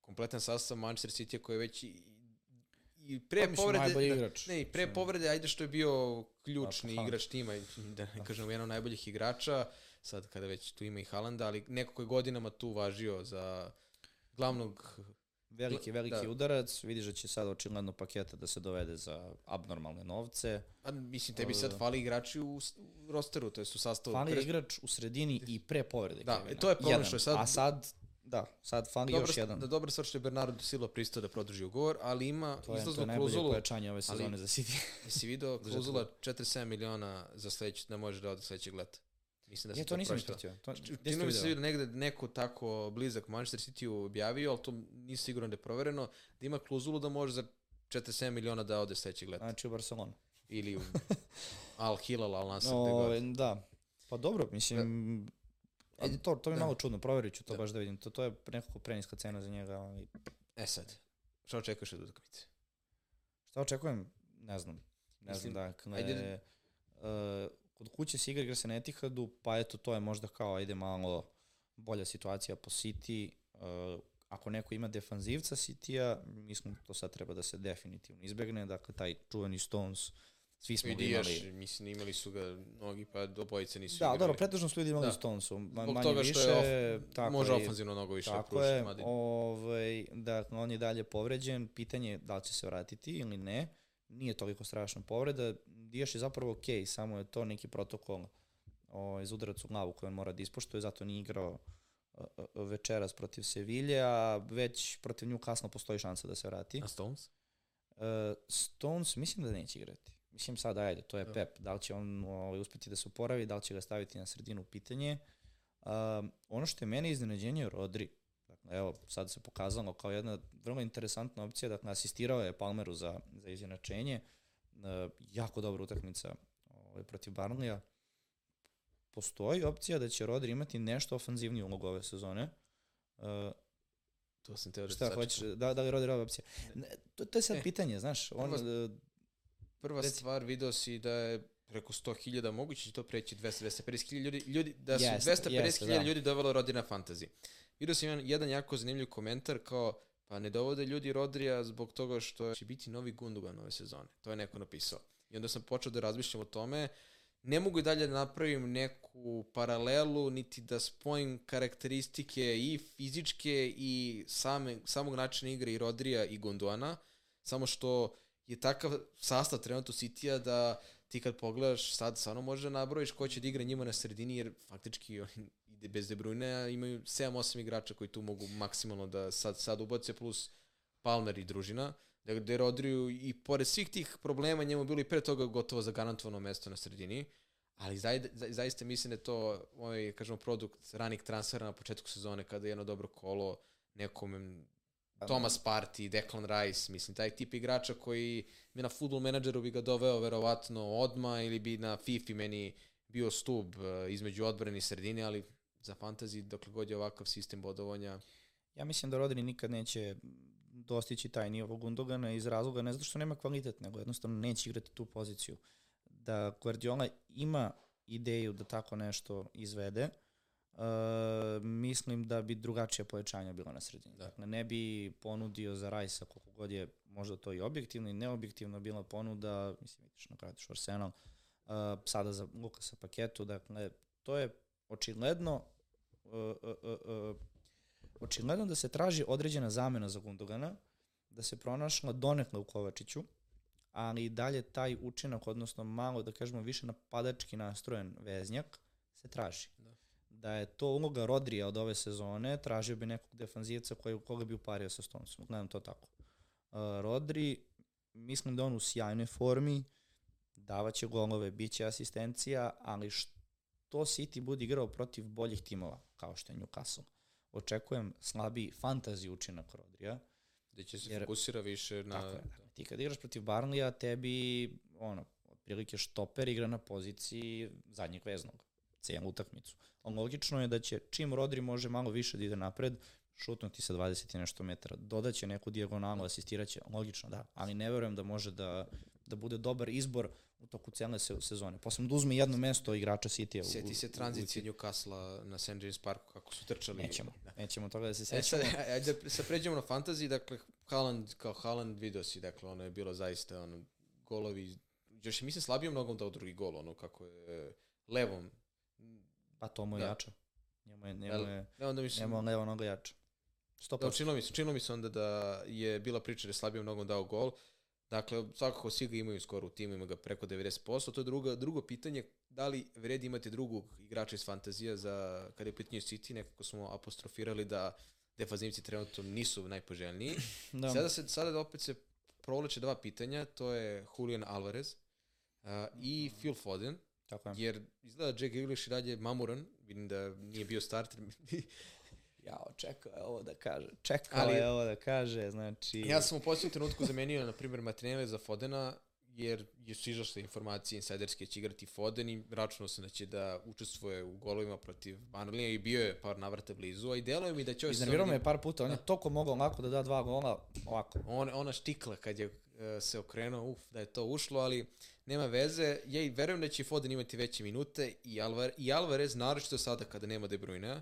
kompletan sastav Manchester City koji je već i, i pre Pa, povrede da, igrač. ne, i pre Mislim. povrede ajde što je bio ključni Haaland. igrač tima da ne kažemo jedan od najboljih igrača sad kada već tu ima i Haalanda ali neko koji godinama tu važio za glavnog Veliki, veliki Da. udarac. Vidiš da će sad očigledno paketa da se dovede za abnormalne novce. a mislim tebi sad fali igrači u, u rosteru to jest u sastavu Fali Pre- igrač u sredini i pre povrede Da, Kevina. e, to je problem što je sad- A sad, da, sad fali Dobra, još jedan. da dobra stvar što je Bernardo Silva pristao da produži ugovor, ali ima To je, to je izlaznu najbolje pojačanje ove sezone za City. Jesi video Držati klauzula 47 miliona za sledeći, da može da ode sledećeg leta? Mislim da se Ja to nisam pročitao. To, gde si Čini to mi se video? negde neko tako blizak Manchester City objavio, ali to nisam siguran da je provereno, da ima klauzulu da može za 47 miliona da ode sledećeg leta. Znači u Barcelonu. Ili u Al Hilal, Al Nasr, No, gde god. da. Pa dobro, mislim, a to, to mi je Da. malo čudno, proverit ću to Da. baš da vidim. To, to je nekako preniska cena za njega, ali E sad, šta očekuješ od utakmice? šta očekujem? Ne znam. Ne Mislim, znam, dakle, ajde- uh, kod kuće se igra, igra se na Etihadu, pa eto, to je možda kao, ajde malo bolja situacija po City. Uh, ako neko ima defanzivca City-a, mislim to sad treba da se definitivno izbegne, dakle, taj čuveni Stones, svi smo ga imali. mislim, imali su ga mnogi, pa obojice nisu Da, igrali. dobro, pretežno su ljudi imali Da. Stonesu, ma, manje toga što više. je tako Može ofanzivno mnogo više Tako je, ovaj, dakle, on je dalje povređen, pitanje je da li će se vratiti ili ne, nije toliko strašna povreda, Dijaš je zapravo okej, samo je to neki protokol ovaj, iz udarac u glavu koji on mora da ispoštuje, zato nije igrao uh, uh, večeras protiv Sevilje, a već protiv nju kasno postoji šansa da se vrati. A Stones? Uh, Stones mislim da neće igrati. Mislim sad, ajde, to je Da. Pep. Da li će on ovaj, uspeti da se oporavi, da li će ga staviti na sredinu, pitanje. Um, ono što je meni iznenađenje je Rodri. Evo, sad se pokazalo kao jedna vrlo interesantna opcija. Dakle, asistirao je Palmeru za, za izjednačenje. Uh, jako dobra utakmica ovaj, protiv Barnlija. Postoji opcija da će Rodri imati nešto ofanzivniju ulogu ove sezone. Uh, To sam teo da šta hoćeš, da, da li Rodri ova opcija? Ne, to, to je sad E, pitanje, znaš. On, prva- uh, Prva Reci. stvar, video si da je preko 100.000, moguće će to preći 200-250.000 ljudi, ljudi, da su Jeste, 250.000 jeste, da. ljudi dovelo Rodina fantasy. Video sam jedan, jedan jako zanimljiv komentar kao, pa ne dovode ljudi Rodrija zbog toga što će biti novi Gundogan ove sezone. To je neko napisao. I onda sam počeo da razmišljam o tome. Ne mogu i dalje da napravim neku paralelu, niti da spojim karakteristike i fizičke i same, samog načina igre i Rodrija i Gundoana, samo što je takav sastav trenutno City-a da ti kad pogledaš sad stvarno možeš da nabrojiš ko će da igra njima na sredini jer faktički oni ide bez De Bruyne imaju 7-8 igrača koji tu mogu maksimalno da sad, sad ubace plus Palmer i družina. Da gde Rodriju i pored svih tih problema njemu bilo i pre toga gotovo zagarantovano mesto na sredini ali zaj, za, zaista mislim da je to ovaj, kažemo, produkt ranih transfera na početku sezone kada je jedno dobro kolo nekom Thomas Partey, Declan Rice, mislim, taj tip igrača koji bi na football menadžeru bi ga doveo verovatno odma ili bi na FIFA meni bio stub uh, između odbrane i sredine, ali za fantasy, dokle god je ovakav sistem bodovanja, Ja mislim da Rodri nikad neće dostići taj nivo Gundogana iz razloga ne zato što nema kvalitet, nego jednostavno neće igrati tu poziciju. Da Guardiola ima ideju da tako nešto izvede, uh, mislim da bi drugačija pojačanja bila na sredini. Da. Dakle, ne bi ponudio za Rajsa koliko god je možda to i objektivno i neobjektivno bila ponuda, mislim, vidiš na kraju Arsenal, uh, sada za Lukasa paketu, dakle, to je očigledno uh, uh, uh, uh, očigledno da se traži određena zamena za Gundogana, da se pronašla donekle u Kovačiću, ali i dalje taj učinak, odnosno malo, da kažemo, više napadački nastrojen veznjak, se traži. Da. Da je to uloga Rodrija od ove sezone, tražio bi nekog defanzivca koji, koga bi upario sa Stonesom. Gledam to tako. Uh, Rodri, mislim da on u sjajnoj formi, davaće golove, bit će asistencija, ali što City bude igrao protiv boljih timova, kao što je Newcastle, očekujem slabiji fantasy učinak Rodrija. gde će se Jer- fokusira više na... Tako je. Dakle, ti kad igraš protiv Barnlija, tebi, ono, otprilike štoper igra na poziciji zadnjeg veznog, cijelu utakmicu. On logično je da će, čim Rodri može malo više da ide napred, šutnuti sa 20 i nešto metara, dodaće neku dijagonalu, asistiraće, logično, da, ali ne verujem da može da, da bude dobar izbor u toku cijele se, sezone. Posebno da uzme jedno mesto igrača City-a. Sjeti se tranzicije Newcastle na St. James Parku kako su trčali. Nećemo, nećemo toga da se E sad, sećamo. ajde da se pređemo na fantasy, dakle, Haaland, kao Haaland video si, dakle, ono je bilo zaista, ono, golovi, još je, mislim, slabijom nogom dao drugi gol, ono, kako je levom, Pa to mu je Da. jače. Njemu je, njemu je, ne, onda mislim, njemu je leva noga jače. Da, 100%. činilo mi se, činilo mi se onda da je bila priča da je slabijom nogom dao gol. Dakle, svakako svi ga imaju skoro u timu, ima ga preko 90%. To je drugo, drugo pitanje, da li vredi imati drugog igrača iz fantazija za, kada je u pitanju City, nekako smo apostrofirali da defanzivci trenutno nisu najpoželjniji. Da. Sada se sada opet se provlače dva pitanja, to je Julian Alvarez uh, i Phil Foden, Tako je. jer izgleda Jack Grealish i dalje mamuran, vidim da nije bio starter. Ja, čekao je ovo da kaže. Čekao Ali- je ovo da kaže, znači... Ja sam u posljednjem trenutku zamenio, na primjer, Martinelli za Fodena, jer je su izašle informacije insajderske da će igrati Foden i računao sam da će da učestvuje u golovima protiv Banlija i bio je par navrata blizu, a i deluje mi da će... Iznervirao me je par puta, on je toliko mogao lako da da dva gola, ovako. On, ona štikla kad je e, se okrenuo, uf, da je to ušlo, ali nema veze. Ja i verujem da će Foden imati veće minute i, Alvar, i Alvarez, naročito sada kada nema De Bruyne,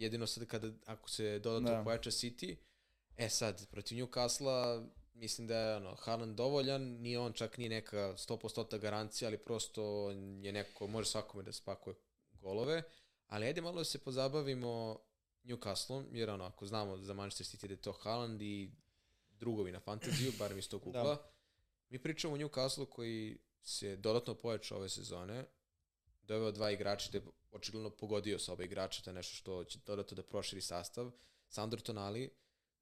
jedino sad kada, ako se dodatno Da. pojača City, e sad, protiv Newcastle mislim da je ono, Haaland dovoljan, nije on čak ni neka 100% garancija, ali prosto je neko, može svakome da spakuje golove, ali ajde malo da se pozabavimo Newcastlom, jer ono, ako znamo za Manchester City da je to Haaland i drugovi na fantaziju, barem iz tog ugla. Da. Mi pričamo o Newcastle koji se dodatno pojačao ove sezone, doveo dva igrača, te očigledno pogodio sa oba igrača, to je nešto što će dodatno da proširi sastav. Sandro Tonali,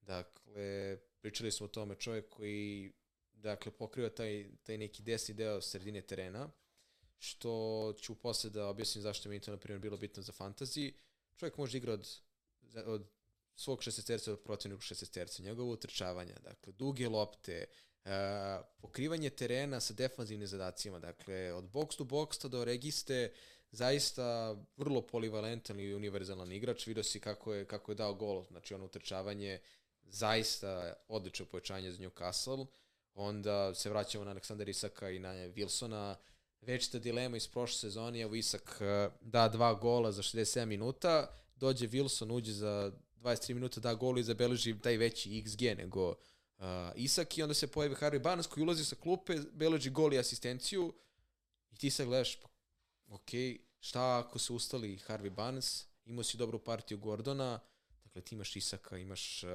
dakle, pričali smo o tome, čovjek koji dakle, pokriva taj, taj neki desni deo sredine terena, što ću posle da objasnim zašto mi je to, na primjer, bilo bitno za fantasy. Čovjek može igra od, od svog šestesterca do protivnog šestesterca, njegovo utrčavanja, dakle, duge lopte, uh, pokrivanje terena sa defanzivnim zadacima, dakle, od box to box do registe, zaista vrlo polivalentan i univerzalan igrač, vidio si kako je, kako je dao gol, znači ono utrčavanje, zaista odlično pojačanje za Newcastle, onda se vraćamo na Aleksandar Isaka i na Wilsona, već ta dilema iz prošle sezone, evo Isak eh, da dva gola za 67 minuta, dođe Wilson, uđe za 23 minuta, da gol i zabeleži taj veći XG nego uh, Isak i onda se pojavi Harvey Barnes koji ulazi sa klupe, beleži gol i asistenciju i ti sad gledaš, pa, ok, šta ako se ustali Harvey Barnes, imao si dobru partiju Gordona, dakle ti imaš Isaka, imaš uh,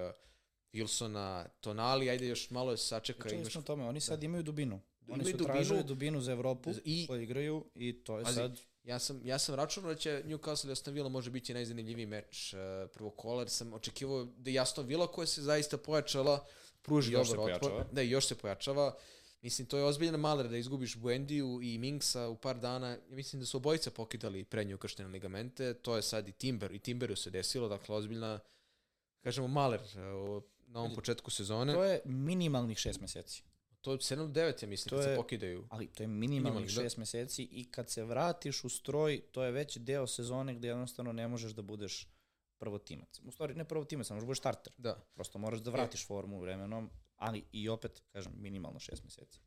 Wilsona, Tonali, ajde još malo je sačeka, Pričali imaš smo tome, oni sad imaju dubinu. Oni Imaju su dubinu. tražili dubinu za Evropu I- koji igraju i to je Pazi, sad... Ja sam, ja sam računao da će Newcastle i Aston Villa može biti najzanimljiviji meč uh, prvog kola, jer sam očekivao da i Aston Villa koja se zaista pojačala, pruži Još dobar se otpor. Da, još se pojačava. Mislim, to je ozbiljan maler da izgubiš Buendiju i Minksa u par dana. Mislim da su obojica pokidali prednje ukrštene ligamente. To je sad i Timber, i Timberu se desilo, dakle ozbiljna, kažemo, maler uh, na ovom početku sezone. To je minimalnih šest meseci. To je 7 do 9, ja mislim, To kad se je- pokidaju. Ali to je minimalnih Minimalnih, da. šest meseci i kad se vratiš u stroj, to je već deo sezone gde jednostavno ne možeš da budeš prvotimac. U stvari ne prvotimac, samo možeš da budeš starter. Da. Prosto moraš da vratiš formu vremenom, ali i opet, kažem, minimalno šest meseci.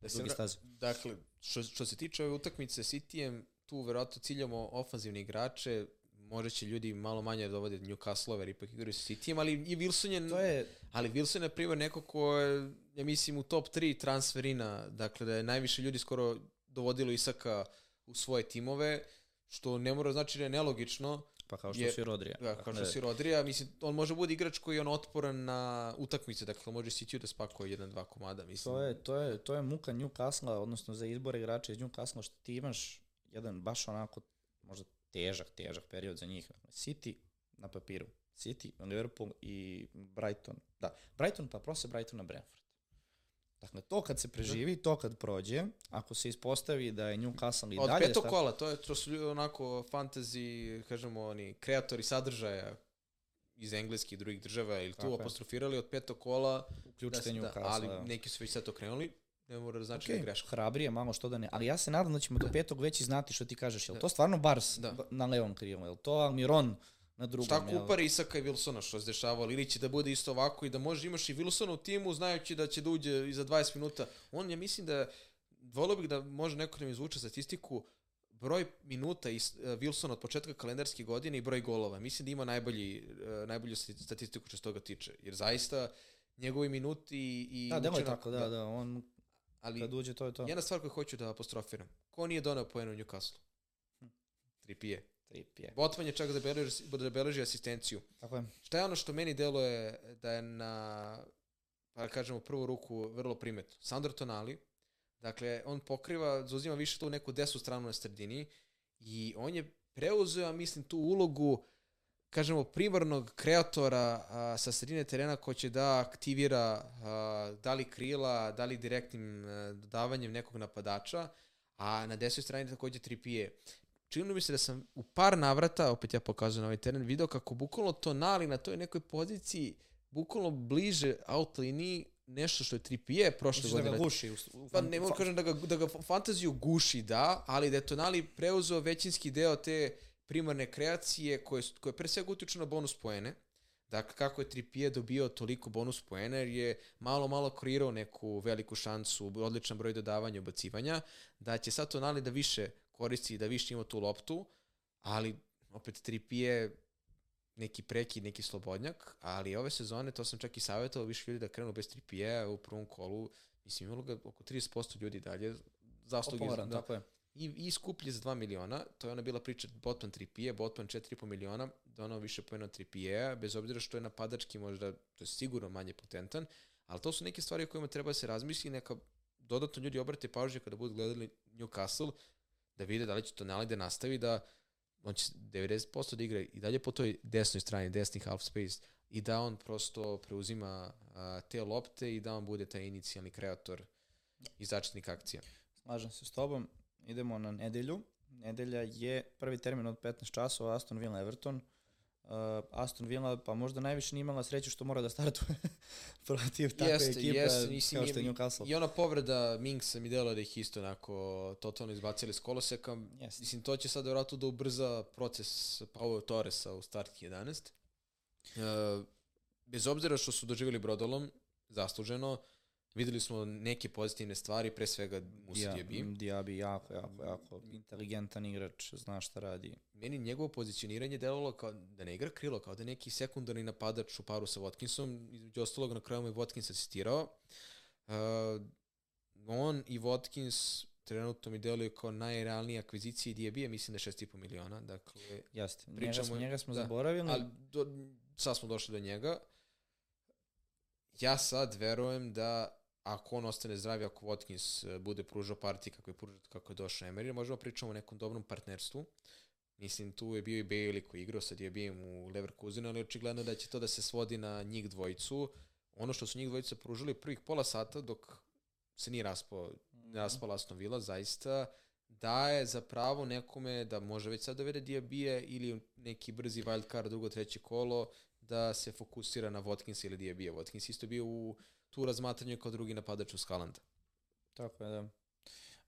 Da se vra- staze. Dakle, što, što se tiče ove utakmice sa Cityjem, tu verovatno ciljamo ofanzivne igrače, možda će ljudi malo manje da dovode Newcastle, jer ipak igraju sa Cityjem, ali i Wilson je, To je, ali Wilson je, na primjer, neko ko je, ja mislim, u top 3 transferina, dakle, da je najviše ljudi skoro dovodilo Isaka u svoje timove, što ne mora znači da je nelogično, pa kao što Je- si Rodrija. Da, kao što si Rodrija, mislim, on može bude igrač koji je on otporan na utakmice, dakle, može City da spakuje jedan, dva komada, mislim. To je, to je, to je muka Newcastle, odnosno za izbor igrača iz Newcastle, što ti imaš jedan baš onako možda težak, težak period za njih. Dakle, City na papiru, City, Liverpool i Brighton. Da, Brighton pa prose Brighton na Brentford. Dakle, to kad se preživi, to kad prođe, ako se ispostavi da je Newcastle i Od dalje... petog sta- kola, to, je, to su onako fantasy, kažemo, oni kreatori sadržaja iz engleskih i drugih država ili tu apostrofirali od petog kola, uključite se- Newcastle. ali da. neki su već sad to krenuli, ne mora da znači da je Ok, greška. hrabrije malo što da ne. Ali ja se nadam da ćemo do petog već i znati što ti kažeš. Jel to stvarno Bars Da. na levom krilu? Jel to Almiron na drugom? Šta jel? kupari Isaka i Wilsona što se dešavalo, ili će da bude isto ovako i da može imaš i Wilsona u timu znajući da će da uđe i za 20 minuta. On, ja mislim da volio bih da može neko da mi izvuče statistiku broj minuta iz uh, Wilsona od početka kalendarske godine i broj golova. Mislim da ima najbolji, uh, najbolju statistiku što se toga tiče. Jer zaista njegovi minuti i... Da, delo je tako, da, da, on ali kad uđe to je to. Jedna stvar koju hoću da apostrofiram. Ko nije donao poenu u Newcastle? Hm. Tripije. Tripije. Botman je čak da beleži, da beleži asistenciju. Tako je. Šta je ono što meni deluje da je na, pa da kažemo, prvu ruku vrlo primetno? Sandro Tonali, dakle, on pokriva, zauzima više tu neku desnu stranu na sredini i on je preuzeo, ja mislim, tu ulogu kažemo, primarnog kreatora a, sa sredine terena ko će da aktivira a, da li krila, da li direktnim a, dodavanjem nekog napadača, a na desnoj strani takođe Tripije. Činilo mi se da sam u par navrata, opet ja pokazujem na ovaj teren, video kako bukvalno to nali na toj nekoj poziciji, bukvalno bliže out liniji, nešto što je Tripije prošle godine. da ga guši. U, u, pa ne mogu kažem da ga, da ga fantaziju guši, da, ali da je Tonali preuzeo većinski deo te primarne kreacije koje, koje pre svega utiču na bonus poene. Dakle, kako je Tripije dobio toliko bonus poena, jer je malo, malo kreirao neku veliku šansu, odličan broj dodavanja, ubacivanja, da će sad Tonali da više koristi, da više ima tu loptu, ali opet Tripije neki prekid, neki slobodnjak, ali ove sezone, to sam čak i savjetovao više ljudi da krenu bez Tripije u prvom kolu, mislim imalo ga oko 30% ljudi dalje, zaslugi. Opomoran, da, tako je. I, i skuplje za 2 miliona, to je ona bila priča Botman 3 pije, Botman 4,5 miliona, donao više pojena 3 pije, bez obzira što je napadački možda, to je sigurno manje potentan, ali to su neke stvari o kojima treba da se razmisli, neka dodatno ljudi obrate pažnje kada budu gledali Newcastle, da vide da li će to nalide nastavi da on će 90% da igra i dalje po toj desnoj strani, desni half space, i da on prosto preuzima a, te lopte i da on bude taj inicijalni kreator i začetnik akcija. Slažem se s tobom idemo na nedelju. Nedelja je prvi termin od 15 časova, Aston Villa Everton. Uh, Aston Villa pa možda najviše nije imala sreću što mora da startuje protiv takve jeste, ekipe jeste, mislim, kao što je Newcastle. I ona povreda Minksa mi delo da ih isto onako totalno izbacili s koloseka. Jeste. Mislim, to će sad vjerojatno da ubrza proces Paulo Torresa u start 11. Uh, bez obzira što su doživjeli brodolom, zasluženo, Videli smo neke pozitivne stvari, pre svega Musa ja, Diaby. Diaby jako, jako, jako inteligentan igrač, zna šta radi. Meni njegovo pozicioniranje delovalo kao da ne igra krilo, kao da neki sekundarni napadač u paru sa Watkinsom, između ostalog na kraju mu je Watkins asistirao. Uh, on i Watkins trenutno mi deluju kao najrealnije akvizicije Diaby, mislim da je 6,5 miliona. Dakle, Jeste, pričamo, njega smo, njega smo da, zaboravili. Ali do, sad smo došli do njega. Ja sad verujem da ako on ostane zdravi, ako Watkins e, bude pružao partije kako je pružao, kako je došao Emery, možemo pričamo o nekom dobrom partnerstvu. Mislim, tu je bio i Bailey koji igrao sa Diabijem u Leverkusenu, ali očigledno da će to da se svodi na njih dvojicu. Ono što su njih dvojica pružili prvih pola sata dok se nije raspao, mm. raspala Aston Villa, zaista daje za pravo nekome da može već sad dovede Diabije ili neki brzi wild card, drugo, treće kolo, da se fokusira na Watkins ili Diabije. Watkins isto bio u tu razmatranje kao drugi napadač uz Haalanda. Tako je, da.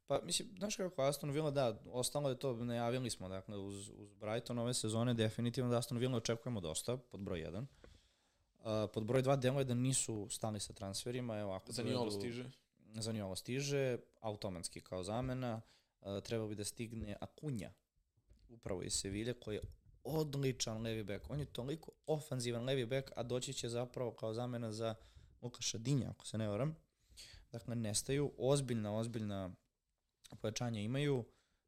Pa, mislim, znaš kako Aston Villa, da, ostalo je to, najavili smo, dakle, uz, uz Brighton ove sezone, definitivno da Aston Villa očekujemo dosta, pod broj 1. Uh, pod broj 2 delo je da nisu stali sa transferima, evo ako... Za Nijolo stiže. Za Nijolo stiže, automatski kao zamena, uh, treba bi da stigne Akunja, upravo iz Sevilje, koji je odličan levi bek. On je toliko ofanzivan levi bek, a doći će zapravo kao zamena za uh, Lukaša Dinja, ako se ne varam. Dakle, nestaju, ozbiljna, ozbiljna pojačanja imaju.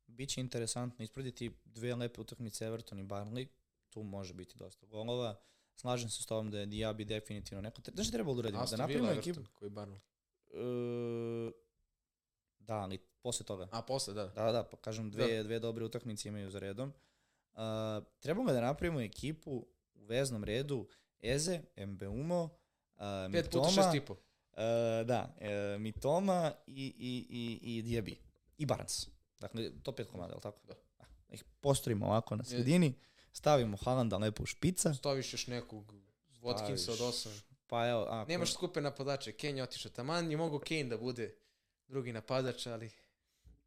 Biće interesantno isprediti dve lepe utakmice Everton i Barnley. Tu može biti dosta golova. Slažem se s tobom da je Diaby definitivno neko... Znaš šta trebalo da uradimo? Aston da napravimo ekipu. Koji Barnley? E, da, ali posle toga. A, posle, da. Da, da, pa kažem, dve, da. dve dobre utakmice imaju za redom. Uh, trebamo da napravimo ekipu u veznom redu Eze, Mbeumo, Uh, Pet puta šest i po. Uh, da, uh, Mitoma i, i, i, i Diaby. I Barnes. Dakle, to pet komada, je li tako? Da. da. Ih postrojimo ovako na sredini, stavimo Haalanda lepo u špica. Staviš još nekog Watkinsa od osam. Pa evo, ako... Nemaš skupe napadače, Kane je otišao. Taman je mogo Kane da bude drugi napadač, ali...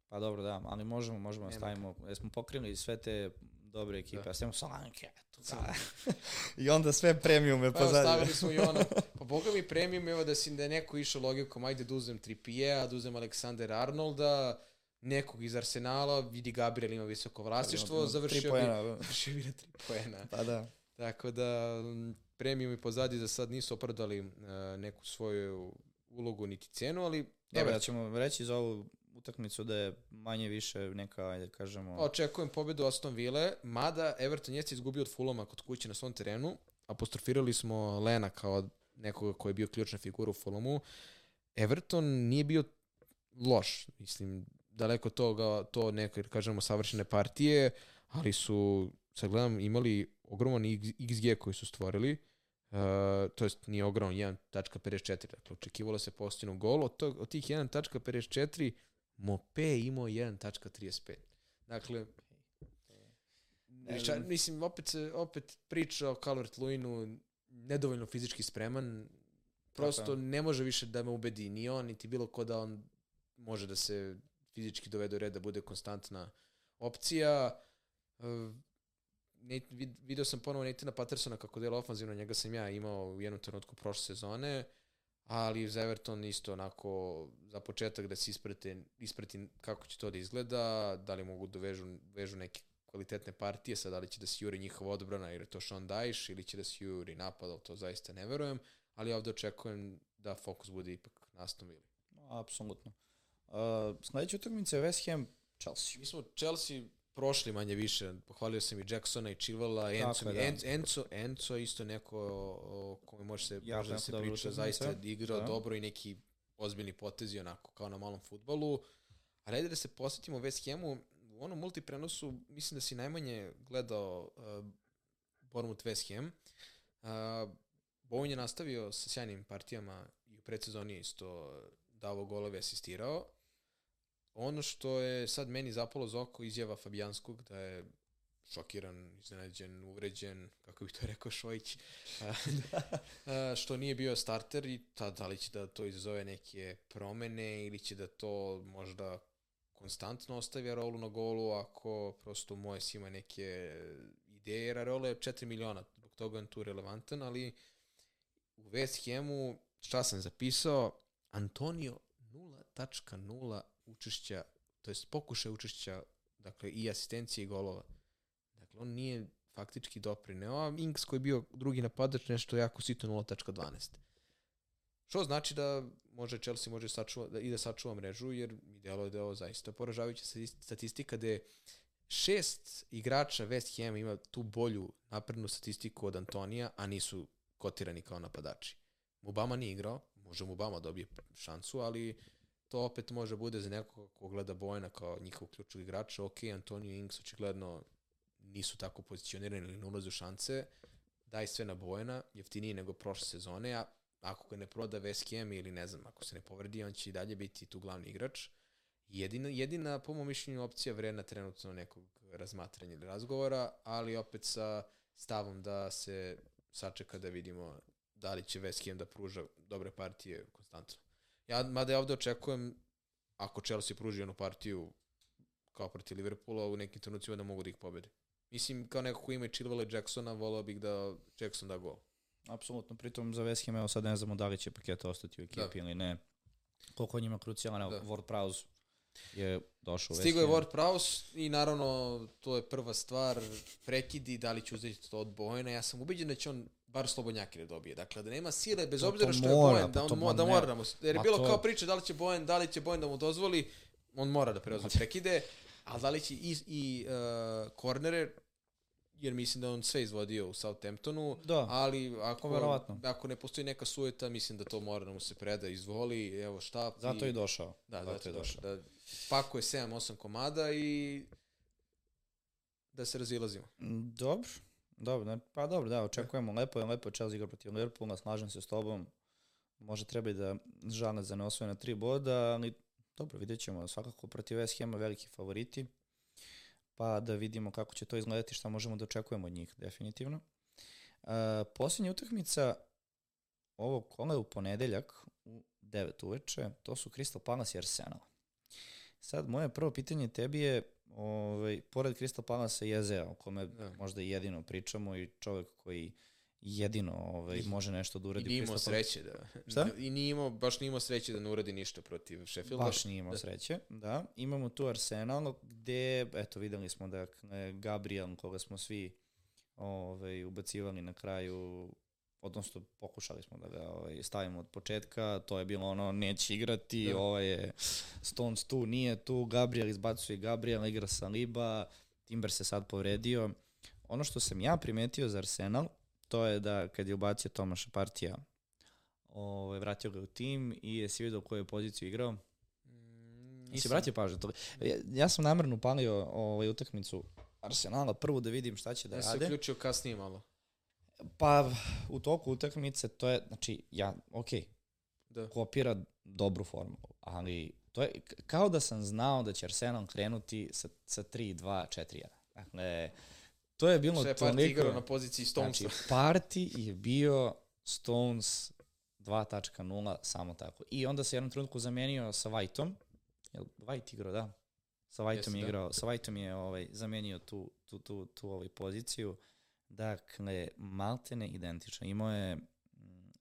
Pa dobro, da, ali možemo, možemo da stavimo, jer smo pokrili sve te ekipe, Da. da. samo Solanke, eto, da. I onda sve premiume Pa pozadnje. stavili smo i ono, pa boga mi premium, evo da si da je neko išao logikom, ajde da uzem Trippier, da uzem Aleksandra Arnolda, nekog iz Arsenala, vidi Gabriel ima visoko vlasništvo, Tri završio bi, da. završio bi na tri poena. Pa da. Tako da, premium i pozadi za sad nisu opravdali uh, neku svoju ulogu niti cenu, ali Dobro, Everton. ja ćemo reći za ovu utakmicu da je manje više neka, ajde da kažemo, Očekujem pobedu Aston Ville, mada Everton jeste izgubio od Fulama kod kuće na svom terenu. Apostrofirali smo Lena kao nekoga koji je bio ključna figura u Fulamu. Everton nije bio loš, mislim, daleko toga, to neke, kažemo, savršene partije, ali su, sad gledam, imali ogroman XG koji su stvorili, uh, to jest nije ogroman, 1.54, dakle, očekivalo se postinu gol, od, tog, od tih 1.54 Mope imao 1.35. Dakle, Ništa, mislim, opet, opet priča o Calvert Luinu nedovoljno fizički spreman. Prosto Tako ne može više da me ubedi ni on, niti bilo ko da on može da se fizički dovede u red, da bude konstantna opcija. Ne, vid, video sam ponovo Natana Pattersona kako dela ofanzivno, njega sam ja imao u jednom trenutku prošle sezone, ali za Everton isto onako za početak da se isprate, isprati kako će to da izgleda, da li mogu da vežu, vežu neke kvalitetne partije, sad da li će da se juri njihova odbrana jer je to Sean Dyche ili će da se juri napad, ali to zaista ne verujem, ali ovde očekujem da fokus bude ipak na Aston Villa. apsolutno. Uh, sledeća utakmica je West Ham Chelsea. Mi smo Chelsea prošli manje više, pohvalio sam i Jacksona i Tako je, da. Enzo, Enzo je isto neko o, kome može se, Jako, može da se priča, zaista je igrao da. dobro i neki ozbiljni potezi onako kao na malom futbolu. Ali ajde da se posjetimo West Hamu, u onom multiprenosu mislim da si najmanje gledao uh, Bournemouth West Ham. Uh, Bowen je nastavio sa sjajnim partijama i u predsezoni isto davo golove, asistirao. Ono što je sad meni zapalo za oko izjava Fabijanskog da je šokiran, iznenađen, uvređen, kako bih to rekao Šojić, što nije bio starter i ta, da li će da to izazove neke promene ili će da to možda konstantno ostavi rolu na golu ako prosto Mojes ima neke ideje, jer Areola je 4 miliona, zbog toga je tu relevantan, ali u West Hamu, šta sam zapisao, Antonio 0.0 učešća, to jest pokušaj učešća, dakle i asistencije i golova. Dakle, on nije faktički doprineo, a Inks koji je bio drugi napadač nešto jako sitno 0.12. Što znači da može Chelsea može sačuva, da i da sačuva mrežu, jer mi delo je da je ovo zaista poražavajuća stati- statistika gde šest igrača West Ham ima tu bolju naprednu statistiku od Antonija, a nisu kotirani kao napadači. Mubama nije igrao, može Mubama dobije šansu, ali to opet može bude za nekog ko gleda Bojana kao njihov ključnog igrača. Ok, Antonio i Inks očigledno nisu tako pozicionirani ili ne ulaze u šanse. Daj sve na Bojana, jeftiniji nego prošle sezone, a ako ga ne proda Ham ili ne znam, ako se ne povredi, on će i dalje biti tu glavni igrač. Jedina, jedina po mom mišljenju, opcija vredna trenutno nekog razmatranja ili razgovora, ali opet sa stavom da se sačeka da vidimo da li će West Ham da pruža dobre partije konstantno. Ja, mada ja ovde očekujem, ako Chelsea pruži jednu partiju kao protiv Liverpoola, u nekim trenucima da mogu da ih pobede. Mislim, kao neko ko ima i Chilwell i Jacksona, volao bih da Jackson da gol. Apsolutno, pritom za West Ham, evo sad ne znamo da li će paketa ostati u ekipi ili ne. Koliko on ima krucijalan, evo, Da. Ward Prowse je došao u West Stigo je. Ward Prowse i naravno to je prva stvar, prekidi, da li će uzeti to od Bojena. Ja sam ubeđen da će on bar slobodnjake da dobije. Dakle, da nema sile, bez To- obzira to što je mora, Bojen, da pa on mo, ma da ne. mora da mu... Jer je bilo to- kao priča da li će Bojen, da li će Bojen da mu dozvoli, on mora da preuzme prekide, a da li će i, i uh, kornere, jer mislim da on sve izvodio u Southamptonu, Da, ali ako, verovatno. ako ne postoji neka sueta, mislim da to mora da mu se preda, izvoli, evo šta. zato je došao. Da, zato zato je je došao. Da pakuje 7-8 komada i da se razilazimo. Mm, Dobro, dobro, ne- pa dobro, da, očekujemo, lepo je, lepo je Chelsea igra protiv Liverpoola, slažem se s tobom, možda treba i da žana za ne osvoje na tri boda, ali dobro, vidjet ćemo, svakako protiv West Hama veliki favoriti, pa da vidimo kako će to izgledati, šta možemo da očekujemo od njih, definitivno. Uh, posljednja utakmica ovog kola je u ponedeljak u 9 uveče, to su Crystal Palace i Arsenal. Sad, moje prvo pitanje tebi je, ovaj, pored Crystal Palace je Ezea, o kome Da. možda i jedino pričamo i čovek koji jedino ovaj, može nešto da I uradi. nije u imao sreće da... Šta? I nije imao, baš nije imao sreće da ne uradi ništa protiv Sheffielda. Baš nije imao Da. sreće, da. Imamo tu Arsenal gde, eto, videli smo da Gabriel, koga smo svi ovaj, ubacivali na kraju, odnosno pokušali smo da ga ovaj, stavimo od početka, to je bilo ono, neće igrati, Da. ovo je Stones tu, nije tu, Gabriel izbacuje Gabriel, igra Saliba, Timber se sad povredio. Ono što sam ja primetio za Arsenal, to je da kad je ubacio Tomaša Partija, ovaj, vratio ga u tim i jesi vidio koju je poziciju igrao? Mm, Jesi nisam. vratio pažnju to? Ja, ja sam namjerno upalio ovaj, utakmicu Arsenala, prvo da vidim šta će da Ja se rade. uključio kasnije malo. Pa u toku utakmice to je, znači, ja, ok, Da. kopira dobru formulu, ali to je kao da sam znao da će Arsenal krenuti sa, sa 3-2-4-1. Dakle, to je bilo Sve je toliko... parti igrao na poziciji Stonesa. Znači, party je bio Stones 2.0, samo tako. I onda se jednom trenutku zamenio sa Whiteom. Jel White igrao, da? Sa Whiteom Jeste, je da. igrao, sa Whiteom je ovaj, zamenio tu, tu, tu, tu ovaj poziciju. Dakle, maltene identično. Imao je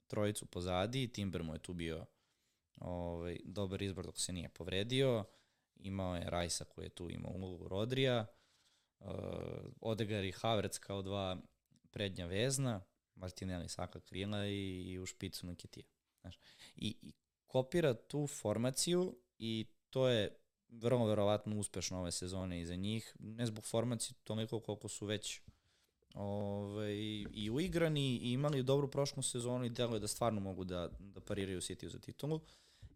trojicu pozadi, Timber mu je tu bio ovaj, dobar izbor dok se nije povredio. Imao je Rajsa koji je tu imao ulogu Rodrija. Uh, Odegar i Havertz kao dva prednja vezna, Martinelli Saka krila i, i u špicu Nketija. Znaš. I, I kopira tu formaciju i to je vrlo verovatno uspešno ove sezone iza njih, ne zbog formacije toliko koliko su već ovaj, i uigrani i imali dobru prošlu sezonu i deluje da stvarno mogu da, da pariraju City za titulu.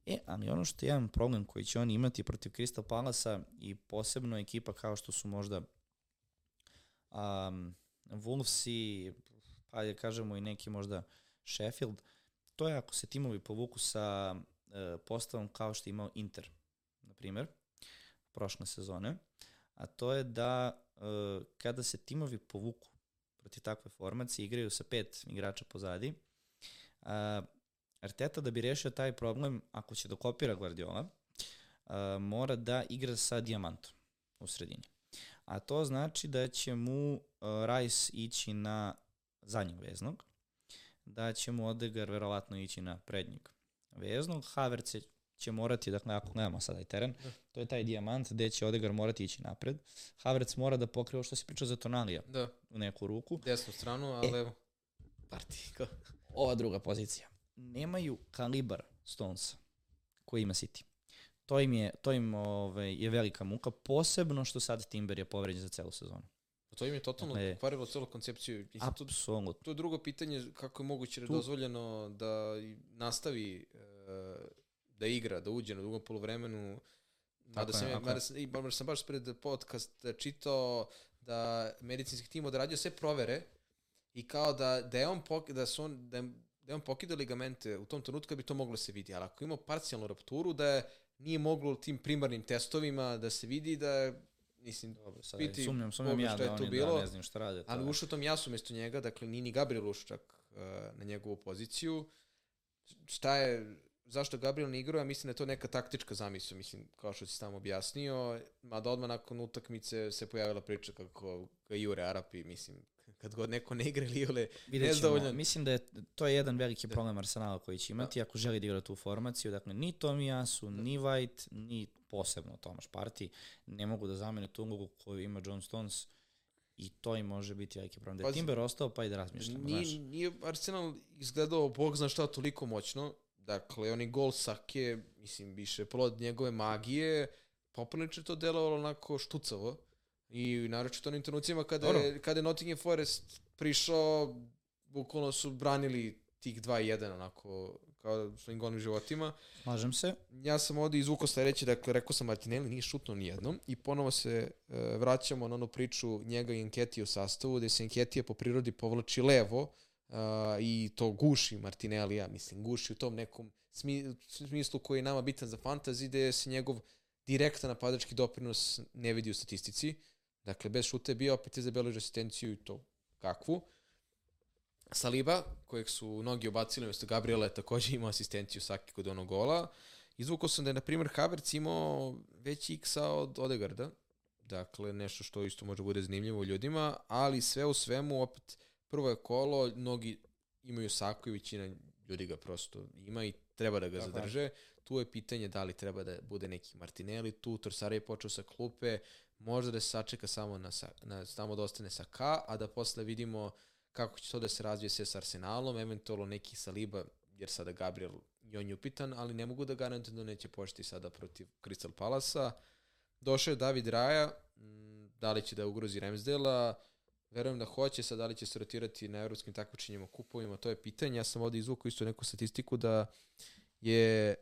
E, ali ono što je jedan problem koji će oni imati protiv Crystal Palasa i posebno ekipa kao što su možda um, Wolves i pa je kažemo i neki možda Sheffield, to je ako se timovi povuku sa uh, postavom kao što je imao Inter, na primjer, prošle sezone, a to je da uh, kada se timovi povuku protiv takve formacije, igraju sa pet igrača pozadi, uh, Arteta da bi rešio taj problem, ako će da kopira Guardiola, uh, mora da igra sa dijamantom u sredini. A to znači da će mu uh, Rice ići na zadnjeg veznog, da će mu Odegar verovatno ići na prednjeg veznog, Havertz će morati, dakle ako gledamo sada i teren, Da. to je taj dijamant gde će Odegar morati ići napred. Havertz mora da pokrije ovo što si pričao za Tonalija Da, u neku ruku. desnu stranu, ali evo. Parti. kao- Ova druga pozicija. Nemaju kalibar Stonesa koji ima City. To im je, to im ovaj, je velika muka, posebno što sad Timber je povređen za celu sezonu. To im je totalno Dakle, pokvarilo celu koncepciju. Mislim, to, Apsolutno. to je drugo pitanje kako je moguće Tu- dozvoljeno da nastavi e, da igra, da uđe na drugom polovremenu. Mada je, sam, ako- mada sam, i mada sam baš pred podcast čitao da medicinski tim odradio sve provere i kao da, da je on pok, da su on, da je, da je on pokidao ligamente u tom trenutku kad bi to moglo se vidi. Ali ako ima parcijalnu rapturu, da je, nije moglo tim primarnim testovima da se vidi da je, mislim, Dobro, sad Piti sumnjam, sumnjam ja je da oni bilo, da ne znam šta rade. to ali je- ušao tom jasu mesto njega, dakle nije ni Gabriel ušao čak uh, na njegovu poziciju. Šta je, zašto Gabriel ne igrao, ja mislim da je to neka taktička zamisla, mislim, kao što si tamo objasnio, mada odmah nakon utakmice se pojavila priča kako ga jure Arapi, mislim, kad god neko ne igra ćemo. nezadovoljan. Mislim da je to je jedan veliki Da. problem Arsenala koji će imati ako želi da igra tu formaciju. Dakle, ni Tomijasu, ni White, ni posebno Tomaš Parti ne mogu da zamene tu ulogu koju ima John Stones i to im može biti veliki problem. Da je Timber ostao pa i da razmišljamo. Nije, znaš. nije Arsenal izgledao, bog zna šta, toliko moćno. Dakle, oni gol Sake, mislim, više plod njegove magije, poprilično to delovalo onako štucavo. I naročito onim trenucima kada je, kada je Nottingham Forest prišao, bukvalno su branili tih 2-1 onako kao svojim golnim životima. Slažem se. Ja sam ovde izvukao sledeće, dakle, rekao sam Martinelli nije šutno nijednom i ponovo se e, vraćamo na onu priču njega i Enketija u sastavu, gde se Enketija po prirodi povlači levo a, i to guši Martinellija, mislim, guši u tom nekom smi, smislu koji je nama bitan za fantasy, gde se njegov direktan napadački doprinos ne vidi u statistici. Dakle, bez šuta je bio, opet je zabeležio asistenciju i to kakvu. Saliba, kojeg su mnogi obacili umjesto Gabriela, je takođe imao asistenciju Saki kod onog gola. Izvukao sam da je, na primjer, Havertz imao veći x od Odegarda. dakle nešto što isto može bude zanimljivo ljudima, ali sve u svemu opet prvo je kolo, mnogi imaju Sako i većina ljudi ga prosto ima i treba da ga Tako zadrže. Je. Tu je pitanje da li treba da bude neki Martinelli tu, Torsara je počeo sa klupe, možda da se sačeka samo na, na samo da ostane sa K, a da posle vidimo kako će to da se razvije sve s Arsenalom, eventualno neki Saliba, jer sada Gabriel i on je upitan, ali ne mogu da garantujem da neće početi sada protiv Crystal Palasa. Došao je David Raja, da li će da ugrozi Ramsdela, verujem da hoće, sad da li će se rotirati na evropskim takmičenjima, kupovima, to je pitanje. Ja sam ovde izvukao isto neku statistiku da je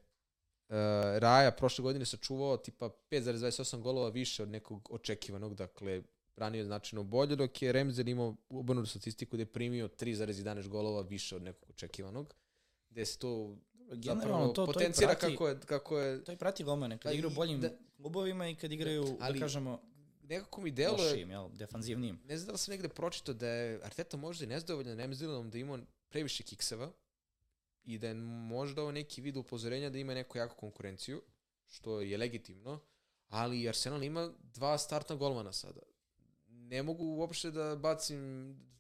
uh, Raja prošle godine sačuvao tipa 5,28 golova više od nekog očekivanog, dakle ranije značajno bolje, dok je Remzer imao obrnutu statistiku da je primio 3,11 golova više od nekog očekivanog, gde se to generalno to, potencira to prati, kako je, kako je... To i prati golmane, kad pa igraju boljim da, klubovima i kad igraju, da, ali, da kažemo, nekako mi deluje... Lošim, jel, defanzivnim. Ne znam da li sam negde pročitao da je Arteta možda i nezdovoljan Nemzilom da ima previše kikseva i da je možda ovo neki vid upozorenja da ima neku jaku konkurenciju, što je legitimno, ali Arsenal ima dva startna golmana sada. Ne mogu uopšte da bacim,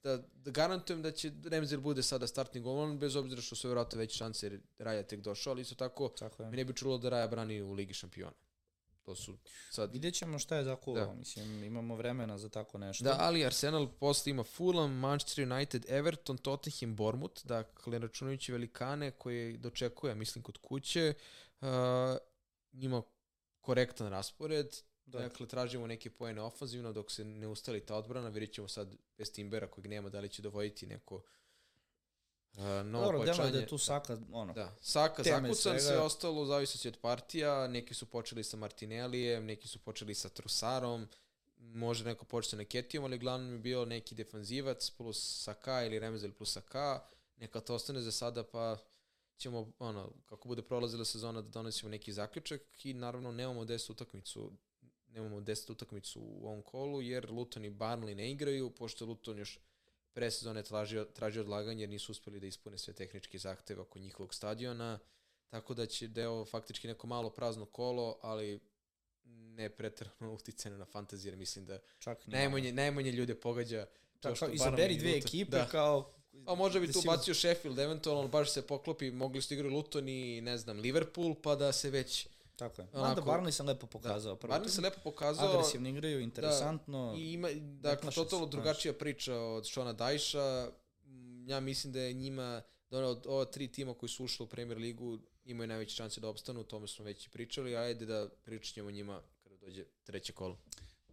da, da garantujem da će Remzil bude sada startni golman, bez obzira što su vjerojatno veće šanse jer Raja tek došao, ali isto tako, tako mi ne bi čulo da Raja brani u Ligi šampiona. To su sad... Vidjet ćemo šta je zakuvao, da. mislim, imamo vremena za tako nešto. Da, ali Arsenal posle ima Fulham, Manchester United, Everton, Tottenham, Bournemouth, dakle, računajući velikane koje dočekuje, mislim, kod kuće, uh, ima korektan raspored, da. dakle, tražimo neke pojene ofanzivno, dok se ne ustali ta odbrana, vidjet ćemo sad bez Timbera kojeg nema, da li će dovoditi neko Uh, novo Dobro, pojačanje. da je tu Saka, ono, da. Saka zakucan, sve ostalo zavisi od partija, neki su počeli sa Martinellijem, neki su počeli sa Trusarom, može neko početi sa Neketijom, ali glavno je bio neki defanzivac plus Saka ili Remzel plus Saka, neka to ostane za sada, pa ćemo, ono, kako bude prolazila sezona da donesemo neki zaključak i naravno nemamo 10 utakmicu nemamo 10 utakmicu u ovom kolu, jer Luton i Barnley ne igraju, pošto Luton još pre sezone tražio, tražio odlaganje jer nisu uspeli da ispune sve tehničke zahteve oko njihovog stadiona, tako da će deo faktički neko malo prazno kolo, ali ne pretrano uticene na fantazije, jer mislim da Čak najmanje, najmanje ljude pogađa to što izaberi dve ekipe da. kao A može bi tu bacio Sheffield, eventualno baš se poklopi, mogli su igrati Luton i ne znam, Liverpool, pa da se već Tako je. Mada Barney sam lepo pokazao. Da, Barney sam lepo pokazao. Agresivno igraju, da. interesantno. Da, I ima, dakle, totalno drugačija priča od Šona Dajša. Ja mislim da je njima, da od ova tri tima koji su ušli u Premier ligu, imaju najveće šanse da opstanu, o tome smo već i pričali, ajde da pričat ćemo njima kada dođe treće kolo.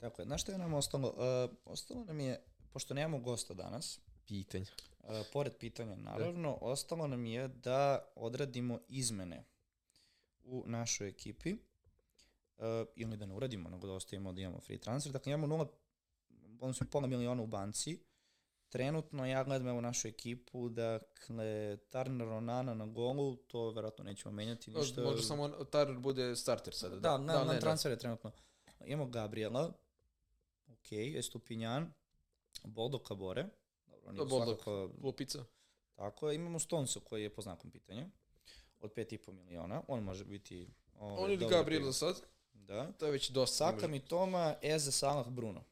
Tako je. Znaš što je nam ostalo? Uh, ostalo nam je, pošto nemamo gosta danas, pitanja. Uh, pored pitanja, naravno, da. ostalo nam je da odradimo izmene u našoj ekipi uh, ili da ne uradimo, nego da ostavimo da imamo free transfer. Dakle, imamo nula, odnosno pola miliona u banci. Trenutno ja gledam evo našu ekipu, dakle, Turner Onana na golu, to verovatno nećemo menjati ništa. Možda samo Turner bude starter sada. Da, da, na, da, na ne, transfer je trenutno. Imamo Gabriela, ok, Estupinjan, Boldo Cabore, dobro, nije Boldo, svakako... Lupica. Tako je, imamo Stonsa koji je po znakom pitanja od 5,5 miliona. On može biti... Ovaj, On ili Gabriel za sad? Da. To je već dosta. Saka mi Toma, Eze, Salah, Bruno.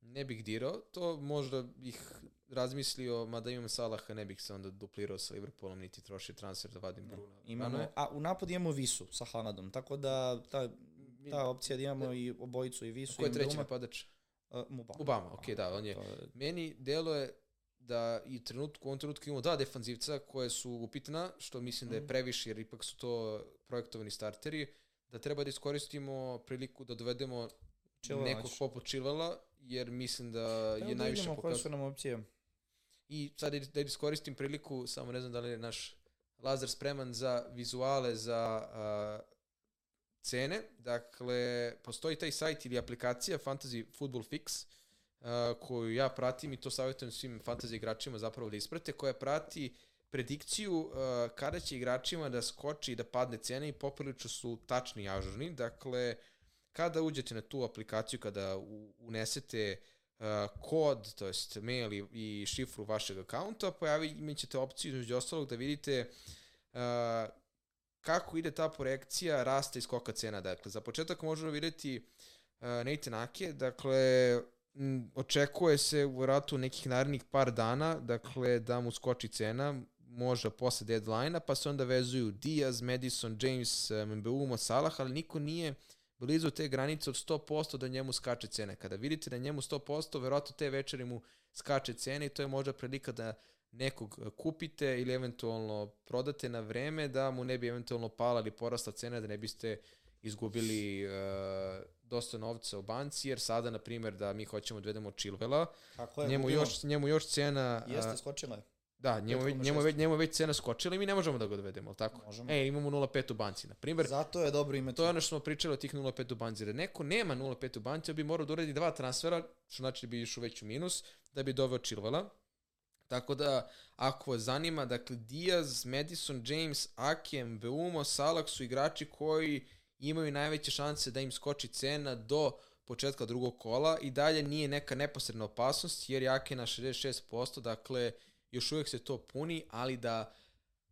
Ne bih dirao, to možda bih razmislio, mada imam Salaha, ne bih se onda duplirao sa Liverpoolom, niti trošio transfer da vadim Bruno. Imamo, a u napad imamo Visu sa Haladom, tako da ta, ta opcija da imamo i obojicu i Visu. Ko je treći napadač? Uh, Mubama. Mubama, ok, da, on je. je... Meni delo je da i trenutku, u ovom trenutku imamo dva defanzivca koje su upitna, što mislim da je mhm. previše, jer ipak su to projektovani starteri, da treba da iskoristimo priliku da dovedemo Čilvać. nekog poput Čilvala, jer mislim da je da najviše pokazano. koje su nam opcije. I sad da iskoristim priliku, samo ne znam da li je naš Lazar spreman za vizuale, za uh, cene. Dakle, postoji taj sajt ili aplikacija Fantasy Football Fix, koju ja pratim i to savjetujem svim fantasy igračima zapravo da isprate, koja prati predikciju kada će igračima da skoči i da padne cena i poprilično su tačni i ažurni. Dakle, kada uđete na tu aplikaciju, kada unesete kod, to jest mail i, šifru vašeg akaunta, pojavi, imat ćete opciju između ostalog da vidite kako ide ta projekcija rasta i skoka cena. Dakle, za početak možemo vidjeti Nathan Ake, dakle, očekuje se u ratu nekih narednih par dana, dakle, da mu skoči cena, možda posle deadline-a, pa se onda vezuju Diaz, Madison, James, Mbeumo, Salah, ali niko nije blizu te granice od 100% da njemu skače cene. Kada vidite da njemu 100%, verovatno te večeri mu skače cene i to je možda prilika da nekog kupite ili eventualno prodate na vreme da mu ne bi eventualno pala ili porasla cena da ne biste izgubili uh, dosta novca u banci, jer sada, na primjer, da mi hoćemo da vedemo Chilvela, Kako je njemu još, njemu još cena... Jeste, skočila je. Da, njemu, njemu, 5,6. već, njemu već cena skočila i mi ne možemo da ga dovedemo, ali tako? Možemo. E, imamo 0,5 u banci, na primjer. Zato je dobro imati. To je ono što smo pričali o tih 0,5 u banci. Da neko nema 0,5 u banci, on bi morao da uradi dva transfera, što znači da bi išao već u minus, da bi doveo Chilvela. Tako da, ako vas zanima, dakle, Diaz, Madison, James, Akem, Beumo, Salah su igrači koji imaju najveće šanse da im skoči cena do početka drugog kola i dalje nije neka neposredna opasnost jer je Ake na 66%, dakle još uvijek se to puni, ali da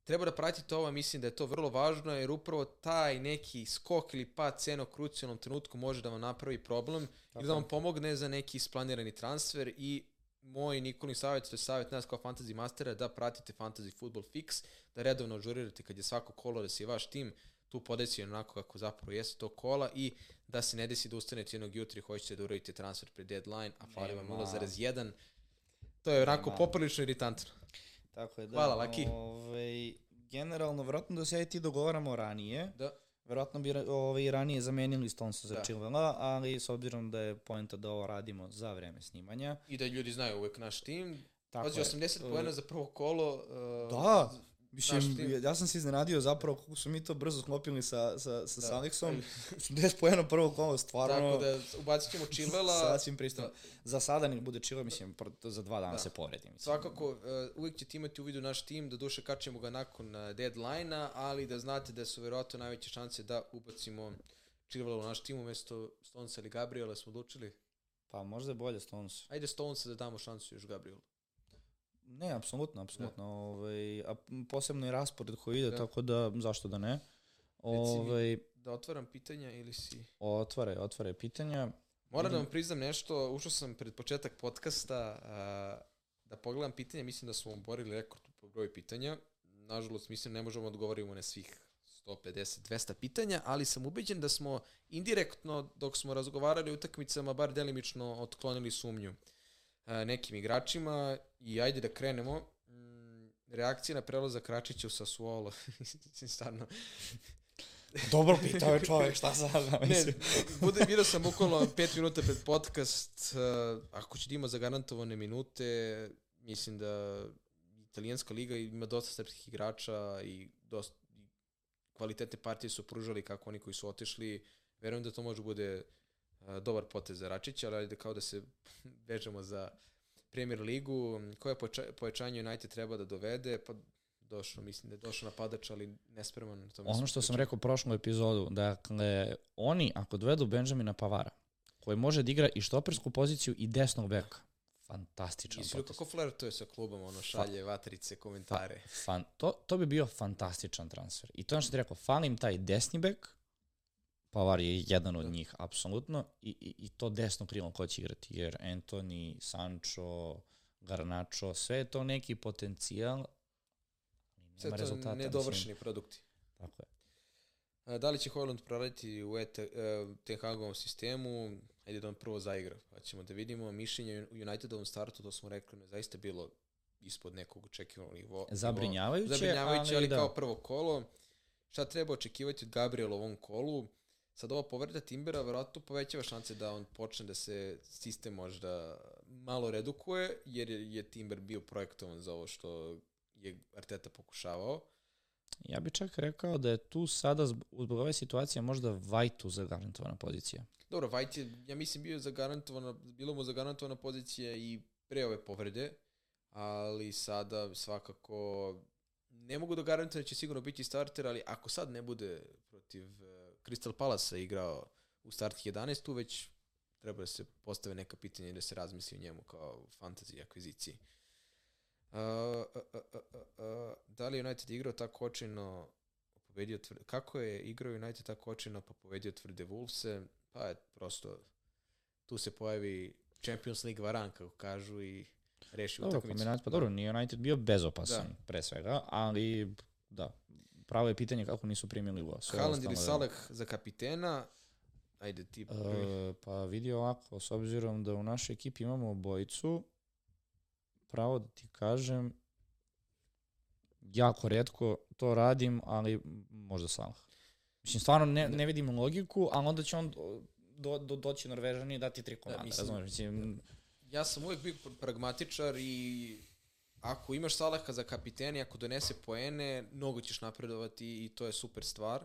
treba da pratite ovo, mislim da je to vrlo važno jer upravo taj neki skok ili pad cena u krucijalnom trenutku može da vam napravi problem ili da vam pomogne za neki isplanirani transfer i moj Nikolin savjet, to je savjet nas kao fantasy mastera, da pratite fantasy football fix, da redovno ažurirate kad je svako kolo da se vaš tim tu podesi onako kako zapravo jeste to kola i da se ne desi da ustanete jednog jutra i hoćete da uradite transfer pre deadline, a fali vam Nema. 0,1. To je onako Nema. poprilično iritantno. Tako je, da. Hvala, Laki. Ovaj, generalno, verovatno da se ja i ti dogovaramo ranije. Da. Verovatno bi ovaj, ranije zamenili Stonesa za Da. Chilvela, ali s obzirom da je poenta da ovo radimo za vreme snimanja. I da ljudi znaju uvek naš tim. Tako Pazi, je. 80 Uh, poena za prvo kolo. Uh, Da, Mislim, tim. ja sam se iznenadio zapravo kako su mi to brzo sklopili sa, sa, sa Da. Salixom. 10 pojena prvo kolo, stvarno. Tako da ubacit ćemo Chilvela. Sasvim pristojno. Za sada nek bude Chilwell, mislim, za dva dana Da. se povredi. Mislim. Svakako, uh, uvijek ćete imati u vidu naš tim, da duše kačemo ga nakon uh, deadline-a, ali da znate da su verovatno najveće šanse da ubacimo Chilvela u naš tim umesto Stonesa ili Gabriela smo odlučili. Pa možda je bolje Stones. Ajde Stonesa da damo šansu još Gabrielu. Ne, apsolutno, apsolutno. Ovaj, a posebno i raspored koji ide, Da. tako da zašto da ne. mi. Ovaj, Da otvaram pitanja ili si... otvaraj, otvaraj pitanja. Moram da vam priznam nešto, ušao sam pred početak podcasta a, da pogledam pitanja, mislim da smo oborili rekord po broju pitanja. Nažalost, mislim ne možemo da odgovorimo na svih 150, 200 pitanja, ali sam ubeđen da smo indirektno, dok smo razgovarali o utakmicama, bar delimično otklonili sumnju a, nekim igračima i ajde da krenemo. Mm, reakcija na prelazak Račića u Sassuolo. Stvarno, Dobro pitao je čovjek, šta sad? Ne, bude, vidio sam bukvalno pet minuta pred podcast, uh, ako će da ima zagarantovane minute, mislim da italijanska liga ima dosta srpskih igrača i dosta i kvalitetne partije su pružali kako oni koji su otišli. Verujem da to može bude dobar potez za Račića, ali ajde kao da se vežemo za Premier ligu. Koje pojačanje United treba da dovede? Pa došao, mislim da je došao napadač, ali nespreman. O tome Ono što sam rekao u prošlom epizodu, dakle, oni ako dovedu Benjamina Pavara, koji može da igra i štopersku poziciju i desnog beka, fantastičan Mislim potez. kako flertuje sa klubom, ono šalje vatrice, komentare. Fan, to, to bi bio fantastičan transfer. I to je ono što ti rekao, falim taj desni bek, Pavar je jedan od Da. njih, apsolutno, i, i, i to desno krilo ko će igrati, jer Anthony, Sancho, Garnacho, sve je to neki potencijal, ali Sve nema to nedovršeni produkti. Mislim, tako je. A, Da li će Hojland proraditi u ET, Ten Hagovom sistemu? Ajde da on prvo zaigra, pa ćemo da vidimo. Mišljenje u Unitedovom startu, to smo rekli, me zaista bilo ispod nekog očekivanog nivo. Zabrinjavajuće, Zabrinjavajuće, ali, ali da. kao prvo kolo. Šta treba očekivati od Gabriela u ovom kolu? Sad ova povreda Timbera verovatno povećava šanse da on počne da se sistem možda malo redukuje, jer je, Timber bio projektovan za ovo što je Arteta pokušavao. Ja bih čak rekao da je tu sada zb- zbog ove situacije možda Vajtu zagarantovana pozicija. Dobro, Vajt je, ja mislim, bio zagarantovana, bilo mu zagarantovana pozicija i pre ove povrede, ali sada svakako ne mogu da garantujem da će sigurno biti starter, ali ako sad ne bude protiv uh, Crystal Palasa igrao u start 11, tu već treba da se postave neka pitanja i da se razmisli o njemu kao fantasy akviziciji. Uh, uh, uh, uh, da li United igrao tako očajno pobedio tvrde, kako je igrao United tako očajno pa pobedio tvrde Wolvese, pa je prosto tu se pojavi Champions League varan, kako kažu, i reši Dobro, utakmicu. kombinacija, pa dobro, nije United bio bezopasan Da. pre svega, ali da, pravo je pitanje kako nisu primili. Sve Haaland ili Salah za kapitena, ajde ti prvi. E, pa vidi ovako, s obzirom da u našoj ekipi imamo obojicu, pravo da ti kažem, jako redko to radim, ali možda Salah. Mislim, stvarno ne, ne vidim logiku, ali onda će on do, do, doći Norvežani i dati tri komada, mislim, razumiješ? Mislim, Ja sam uvek bio pr- pragmatičar i ako imaš Salaha za kapitena i ako donese poene, mnogo ćeš napredovati i to je super stvar.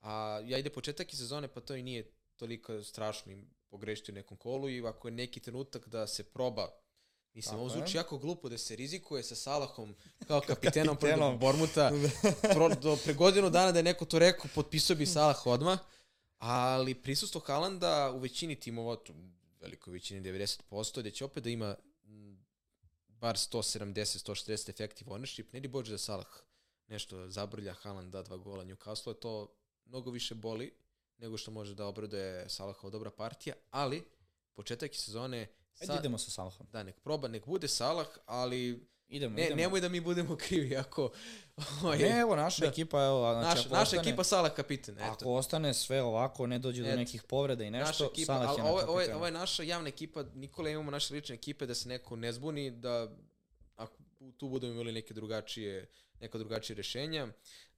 A ja ide početak i sezone, pa to i nije toliko strašno im pogrešiti u nekom kolu i ako je neki trenutak da se proba Mislim, Tako ovo zvuči jako glupo da se rizikuje sa Salahom kao kapitenom Kapitenom. Bormuta. Pro, do pre godinu dana da je neko to rekao, potpisao bi Salah odmah. Ali prisustvo Haalanda u većini timova, velikoj većini 90%, gde će opet da ima bar 170-140 effective ownership, ne di bože da Salah nešto zabrlja, Haaland da dva gola Newcastle, to mnogo više boli nego što može da obraduje Salahova dobra partija, ali početak sezone ajde idemo sa Salahom. da, nek proba, nek bude Salah, ali Idemo, ne, idemo. nemoj da mi budemo krivi ako... ovaj, Ne, evo, naša Da. ekipa, evo, znači, naša, ako naša ostane, ekipa Salah kapiten, eto. Ako ostane sve ovako, ne dođe do nekih povreda i naša nešto, ekipa, Salah ali je na ovo, ovo, ovo je naša javna ekipa, Nikola imamo naše lične ekipe da se neko ne zbuni, da ako tu budemo imali neke drugačije neka drugačije rešenja.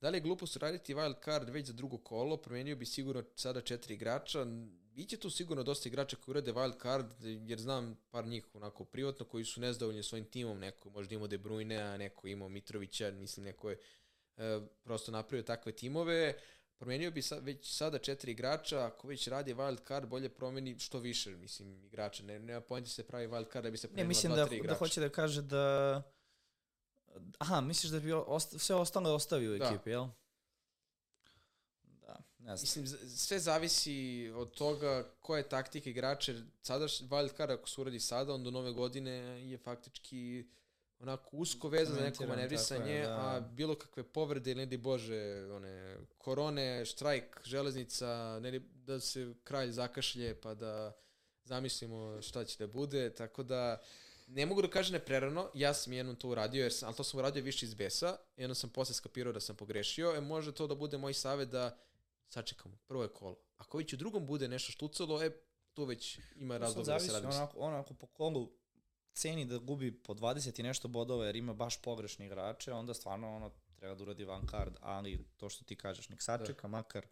Da li je glupost raditi wild card već za drugo kolo? Promenio bi sigurno sada četiri igrača. Biće tu sigurno dosta igrača koji urade wild card, jer znam par njih onako privatno koji su nezadovoljni svojim timom. Neko možda imao De Bruyne, a neko imao Mitrovića, mislim neko je e, prosto napravio takve timove. Promenio bi sa, već sada četiri igrača, ako već radi wild card, bolje promeni što više, mislim, igrača. Ne, nema pojenta se pravi wild card da bi se Ne, promenila mislim dva, da, tri da igrača. hoće da kaže da... Aha, misliš da bi osta, sve ostalo ostavio u Da. ekipi, jel? Ne znam. Mislim, sve zavisi od toga koja je taktika igrača. jer Sada š- wild card ako se uradi sada, onda nove godine je faktički onako usko veza za neko manevrisanje, je, da. a bilo kakve povrede ili ne di bože, one korone, štrajk, železnica, ne di, da se kralj zakašlje pa da zamislimo šta će da bude, tako da ne mogu da kažem neprerano, ja sam jednom to uradio, jer sam, ali to sam uradio više iz besa, jednom sam posle skapirao da sam pogrešio, e može to da bude moj savet da sačekamo, prvo je kolo. Ako već u drugom bude nešto štucalo, e, tu već ima Sad razloga da se zavisi radi. onako, onako po kolu ceni da gubi po 20 i nešto bodova jer ima baš pogrešne igrače, onda stvarno ono treba da uradi van card, ali to što ti kažeš, nek sačeka makar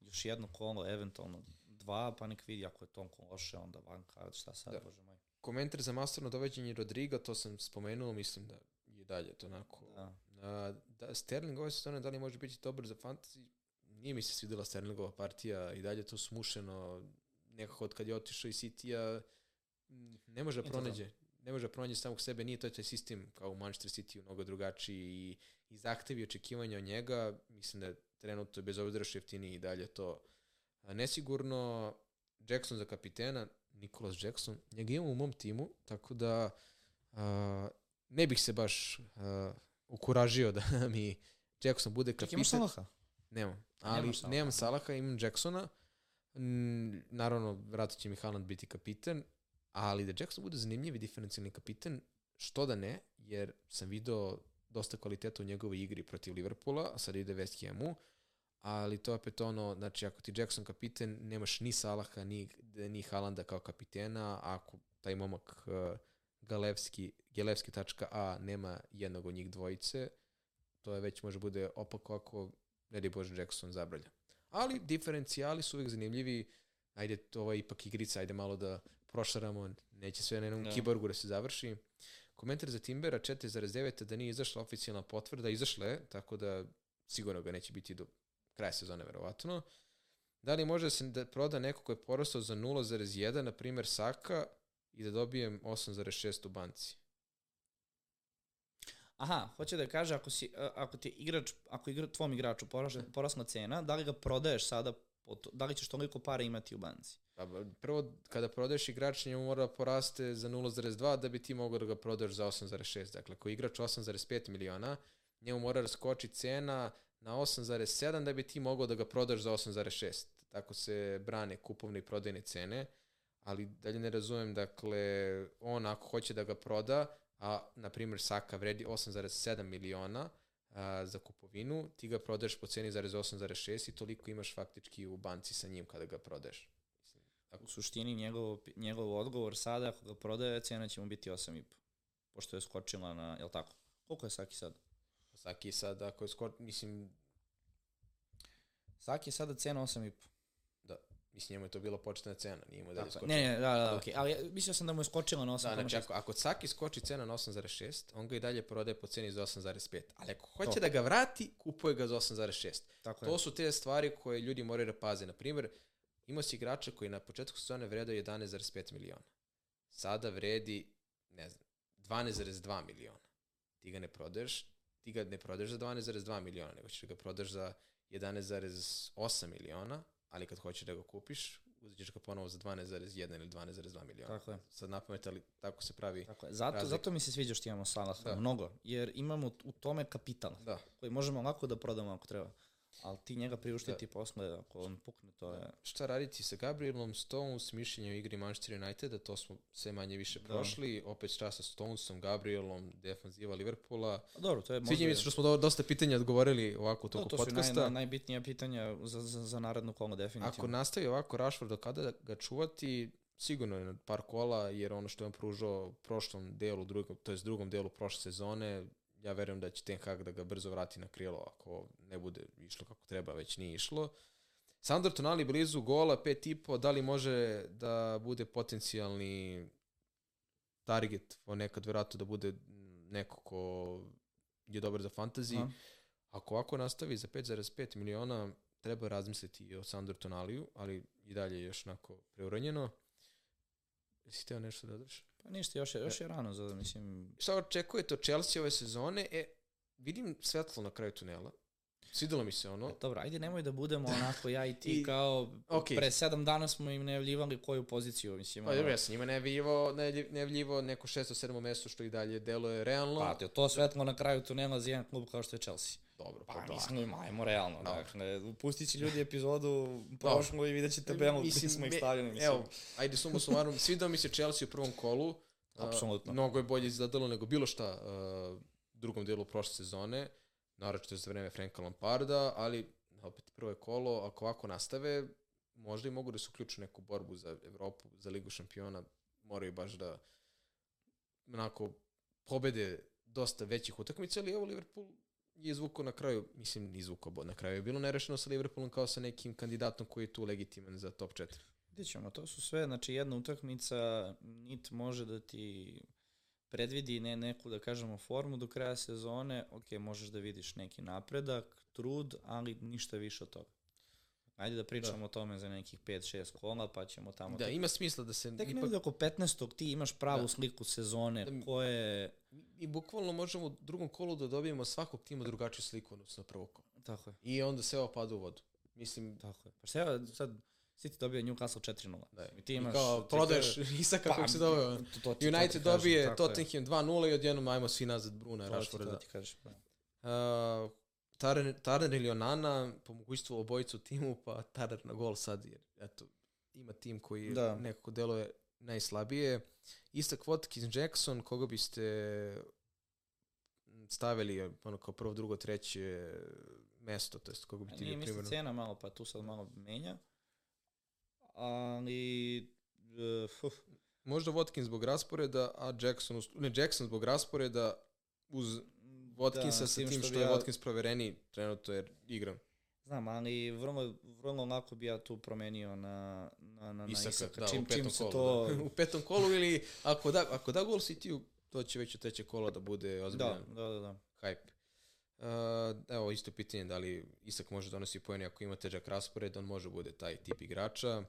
još jedno kolo, eventualno dva, pa nek vidi ako je Tonko loše, onda van card, šta sad, Da. bože moj. Komentar za masterno doveđenje Rodriga, to sam spomenuo, mislim da je dalje to onako. Da. A, da, Sterling ove sezone da li može biti dobar za fantasy? Nije mi se svidela Sterlingova partija i dalje je to smušeno. Nekako od kad je otišao iz City-a m, ne može da pronađe. Ne može da pronađe samog sebe, nije to taj sistem kao u Manchester City mnogo drugačiji i, i zahtevi očekivanja od njega. Mislim da je trenutno bez obzira što jeftiniji i dalje to a, nesigurno. Jackson za kapitena, Nicholas Jackson, njega imam u mom timu, tako da a, ne bih se baš a, ukuražio da mi Jackson bude kapitan. imaš Salaha? Nemam. Ali Salaha, nemam aha. Salaha, imam Jacksona. Mm, naravno, vratit će mi Haaland biti kapiten, ali da Jackson bude zanimljiv i diferencijalni kapiten, što da ne, jer sam video dosta kvaliteta u njegovoj igri protiv Liverpoola, a sad ide West Hamu, ali to je opet ono, znači ako ti Jackson kapiten, nemaš ni Salaha, ni, ni Haalanda kao kapitena, a ako taj momak uh, Galevski, Gelevski.a nema jednog od njih dvojice, to je već može bude opako ako ne daj Bože Jackson zabralja. Ali diferencijali su uvijek zanimljivi. Ajde, to je ipak igrica, ajde malo da prošaramo, neće sve na jednom Da. kiborgu da se završi. Komentar za Timbera 4.9 da nije izašla oficijalna potvrda, izašla je, tako da sigurno ga neće biti do kraja sezone verovatno. Da li može da se da proda neko ko je porastao za 0.1, na primjer Saka, i da dobijem 8.6 u banci? Aha, hoće da kaže ako si a, ako ti igrač, ako igra tvom igraču porasla, porasla cena, da li ga prodaješ sada po da li ćeš toliko para imati u banci? Pa, prvo, kada prodaješ igrač, njemu mora da poraste za 0,2 da bi ti mogao da ga prodaš za 8,6. Dakle, ako igrač 8,5 miliona, njemu mora da skoči cena na 8,7 da bi ti mogao da ga prodaš za 8,6. Tako se brane kupovne i prodajne cene. ali dalje ne razumem, dakle, on ako hoće da ga proda, a, na primjer, Saka vredi 8,7 miliona a, za kupovinu, ti ga prodaješ po ceni zarez 8,6 i toliko imaš faktički u banci sa njim kada ga prodaješ. U suštini njegov, njegov odgovor sada, ako ga prodaje, cena će mu biti 8,5. Pošto je skočila na, jel tako? Koliko je Saki sad? Saki sad, ako je skor, mislim, Saki je sada cena 8,5. Da, mislim, njemu je to bila početna cena, nije mu da je skočila. ne, ne, da, da, okej. Ali mislio sam da mu je skočila na 8,6. Da, znači ako, ako Saki skoči cena na 8,6, on ga i dalje prodaje po ceni za 8,5. Ali ako hoće To. da ga vrati, kupuje ga za 8,6. Tako je. To su te stvari koje ljudi moraju da paze. Na primjer, imao si igrača koji na početku sezone vredao 11,5 miliona. Sada vredi, ne znam, 12,2 miliona. Ti ga ne prodaješ, ti ga ne prodaješ za 12,2 miliona, nego ćeš da ga prodaš za 11,8 miliona, ali kad hoćeš da ga kupiš, uzet ćeš ga ponovo za 12,1 ili 12,2 miliona. Tako je. Sad napamet, ali tako se pravi. Tako je. Zato, razlika. zato mi se sviđa što imamo Salaha, Da. mnogo, jer imamo u tome kapital, Da. koji možemo lako da prodamo ako treba. Ali ti njega priuštiti Da. posle, ako on pukne, to je... Šta raditi sa Gabrielom Stones, mišljenje o igri Manchester Uniteda, to smo sve manje više Da. prošli. Opet šta sa Stonesom, Gabrielom, defanziva Liverpoola. Pa dobro, to je možda... Sviđa mi se što smo do- dosta pitanja odgovorili ovako u to, toku to su naj, podcasta. naj, najbitnija pitanja za, za, za narednu kolo, definitivno. Ako nastavi ovako Rashford, do kada ga čuvati, sigurno je na par kola, jer ono što je on pružao u prošlom delu, drugom, to jest drugom delu prošle sezone, ja verujem da će Ten Hag da ga brzo vrati na krilo ako ne bude išlo kako treba, već nije išlo. Sandro Tonali blizu gola, pet i po, da li može da bude potencijalni target, nekad verovatno da bude neko ko je dobar za fantasy. Aha. Ako ovako nastavi za 5,5 miliona, treba razmisliti i o Sandro Tonaliju, ali i dalje je još onako preuranjeno. Jesi teo nešto da dodaš? Pa ništa, još je, još je rano za, mislim... Šta očekujete od Chelsea ove sezone? E, vidim svetlo na kraju tunela. Svidelo mi se ono. Dobro, ajde nemoj da budemo onako ja i ti I- kao okej. pre sedam dana smo im najavljivali koju poziciju, mislim. Pa dobro, ja sam njima najavljivao, najavljiv- najavljivao neko šesto, sedmo mesto što i dalje deluje realno. Pa, to svetlo na kraju tunela za jedan klub kao što je Chelsea. Dobro, pa, Pa, da. mislim, ajmo realno. Dobro. Dakle, pustit će ljudi epizodu prošlu i vidjet ćete tabelu gdje smo ih stavili. Mislim. Evo, ajde sumo sumarum, svidao mi se Chelsea u prvom kolu. A, Apsolutno. mnogo je bolje izgledalo nego bilo šta a, u drugom delu prošle sezone, naročito za vreme Franka Lamparda, ali opet prvo je kolo, ako ovako nastave, možda i mogu da se uključu neku borbu za Evropu, za Ligu šampiona, moraju baš da onako pobede dosta većih utakmica, ali evo Liverpool je izvukao na kraju, mislim izvukao bod, na kraju je bilo nerešeno sa Liverpoolom kao sa nekim kandidatom koji je tu legitiman za top 4. Vidjet ćemo, to su sve, znači jedna utakmica nit može da ti predvidi ne neku, da kažemo, formu do kraja sezone, ok, možeš da vidiš neki napredak, trud, ali ništa više od toga. Ajde da pričamo da. o tome za nekih 5-6 kola, pa ćemo tamo... Da, ima smisla da se Tek ipak negde oko 15. ti imaš pravu Da. sliku sezone, Da. koje... I bukvalno možemo u drugom kolu da dobijemo svakog tima drugačiju sliku odnosno na prvo kolo. Tako je, I onda sve opada u vodu. Mislim, tako je. Pa šta evo, sad City dobio Newcastle 4-0. da. I ti I imaš... kao, ti prodaješ Isaka Pa, kako se doveo. to- to to United kažem, dobije je. Tottenham 2-0 i odjednom ajmo svi nazad Bruna, To Rashforda. to ti kažeš. Da. Uh, Tarner, Tarner ili Onana, po mogućstvu obojicu timu, pa Tarner na gol sad, jer eto, ima tim koji Da. nekako deluje najslabije. Istak Watkins Jackson, koga biste stavili ono kao prvo, drugo, treće mesto, to jest koga bi ti Nije primjerno. cena malo, pa tu sad malo menja. Ali... Uh, Možda Watkins zbog rasporeda, a Jackson, ne, Jackson zbog rasporeda uz Watkinsa da, sa tim što, bi je ja- Watkins provereni trenutno jer igram. Znam, ali vrlo, vrlo lako bi ja tu promenio na, na, na, na Isaka, da, čim, u petom čim kolu. to... Da. u petom kolu ili ako da, ako da gol City-u, to će već u treće kola da bude Da, ozbiljan da, da, da. hype. Uh, evo, isto pitanje da li Isak može donosi pojene ako ima težak raspored, on može bude taj tip igrača.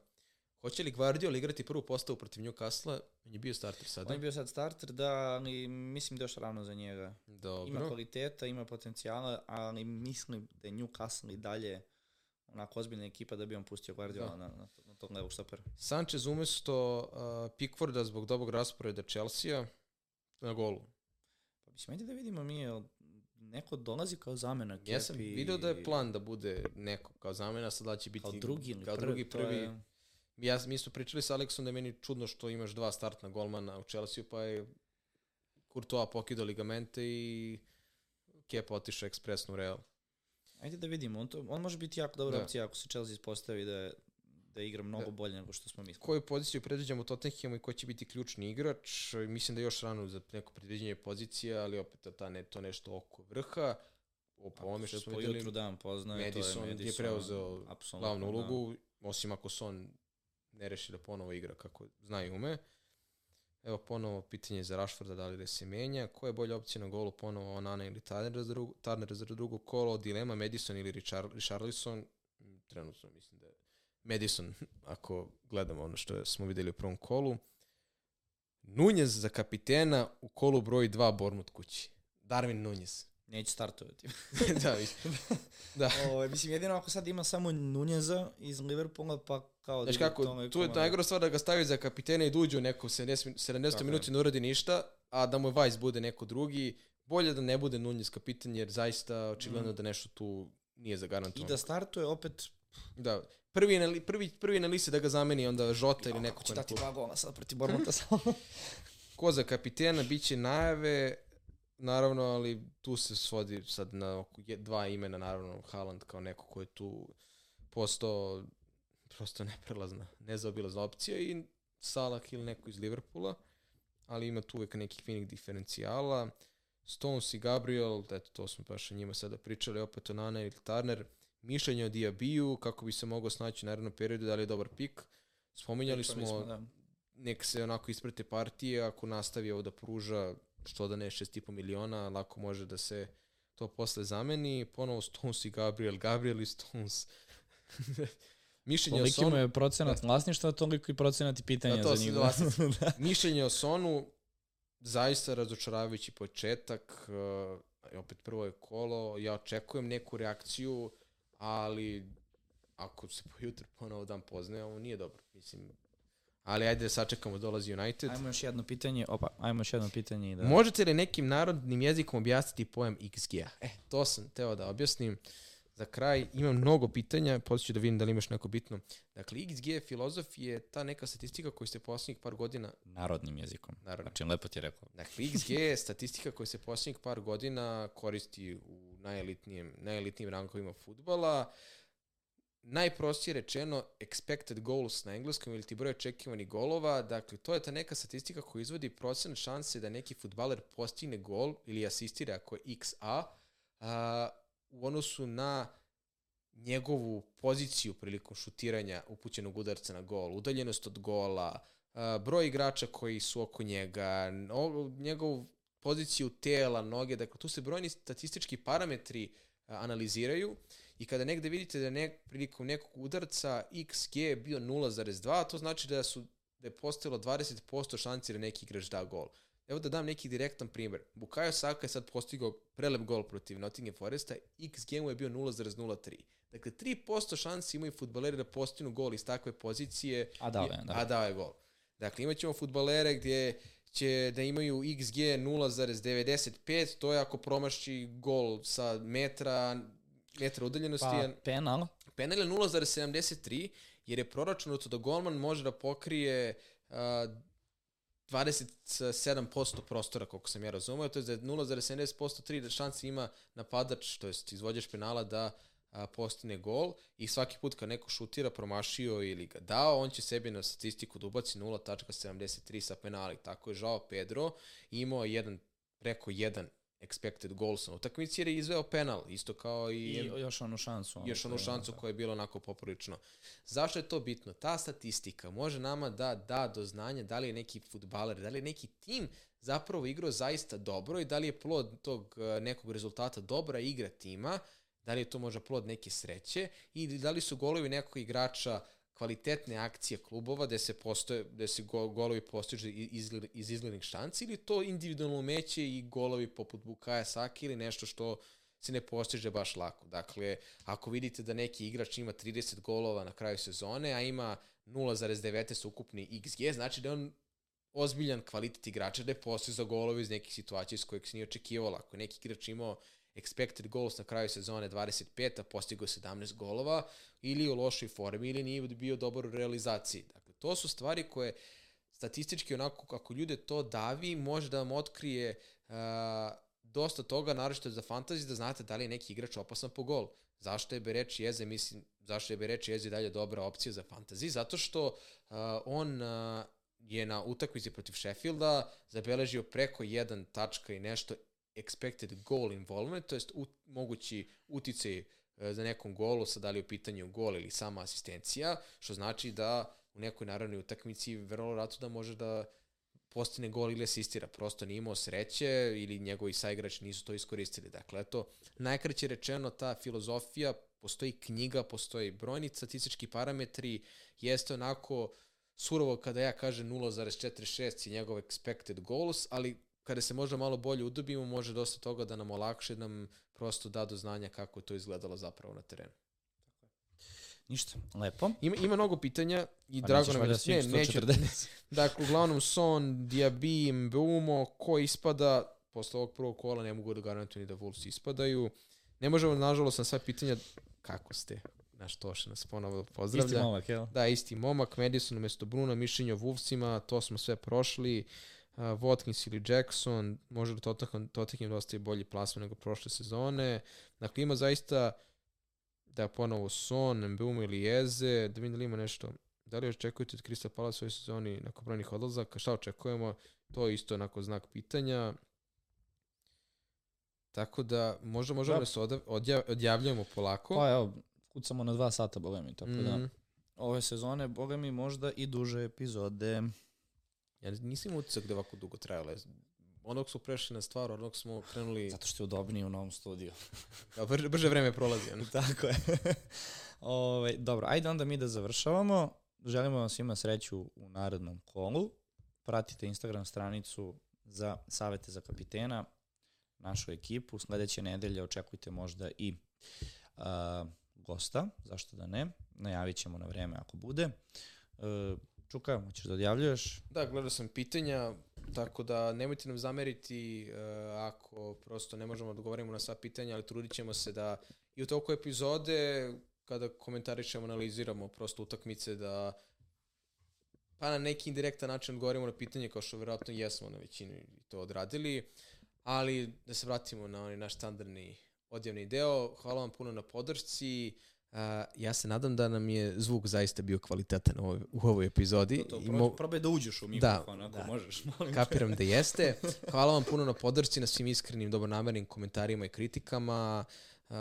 Hoće li Guardiola igrati prvu postavu protiv Newcastle? On je bio starter sada. On je bio sad starter, da, ali mislim da je još rano za njega. Dobro. Ima kvaliteta, ima potencijala, ali mislim da je Newcastle i dalje onako ozbiljna ekipa da bi on pustio Guardiola Da. na, na, na tog levog stopera. Sanchez umesto uh, Pickforda zbog dobrog rasporeda Chelsea na golu. Pa mislim, ajde da vidimo mi, jel neko dolazi kao zamena Ja sam video da je plan da bude neko kao zamena, sad da će biti kao drugi ili kao prvi, drugi prvi. je- Ja, mi smo pričali sa Aleksom da je meni čudno što imaš dva startna golmana u Chelsea, pa je Courtois pokidao ligamente i Kepa otišao ekspresno u Real. Ajde da vidimo, on, to, on može biti jako dobra Da. opcija ako se Chelsea ispostavi da, je- da igra mnogo Da. bolje nego što smo mislili. Koju poziciju predviđamo Tottenhamu i ko će biti ključni igrač? Mislim da je još rano za neko predviđenje pozicija, ali opet ta ne, to nešto oko vrha. O, po ovome što smo videli, dan poznaje, Madison to je je Madison. preuzeo apsolutno, glavnu da. ulogu, osim ako Son ne reši da ponovo igra kako zna i ume. Evo ponovo pitanje za Rashforda, da li da se menja. Koja je bolja opcija na golu ponovo Onana ili Turner za drugo, Turner za drugo kolo? Dilema Madison ili Richar, Richarlison? Mm, Trenutno mislim da je Madison, ako gledamo ono što smo videli u prvom kolu. Nunez za kapitena u kolu broj 2 Bormut kući. Darwin Nunez. Neće startovati. da, mislim. da. o, mislim, jedino ako sad ima samo Nuneza iz Liverpoola, pa kao... Znaš ide kako, tome tu je najgora stvar da ga stavi za kapitena i da uđe u neko 70, min- 70 Tako je. minuta i ne uradi ništa, a da mu Vajs bude neko drugi. Bolje da ne bude Nunez kapitan, jer zaista očigledno Mm. da nešto tu nije I zagarantovano. da startuje opet... da. Prvi na, li- prvi, prvi na listi da ga zameni onda Žota ili neko će dati dva gola sad protiv Bormuta samo. Ko za kapitena, bit će najave, naravno, ali tu se svodi sad na oko dva imena, naravno, Haaland kao neko ko je tu postao prosto neprelazna, nezaobilazna opcija i Salah ili neko iz Liverpoola, ali ima tu uvek nekih finih diferencijala. Stones i Gabriel, eto, to smo baš o njima sada pričali, opet Onana ili Turner, mišljenje o Diabiju, kako bi se mogao snaći u narednom periodu, da li je dobar pik. Spominjali Pričali smo, da. nek se onako isprate partije, ako nastavi ovo da pruža, što da ne, 6,5 miliona, lako može da se to posle zameni. Ponovo Stones i Gabriel, Gabriel i Stones. Mišljenje o Sonu, je procenat vlasništva, toliko i procenat i pitanja Da, to za njih. da. mišljenje o Sonu, zaista razočaravajući početak, uh, opet prvo je kolo, ja očekujem neku reakciju, ali ako se po jutru ponovo dan poznaje, ovo nije dobro. Mislim, ali ajde da sačekamo, dolazi United. Ajmo još jedno pitanje, opa, ajmo još jedno pitanje da... Možete li nekim narodnim jezikom objasniti pojam XG-a? E, to sam teo da objasnim. Za kraj imam mnogo pitanja, poslije da vidim da li imaš neko bitno. Dakle, XG filozof je ta neka statistika koju ste posljednjih par godina, Narodnim jezikom. naravno, Znači, lepo ti je rekao. Dakle, XG je statistika koja se posljednjih par godina koristi u najelitnijem, najelitnijim rangovima futbala. Najprostije rečeno, expected goals na engleskom ili ti broj očekivanih golova. Dakle, to je ta neka statistika koja izvodi procent šanse da neki futbaler postigne gol ili asistira ako je XA a, u odnosu na njegovu poziciju prilikom šutiranja upućenog udarca na gol, udaljenost od gola, broj igrača koji su oko njega, njegovu poziciju tela, noge, dakle tu se brojni statistički parametri analiziraju i kada negde vidite da nek, prilikom nekog udarca XG je bio 0,2, to znači da su da je postojalo 20% šanci da neki igrač da gol. Evo da dam neki direktan primer. Bukayo Saka je sad postigao prelep gol protiv Nottingham Foresta, XG mu je bio 0,03. Dakle, 3% šansi imaju futbaleri da postignu gol iz takve pozicije, A dao je, da. a dao je gol. Dakle, imat ćemo futbalere gdje će da imaju XG 0,95, to je ako promaši gol sa metra, metra udaljenosti, Pa, pa, penal, penal je 0,73, jer je proračunato da golman može da pokrije uh, 27% prostora, koliko sam ja razumio, to je da 0,70% 3 da šanse ima napadač, to jest izvođač penala da a, gol i svaki put kad neko šutira, promašio ili ga dao, on će sebi na statistiku da ubaci 0.73 sa penali. Tako je Žao Pedro imao jedan, preko jedan expected goals na utakmici jer je izveo penal, isto kao i, i još onu šansu. ono, još onu šansu koja je bila onako poprilično. Zašto je to bitno? Ta statistika može nama da da do znanja da li je neki futbaler, da li je neki tim zapravo igrao zaista dobro i da li je plod tog eh, nekog rezultata dobra igra tima, da li je to možda plod neke sreće i da li su golovi nekog igrača kvalitetne akcije klubova gde se postoje, gde se go, golovi postižu iz, iz izglednih šanci ili to individualno umeće i golovi poput Bukaja Saki ili nešto što se ne postiže baš lako. Dakle, ako vidite da neki igrač ima 30 golova na kraju sezone, a ima 0,19 ukupni XG, znači da on ozbiljan kvalitet igrača da je postizao golove iz nekih situacija iz kojeg se nije očekivalo. Ako neki igrač imao expected goals na kraju sezone 25, a postigao 17 golova, ili u lošoj formi, ili nije bio dobar u realizaciji. Dakle, to su stvari koje statistički onako kako ljude to davi, može da vam otkrije uh, dosta toga, naročito za fantasy, da znate da li je neki igrač opasan po gol. Zašto je Bereč Jeze, mislim, zašto je Bereč Jeze dalje dobra opcija za fantasy? Zato što uh, on uh, je na utakmici protiv Sheffielda zabeležio preko jedan tačka i nešto expected goal involvement, to jest u, mogući uticaj uh, za nekom golu, sad da li je u pitanju gol ili sama asistencija, što znači da u nekoj naravnoj utakmici vrlo rato da može da postine gol ili asistira. Prosto nije imao sreće ili njegovi saigrači nisu to iskoristili. Dakle, eto, najkraće rečeno ta filozofija, postoji knjiga, postoji brojni statistički parametri, jeste onako surovo kada ja kažem 0,46 je njegov expected goals, ali kada se možda malo bolje udobimo, može dosta toga da nam olakše, da nam prosto da do znanja kako je to izgledalo zapravo na terenu. Ništa, lepo. Ima, ima mnogo pitanja i pa drago nam je da ne, neću. dakle, uglavnom Son, Diaby, Mbeumo, ko ispada, posle ovog prvog kola ne mogu da garantuju ni da Wolves ispadaju. Ne možemo, nažalost, na sva pitanja kako ste, naš Toša nas ponovo pozdravlja. Isti momak, jel? Da, isti momak, Madison umesto Bruna, mišljenje o Wolvesima, to smo sve prošli. Uh, Watkins ili Jackson, može li Tottenham, Tottenham da ostaje bolji plasman nego prošle sezone. Dakle, ima zaista da ponovo Son, Mbumo ili Jeze, da vidim da li ima nešto. Da li očekujete od Krista Palace u ovoj sezoni nakon brojnih odlazaka? Šta očekujemo? To je isto onako znak pitanja. Tako da možda možemo da, da se odjav, odjavljujemo polako. Pa evo, kucamo na dva sata, boga mi, tako mm. da mhm. ove sezone, boga mi, možda i duže epizode. Ja nisam utisak da ovako dugo trajale onog su prešli na stvar, onog smo krenuli... Zato što je udobniji u novom studiju. ja, brže, brže vreme prolazi. Ono. Tako je. Ove, dobro, ajde onda mi da završavamo. Želimo vam svima sreću u narednom kolu. Pratite Instagram stranicu za savete za kapitena, našu ekipu. Sledeće nedelje očekujte možda i uh, gosta, zašto da ne. Najavit ćemo na vreme ako bude. Uh, Čuka, hoćeš da odjavljuješ? Da, gledao sam pitanja, tako da nemojte nam zameriti uh, ako prosto ne možemo da odgovorimo na sva pitanja, ali trudit ćemo se da i u toku epizode, kada komentarišemo, analiziramo prosto utakmice, da pa na neki indirektan način odgovorimo na pitanje, kao što verovatno jesmo na većini to odradili, ali da se vratimo na onaj naš standardni odjavni deo. Hvala vam puno na podršci. Uh, ja se nadam da nam je zvuk zaista bio kvalitetan u ovoj, u ovoj epizodi. To, to, probaj, mo... probaj da uđeš u mikrofon da, ako da. možeš. Molim Kapiram da jeste. Hvala vam puno na podršci, na svim iskrenim, dobronamernim komentarima i kritikama. Uh,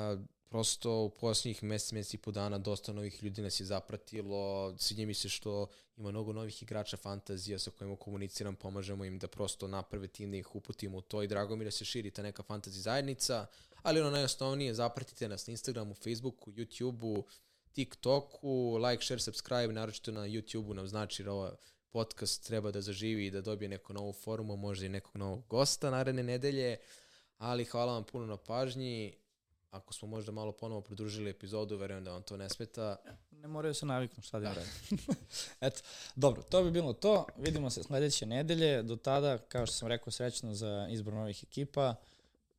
prosto u posljednjih mesec, mesec i po dana dosta novih ljudi nas je zapratilo. Sviđa mi se što ima mnogo novih igrača fantazija sa kojima komuniciram, pomažemo im da prosto naprave tim da ih uputimo u to i drago mi da se širi ta neka fantasy zajednica. Ali ono najosnovnije, zapratite nas na Instagramu, Facebooku, YouTubeu, TikToku, like, share, subscribe, naročito na YouTubeu nam znači da ovaj podcast treba da zaživi i da dobije neku novu formu, možda i nekog novog gosta naredne nedelje. Ali hvala vam puno na pažnji ako smo možda malo ponovo pridružili epizodu, verujem da vam to ne smeta. Ne moraju se naviknu, šta da im Eto, dobro, to bi bilo to. Vidimo se sledeće nedelje. Do tada, kao što sam rekao, srećno za izbor novih ekipa.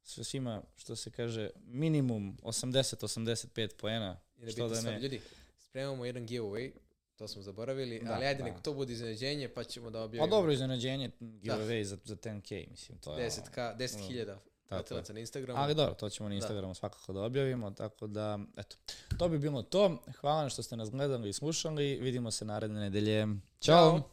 Sve svima, što se kaže, minimum 80-85 poena. Što da ne. Ljudi, spremamo jedan giveaway, to smo zaboravili, da, ali ajde, da. nek to bude iznenađenje, pa ćemo da objavimo. Pa dobro, iznenađenje, giveaway da. za, za 10k, mislim, to je... 10k, 10.000 Tako na Instagramu. Ali dobro, to ćemo na da. Instagramu da. svakako da objavimo, tako da, eto, to bi bilo to. Hvala što ste nas gledali i slušali. Vidimo se naredne nedelje. Ćao! Ćao.